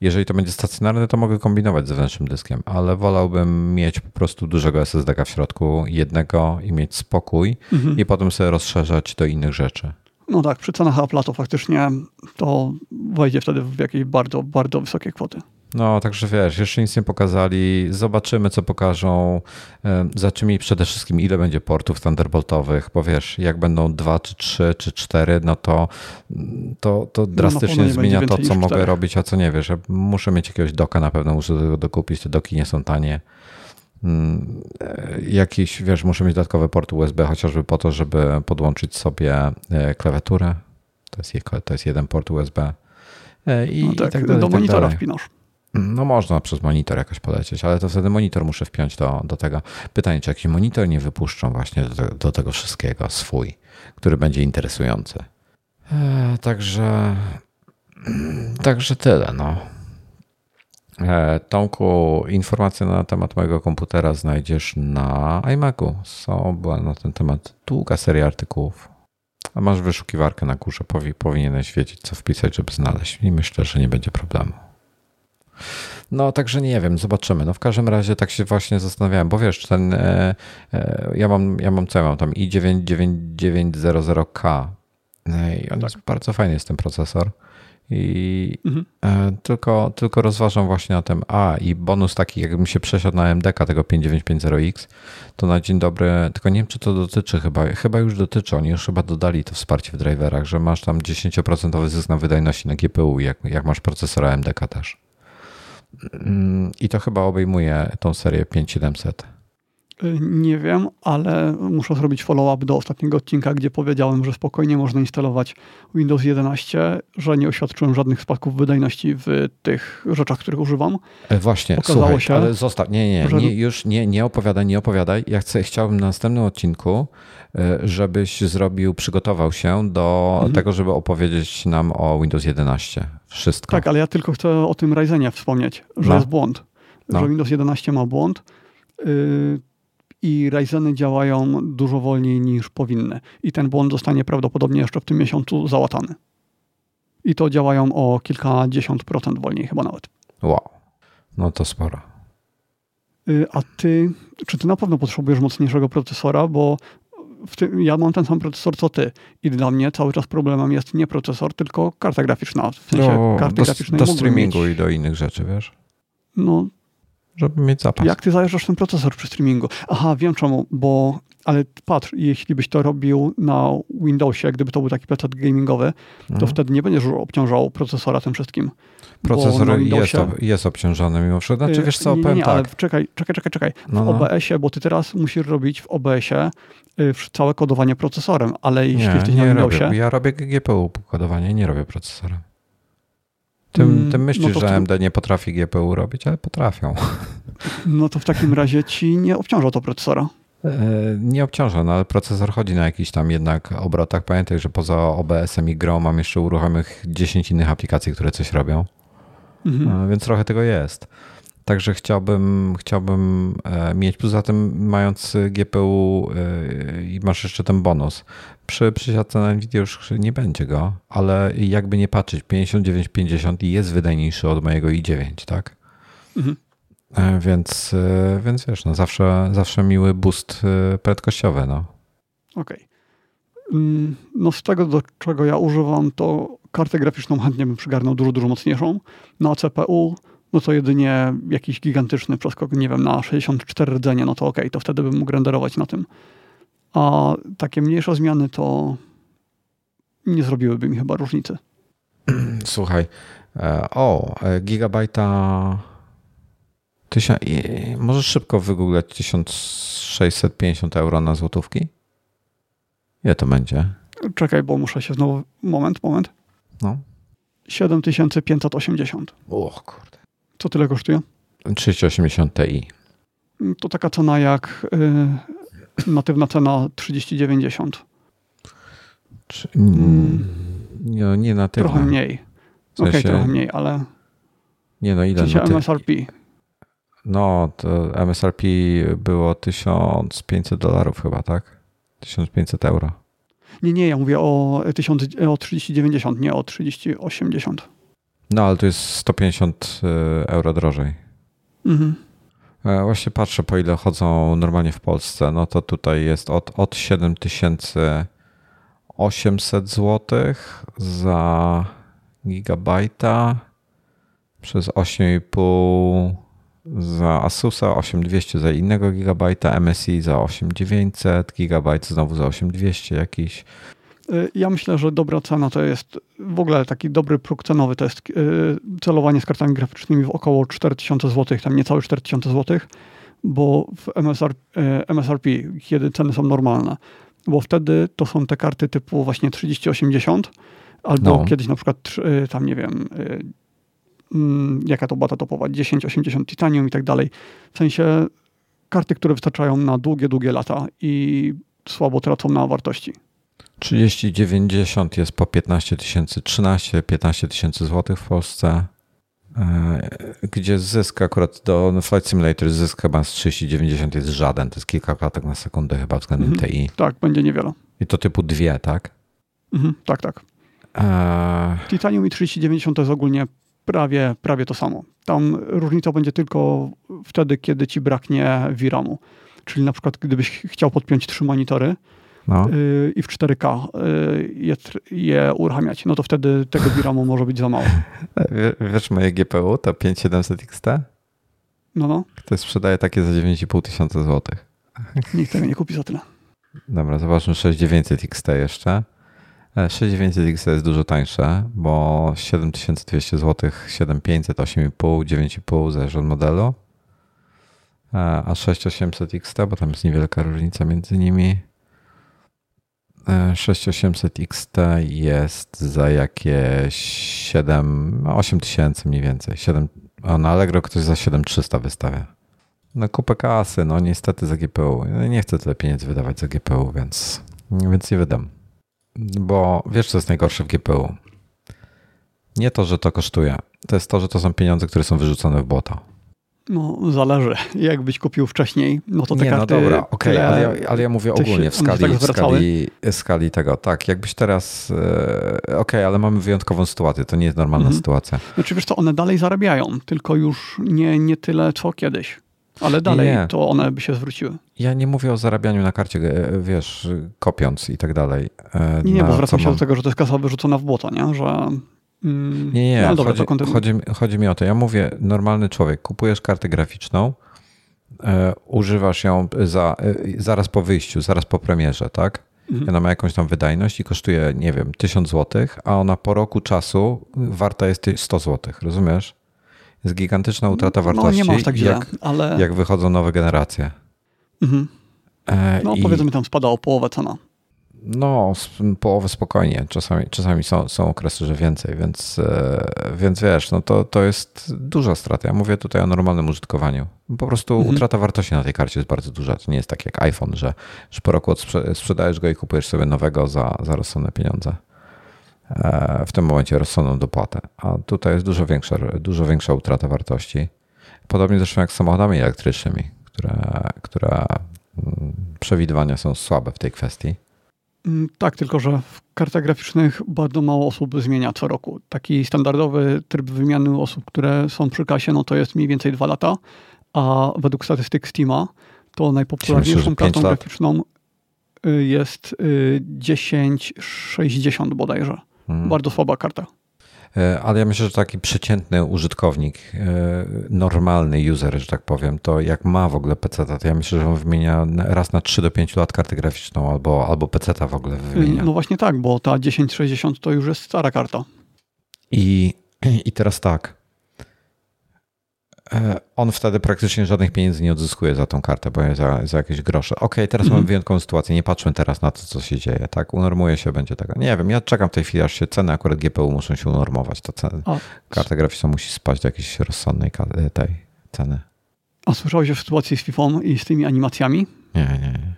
[SPEAKER 1] jeżeli to będzie stacjonarne, to mogę kombinować z zewnętrznym dyskiem, ale wolałbym mieć po prostu dużego SSD w środku, jednego i mieć spokój mhm. i potem sobie rozszerzać do innych rzeczy.
[SPEAKER 2] No tak, przy cenach Apple'a to faktycznie to wejdzie wtedy w jakieś bardzo, bardzo wysokie kwoty.
[SPEAKER 1] No, także wiesz, jeszcze nic nie pokazali. Zobaczymy, co pokażą. Zobaczymy przede wszystkim, ile będzie portów Thunderboltowych, bo wiesz, jak będą dwa, czy trzy, czy cztery, no to, to, to no, drastycznie no, zmienia to, co mogę robić, a co nie wiesz. Muszę mieć jakiegoś doka, na pewno muszę do tego dokupić. Te doki nie są tanie. Mm, e, jakiś, wiesz, muszę mieć dodatkowy port USB, chociażby po to, żeby podłączyć sobie e, klawiaturę. To jest, to jest jeden port USB.
[SPEAKER 2] E, I, no tak, i tak dalej, do tak monitora tak wpinasz.
[SPEAKER 1] No można przez monitor jakoś polecieć, ale to wtedy monitor muszę wpiąć do, do tego. Pytanie, czy jakiś monitor nie wypuszczą właśnie do, do tego wszystkiego swój, który będzie interesujący. E, także, także tyle, no. E, Tomku, informacje na temat mojego komputera znajdziesz na iMacu. Są, była na ten temat długa seria artykułów. A masz wyszukiwarkę na górze, powinieneś wiedzieć, co wpisać, żeby znaleźć. I myślę, że nie będzie problemu. No, także nie wiem, zobaczymy. No, w każdym razie tak się właśnie zastanawiałem, bo wiesz, ten, e, e, ja mam, ja mam co ja mam tam i99900K e, i on tak. jest bardzo fajny jest ten procesor. I mhm. e, tylko, tylko rozważam właśnie na tym. A, i bonus taki, jakbym się przesiadł na MDK tego 5950X, to na dzień dobry, tylko nie wiem, czy to dotyczy chyba, chyba już dotyczy, oni już chyba dodali to wsparcie w driverach, że masz tam 10% zysk na wydajności na GPU, jak, jak masz procesora MDK też. Mm, I to chyba obejmuje tą serię 5700.
[SPEAKER 2] Y, nie wiem, ale muszę zrobić follow-up do ostatniego odcinka, gdzie powiedziałem, że spokojnie można instalować Windows 11, że nie oświadczyłem żadnych spadków wydajności w tych rzeczach, których używam.
[SPEAKER 1] E, właśnie, Okazało słuchaj, się, ale zostaw, nie, nie, że... nie, już nie, nie opowiadaj, nie opowiadaj. Ja chcę, chciałbym na następnym odcinku, e, żebyś zrobił, przygotował się do mhm. tego, żeby opowiedzieć nam o Windows 11. Wszystko.
[SPEAKER 2] Tak, ale ja tylko chcę o tym Ryzenie wspomnieć, że no. jest błąd. No. Że Windows 11 ma błąd. Yy, i Ryzeny działają dużo wolniej niż powinny. I ten błąd zostanie prawdopodobnie jeszcze w tym miesiącu załatany. I to działają o kilkadziesiąt procent wolniej chyba nawet.
[SPEAKER 1] Wow. No to sporo.
[SPEAKER 2] Y, a ty, czy ty na pewno potrzebujesz mocniejszego procesora, bo tym, ja mam ten sam procesor co ty i dla mnie cały czas problemem jest nie procesor, tylko karta graficzna. W sensie
[SPEAKER 1] no, karty do, graficznej do streamingu mieć... i do innych rzeczy, wiesz?
[SPEAKER 2] No
[SPEAKER 1] żeby mieć zapas.
[SPEAKER 2] Jak ty zajeżdżasz ten procesor przy streamingu? Aha, wiem czemu, bo ale patrz, jeśli byś to robił na Windowsie, gdyby to był taki PC gamingowy, to mhm. wtedy nie będziesz obciążał procesora tym wszystkim.
[SPEAKER 1] Procesor Windowsie, jest, jest obciążony mimo wszystko. Znaczy, wiesz co,
[SPEAKER 2] nie,
[SPEAKER 1] nie, nie,
[SPEAKER 2] tak. ale czekaj, czekaj, czekaj, czekaj. W no, no. OBS-ie, bo ty teraz musisz robić w OBS-ie y, całe kodowanie procesorem, ale jeśli nie, jesteś na Windowsie...
[SPEAKER 1] Robię. Ja robię GPU kodowanie, nie robię procesorem. Ty,
[SPEAKER 2] Mm,
[SPEAKER 1] ty myślisz,
[SPEAKER 2] no
[SPEAKER 1] że
[SPEAKER 2] tym-
[SPEAKER 1] AMD nie potrafi GPU robić, ale potrafią.
[SPEAKER 2] No to w takim razie ci nie obciąża to procesora.
[SPEAKER 1] E, Nie obciąża, no ale procesor chodzi na jakichś tam jednak obrotach. Pamiętaj, że poza OBS-em i grą mam jeszcze uruchomionych 10 innych aplikacji, które coś robią,
[SPEAKER 2] Mhm.
[SPEAKER 1] E, więc trochę tego jest. Także chciałbym, chciałbym e, mieć, poza tym mając GPU e, i masz jeszcze ten bonus. Przy przysiadce na Nvidia już nie będzie go, ale jakby nie patrzeć, 5950 jest wydajniejszy od mojego i9, tak?
[SPEAKER 2] Mhm.
[SPEAKER 1] E, Więc, więc wiesz, no zawsze, zawsze miły boost prędkościowy, no.
[SPEAKER 2] Okej. Mm, No z tego, do czego ja używam, to kartę graficzną chętnie bym przygarnął dużo, dużo mocniejszą. Na CPU, no to jedynie jakiś gigantyczny przeskok, nie wiem, na 64 rdzenie, no to okej, to wtedy bym mógł renderować na tym. A takie mniejsze zmiany to nie zrobiłyby mi chyba różnicy.
[SPEAKER 1] Słuchaj, e, o, e, gigabajta. Tysia, możesz szybko wygooglać 1650 euro na złotówki? Ile to będzie?
[SPEAKER 2] Czekaj, bo muszę się znowu... Moment, moment.
[SPEAKER 1] No.
[SPEAKER 2] 7580.
[SPEAKER 1] O kurde.
[SPEAKER 2] Co tyle kosztuje?
[SPEAKER 1] 3080 Ti.
[SPEAKER 2] Mm, To taka cena jak y, natywna cena 3090.
[SPEAKER 1] Czy, mm, nie, nie na tyle.
[SPEAKER 2] Trochę mniej.
[SPEAKER 1] W
[SPEAKER 2] Okej,
[SPEAKER 1] sensie-
[SPEAKER 2] trochę mniej, ale
[SPEAKER 1] Nie no,
[SPEAKER 2] w
[SPEAKER 1] ile
[SPEAKER 2] sensie
[SPEAKER 1] na ty...
[SPEAKER 2] MSRP.
[SPEAKER 1] No, to MSRP było 1500 dolarów chyba, tak? 1500 euro.
[SPEAKER 2] Nie, nie, ja mówię o, 1000, o 3090, nie o 3080.
[SPEAKER 1] No, ale to jest 150 e, euro drożej.
[SPEAKER 2] Mhm.
[SPEAKER 1] E, Właśnie patrzę, po ile chodzą normalnie w Polsce. No to tutaj jest od, od 7800 zł za gigabajta przez 8,5 za Asusa, 8200 za innego gigabajta, MSI za 8900, gigabajt znowu za 8200 jakiś.
[SPEAKER 2] Y, Ja myślę, że dobra cena to jest w ogóle taki dobry próg cenowy, to jest y, celowanie z kartami graficznymi w około 4000 zł, tam niecałe 4000 zł, bo w MSR, y, MSRP, kiedy ceny są normalne, bo wtedy to są te karty typu właśnie 3080, albo
[SPEAKER 1] No.
[SPEAKER 2] kiedyś na przykład tam nie wiem, mm, jaka to była ta topowa, 1080 Titanium i tak dalej. W sensie karty, które wystarczają na długie, długie lata i słabo tracą na wartości.
[SPEAKER 1] 3090 jest po 15 tysięcy, 13-15 tysięcy złotych w Polsce, e, gdzie zysk akurat do no Flight Simulator zysk chyba z 3090 jest żaden, to jest kilka klatek na sekundę chyba względem
[SPEAKER 2] Mhm.
[SPEAKER 1] TI.
[SPEAKER 2] Tak, będzie niewiele.
[SPEAKER 1] I to typu dwie, tak?
[SPEAKER 2] Mhm, tak, tak.
[SPEAKER 1] E,
[SPEAKER 2] Titanium i 3090 to jest ogólnie prawie, prawie to samo. Tam różnica będzie tylko wtedy, kiedy ci braknie VRAMu. Czyli na przykład, gdybyś chciał podpiąć trzy monitory
[SPEAKER 1] no.
[SPEAKER 2] yy, i w 4K yy, je, je uruchamiać, no to wtedy tego VRAMu może być za mało.
[SPEAKER 1] Wie- Wiesz moje GPU, to 5700 XT?
[SPEAKER 2] No, no,
[SPEAKER 1] To sprzedaje takie za 9,5 tysiąca złotych.
[SPEAKER 2] nikt tego nie kupi za tyle.
[SPEAKER 1] Dobra, zobaczmy 6900 XT jeszcze. E, 6900 XT jest dużo tańsze, bo 7200 zł, 7500, 8,5, 9,5 zależy od modelu. E, A 6800 XT, bo tam jest niewielka różnica między nimi. E, 6800 XT jest za jakieś 7, 8000 mniej więcej. 7, a na Allegro ktoś za 7300 wystawia. No kupę kasy, no niestety za GPU. Nie chcę tyle pieniędzy wydawać za GPU, więc, więc nie wydam. Bo wiesz, co jest najgorsze w GPU? Nie to, że to kosztuje. To jest to, że to są pieniądze, które są wyrzucone w błoto.
[SPEAKER 2] No, zależy. Jakbyś kupił wcześniej, no to te
[SPEAKER 1] nie,
[SPEAKER 2] karty...
[SPEAKER 1] no dobra, okej,
[SPEAKER 2] tyle-
[SPEAKER 1] ale, ja, ale ja mówię ogólnie, w skali,
[SPEAKER 2] tak
[SPEAKER 1] w skali, w skali tego. Tak, jakbyś teraz... E, okej, ale mamy wyjątkową sytuację, to nie jest normalna
[SPEAKER 2] Mhm.
[SPEAKER 1] sytuacja.
[SPEAKER 2] Znaczy wiesz co, one dalej zarabiają, tylko już nie, nie tyle co kiedyś. Ale dalej
[SPEAKER 1] Nie.
[SPEAKER 2] to one by się zwróciły.
[SPEAKER 1] Ja nie mówię o zarabianiu na karcie, e, wiesz, kopiąc i tak dalej. e,
[SPEAKER 2] Nie, nie, bo
[SPEAKER 1] co
[SPEAKER 2] zwracam się
[SPEAKER 1] mam.
[SPEAKER 2] do tego, że to jest kasa wyrzucona w błoto, nie? Że... Mm,
[SPEAKER 1] Nie, nie,
[SPEAKER 2] no, dobra,
[SPEAKER 1] chodzi, chodzi, mi- chodzi mi o to. Ja mówię, normalny człowiek, kupujesz kartę graficzną, e, używasz ją za, e, zaraz po wyjściu, zaraz po premierze, tak?
[SPEAKER 2] Mhm.
[SPEAKER 1] Ona ma jakąś tam wydajność i kosztuje, nie wiem, 1000 zł, a ona po roku czasu warta jest ty- 100 zł, rozumiesz? Jest gigantyczna utrata
[SPEAKER 2] No
[SPEAKER 1] wartości,
[SPEAKER 2] nie ma aż tak źle,
[SPEAKER 1] jak,
[SPEAKER 2] ale...
[SPEAKER 1] jak wychodzą nowe generacje.
[SPEAKER 2] Mhm.
[SPEAKER 1] E,
[SPEAKER 2] No
[SPEAKER 1] i-
[SPEAKER 2] powiedzmy tam spada o połowę cena.
[SPEAKER 1] No, połowę spokojnie. Czasami, czasami są, są okresy, że więcej, więc, e, więc wiesz, no to, to jest duża strata. Ja mówię tutaj o normalnym użytkowaniu. Po prostu mhm. utrata wartości na tej karcie jest bardzo duża. To nie jest tak jak iPhone, że, że po roku sprzedajesz go i kupujesz sobie nowego za, za rozsądne pieniądze. E, w tym momencie rozsądną dopłatę. A tutaj jest dużo większa, dużo większa utrata wartości. Podobnie zresztą jak z samochodami elektrycznymi, które, które mm, przewidywania są słabe w tej kwestii.
[SPEAKER 2] Mm, tak, tylko że w kartach graficznych bardzo mało osób zmienia co roku. Taki standardowy tryb wymiany osób, które są przy kasie, no to jest mniej więcej dwa lata, a według statystyk Steama to najpopularniejszą kartą graficzną y, jest 1060 y, bodajże. Hmm. Bardzo słaba karta.
[SPEAKER 1] E, ale ja myślę, że taki przeciętny użytkownik, e, normalny user, że tak powiem, to jak ma w ogóle PC, to ja myślę, że on wymienia raz na 3 do 5 lat kartę graficzną albo, albo PC w ogóle wymienia.
[SPEAKER 2] No właśnie tak, bo ta 1060 to już jest stara karta.
[SPEAKER 1] I, i teraz tak. E, on wtedy praktycznie żadnych pieniędzy nie odzyskuje za tą kartę, bo za, za jakieś grosze. Okej, okay, teraz mm -hmm. mamy wyjątkową sytuację, nie patrzmy teraz na to, co się dzieje, tak? Unormuje się, będzie tego. Nie wiem, ja czekam w tej chwili, aż się ceny akurat GPU muszą się unormować. To ceny, karta graficzna musi spaść do jakiejś rozsądnej tej ceny.
[SPEAKER 2] A słyszałeś o sytuacji z FIFA i z tymi animacjami?
[SPEAKER 1] Nie, nie, nie.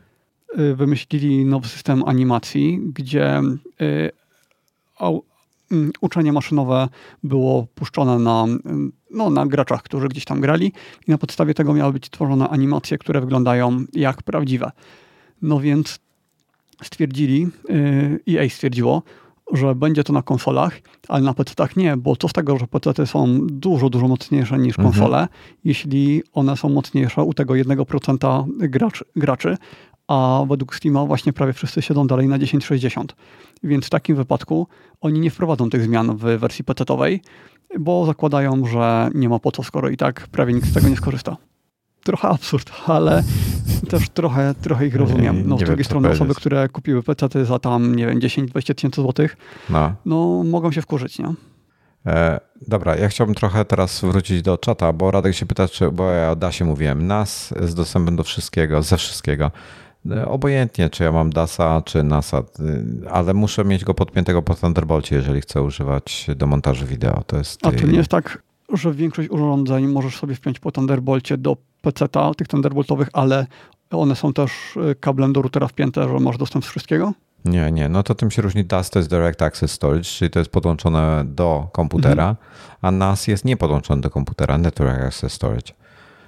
[SPEAKER 2] Y, wymyślili nowy system animacji, gdzie y, uczenie maszynowe było puszczone na, no, na graczach, którzy gdzieś tam grali i na podstawie tego miały być tworzone animacje, które wyglądają jak prawdziwe. No więc stwierdzili, EA y, stwierdziło, że będzie to na konsolach, ale na PC-tach nie, bo co z tego, że PC są dużo, dużo mocniejsze niż mhm. konsole, mhm. jeśli one są mocniejsze u tego 1% gracz, graczy, a według Steama właśnie prawie wszyscy siedzą dalej na 1060. Więc w takim wypadku oni nie wprowadzą tych zmian w wersji PC-owej, bo zakładają, że nie ma po co, skoro i tak prawie nikt z tego nie skorzysta. Trochę absurd, ale też trochę, trochę ich rozumiem. No, z drugiej strony osoby, które kupiły PC za tam, nie wiem, 10-20 tysięcy złotych, no. no mogą się wkurzyć, nie?
[SPEAKER 1] E, dobra, ja chciałbym trochę teraz wrócić do czata, bo Radek się pyta, czy, bo ja o DASie mówiłem, NAS z dostępem do wszystkiego, ze wszystkiego. E, obojętnie, czy ja mam DASa, czy NASA, e, ale muszę mieć go podpiętego po Thunderbolcie, jeżeli chcę używać do montażu wideo. To jest...
[SPEAKER 2] A to nie jest tak, że większość urządzeń możesz sobie wpiąć po Thunderbolcie do PC-a, tych Thunderboltowych, ale one są też e, kablem do routera wpięte, że masz dostęp z wszystkiego?
[SPEAKER 1] Nie, nie. No to tym się różni DAS to jest Direct Access Storage, czyli to jest podłączone do komputera, mhm. a NAS jest nie podłączony do komputera, Network Access Storage.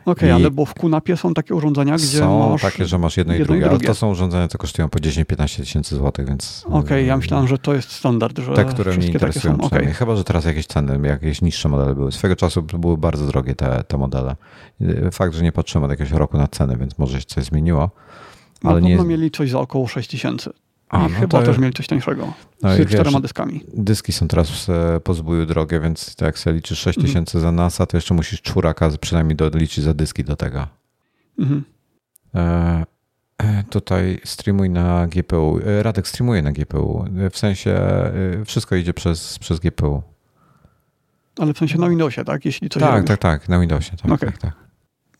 [SPEAKER 2] Okej, okay, ale bo w QNAPie są takie urządzenia, gdzie
[SPEAKER 1] są masz... takie, że masz jedno, jedno i, drugie, i drugie, ale to są urządzenia, które kosztują po 10-15 tysięcy złotych, więc...
[SPEAKER 2] Okej, okay, ja myślałem, że to jest standard, że
[SPEAKER 1] Te, które mnie interesują okay. Chyba, że teraz jakieś ceny, jakieś niższe modele były. Swego czasu były bardzo drogie te, te modele. Fakt, że nie patrzyłem od jakiegoś roku na ceny, więc może się coś zmieniło.
[SPEAKER 2] Ale no, nie... mieli coś za około 6 tysięcy. A, no chyba to... też mieli coś tańszego. No z czterema dyskami.
[SPEAKER 1] Dyski są teraz e, po zbóju drogie, więc jak sobie liczysz 6 mhm. tysięcy za NASA, to jeszcze musisz czwóraka przynajmniej doliczyć za dyski do tego. Mhm. E, e tutaj streamuj na GPU. E, Radek streamuje na GPU. W sensie wszystko idzie przez, przez GPU.
[SPEAKER 2] Ale w sensie na Windowsie, tak? Jeśli coś
[SPEAKER 1] tak, tak, tak, na Windowsie. Tak, okay. tak, tak.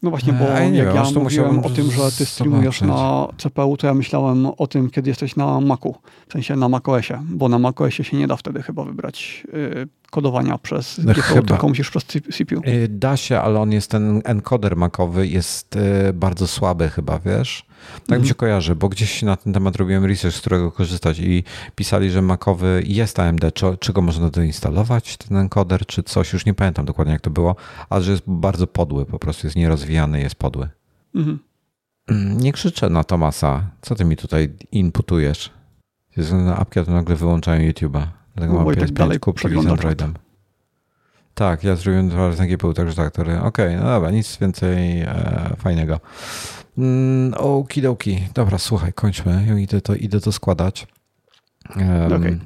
[SPEAKER 2] No właśnie, bo ja jak wiem, ja mówiłem o tym, że ty streamujesz na CPU, to ja myślałem o tym, kiedy jesteś na Macu, w sensie na macOSie, bo na macOSie się nie da wtedy chyba wybrać y, kodowania przez GPU, chyba. tylko musisz przez CPU.
[SPEAKER 1] Y, da się, ale on jest ten encoder macowy, jest y, bardzo słaby chyba, wiesz? Tak mi się mhm. kojarzy, bo gdzieś na ten temat robiłem research, z którego korzystać i pisali, że makowy jest AMD, czy, czy go można doinstalować, ten encoder, czy coś, już nie pamiętam dokładnie jak to było, ale że jest bardzo podły, po prostu jest nierozwijany, jest podły. Mhm. Mm, nie krzyczę na Tomasa. Co ty mi tutaj inputujesz? Ze na apki, to nagle wyłączają YouTube'a. Dlatego no, mam tak dalej kupki z Androidem. Tak, ja zrobiłem dwa razy na GPU, także tak, Okej, okay, no dobra, nic więcej e, fajnego. Mm, okidoki. Dobra, słuchaj, kończmy. Idę to, idę to składać. Um, okay.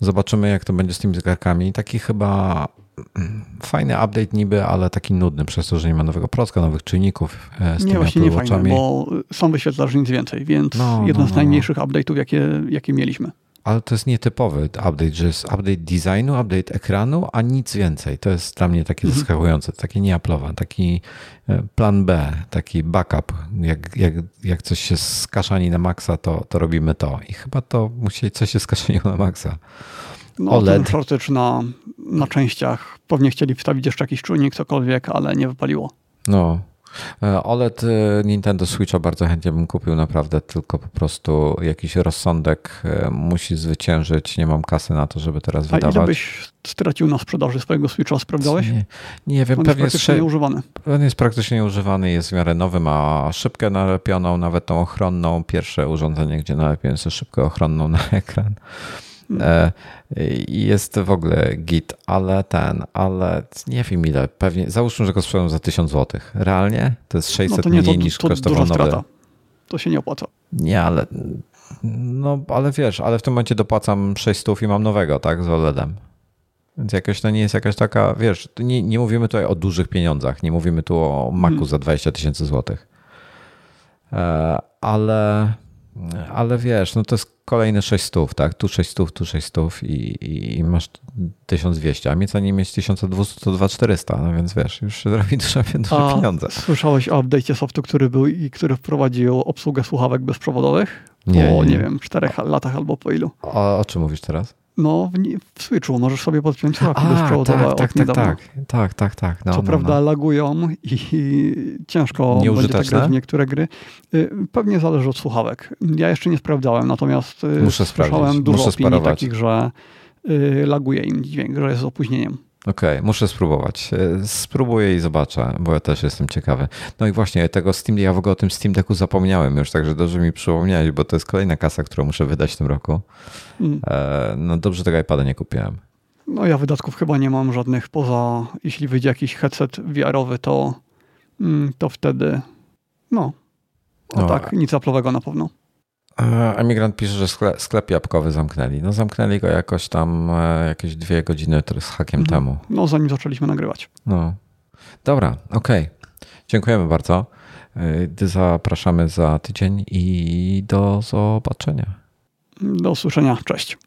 [SPEAKER 1] Zobaczymy, jak to będzie z tymi zegarkami. Taki chyba mm, fajny update niby, ale taki nudny przez to, że nie ma nowego procka, nowych czynników
[SPEAKER 2] e, z nie, właśnie nie fajny, bo są wyświetlarze nic więcej, więc no, jedno no, z no, no. najmniejszych update'ów, jakie, jakie mieliśmy.
[SPEAKER 1] Ale to jest nietypowy update, że jest update designu, update ekranu, a nic więcej. To jest dla mnie takie mhm. zaskakujące, takie nieaplowe, taki e, plan B, taki backup. Jak, jak, jak coś się skaszani na maksa, to, to robimy to. I chyba to musi coś się skaszaniło na maksa.
[SPEAKER 2] No, OLED. ten na, na częściach. Pewnie chcieli wstawić jeszcze jakiś czujnik, cokolwiek, ale nie wypaliło.
[SPEAKER 1] No, OLED e, Nintendo Switcha bardzo chętnie bym kupił naprawdę, tylko po prostu jakiś rozsądek e, musi zwyciężyć. Nie mam kasy na to, żeby teraz A wydawać. A ile
[SPEAKER 2] byś stracił na sprzedaży swojego Switcha? Sprawdzałeś?
[SPEAKER 1] Nie, nie wiem.
[SPEAKER 2] On pewnie jest praktycznie nieużywany.
[SPEAKER 1] On jest praktycznie nieużywany, jest w miarę nowy, ma szybkę nalepioną, nawet tą ochronną. Pierwsze urządzenie, gdzie nalepiłem sobie szybkę ochronną na ekran. E, jest w ogóle git, ale ten, ale nie wiem ile, pewnie, załóżmy, że go sprzedają za 1000 zł. Realnie? To jest 600 no to nie, mniej to, niż to kosztował nowy.
[SPEAKER 2] To się nie opłaca.
[SPEAKER 1] Nie, ale no, ale wiesz, ale w tym momencie dopłacam 600 i mam nowego, tak, z OLEDem. Więc jakoś to nie jest jakaś taka, wiesz, nie, nie mówimy tutaj o dużych pieniądzach, nie mówimy tu o Macu hmm. za 20 tysięcy złotych. E, ale ale wiesz, no to jest kolejne 600, tak? Tu 600, tu 600 i, i masz 1200, a mnie co nie mieć 1200 to 2400, no więc wiesz, już się zrobi duże, duże a pieniądze.
[SPEAKER 2] Słyszałeś o update'cie softu, który był i który wprowadził obsługę słuchawek bezprzewodowych?
[SPEAKER 1] Nie,
[SPEAKER 2] po,
[SPEAKER 1] nie,
[SPEAKER 2] nie wiem, czterech latach albo po ilu.
[SPEAKER 1] O, o czym mówisz teraz?
[SPEAKER 2] No, w, w Switchu możesz sobie podpiąć słuchawki bezprzewodowe
[SPEAKER 1] tak, tak, tak, tak, tak, tak, tak.
[SPEAKER 2] No, Co
[SPEAKER 1] no,
[SPEAKER 2] prawda no. lagują i, i ciężko będzie tak grać w niektóre gry. Y, pewnie zależy od słuchawek. Ja jeszcze nie sprawdzałem, natomiast y,
[SPEAKER 1] Muszę
[SPEAKER 2] słyszałem dużo Muszę opinii sparować. takich, że y, laguje im dźwięk, że jest z opóźnieniem.
[SPEAKER 1] Okej, okay, muszę spróbować. E, spróbuję i zobaczę, bo ja też jestem ciekawy. No i właśnie tego Steam, ja w ogóle o tym Steam Decku zapomniałem już, także dobrze mi przypomniałeś, bo to jest kolejna kasa, którą muszę wydać w tym roku. Mm. E, no dobrze tego iPada nie kupiłem.
[SPEAKER 2] No ja wydatków chyba nie mam żadnych, poza jeśli wyjdzie jakiś headset VR-owy, to, mm, to wtedy no, no, no tak, nic aplowego na pewno.
[SPEAKER 1] Emigrant pisze, że sklep, sklep jabłkowy zamknęli. No zamknęli go jakoś tam e, jakieś dwie godziny z hakiem mhm. temu.
[SPEAKER 2] No zanim zaczęliśmy nagrywać.
[SPEAKER 1] No. Dobra, okej. Okay. Dziękujemy bardzo. E, zapraszamy za tydzień i do zobaczenia.
[SPEAKER 2] Do usłyszenia. Cześć.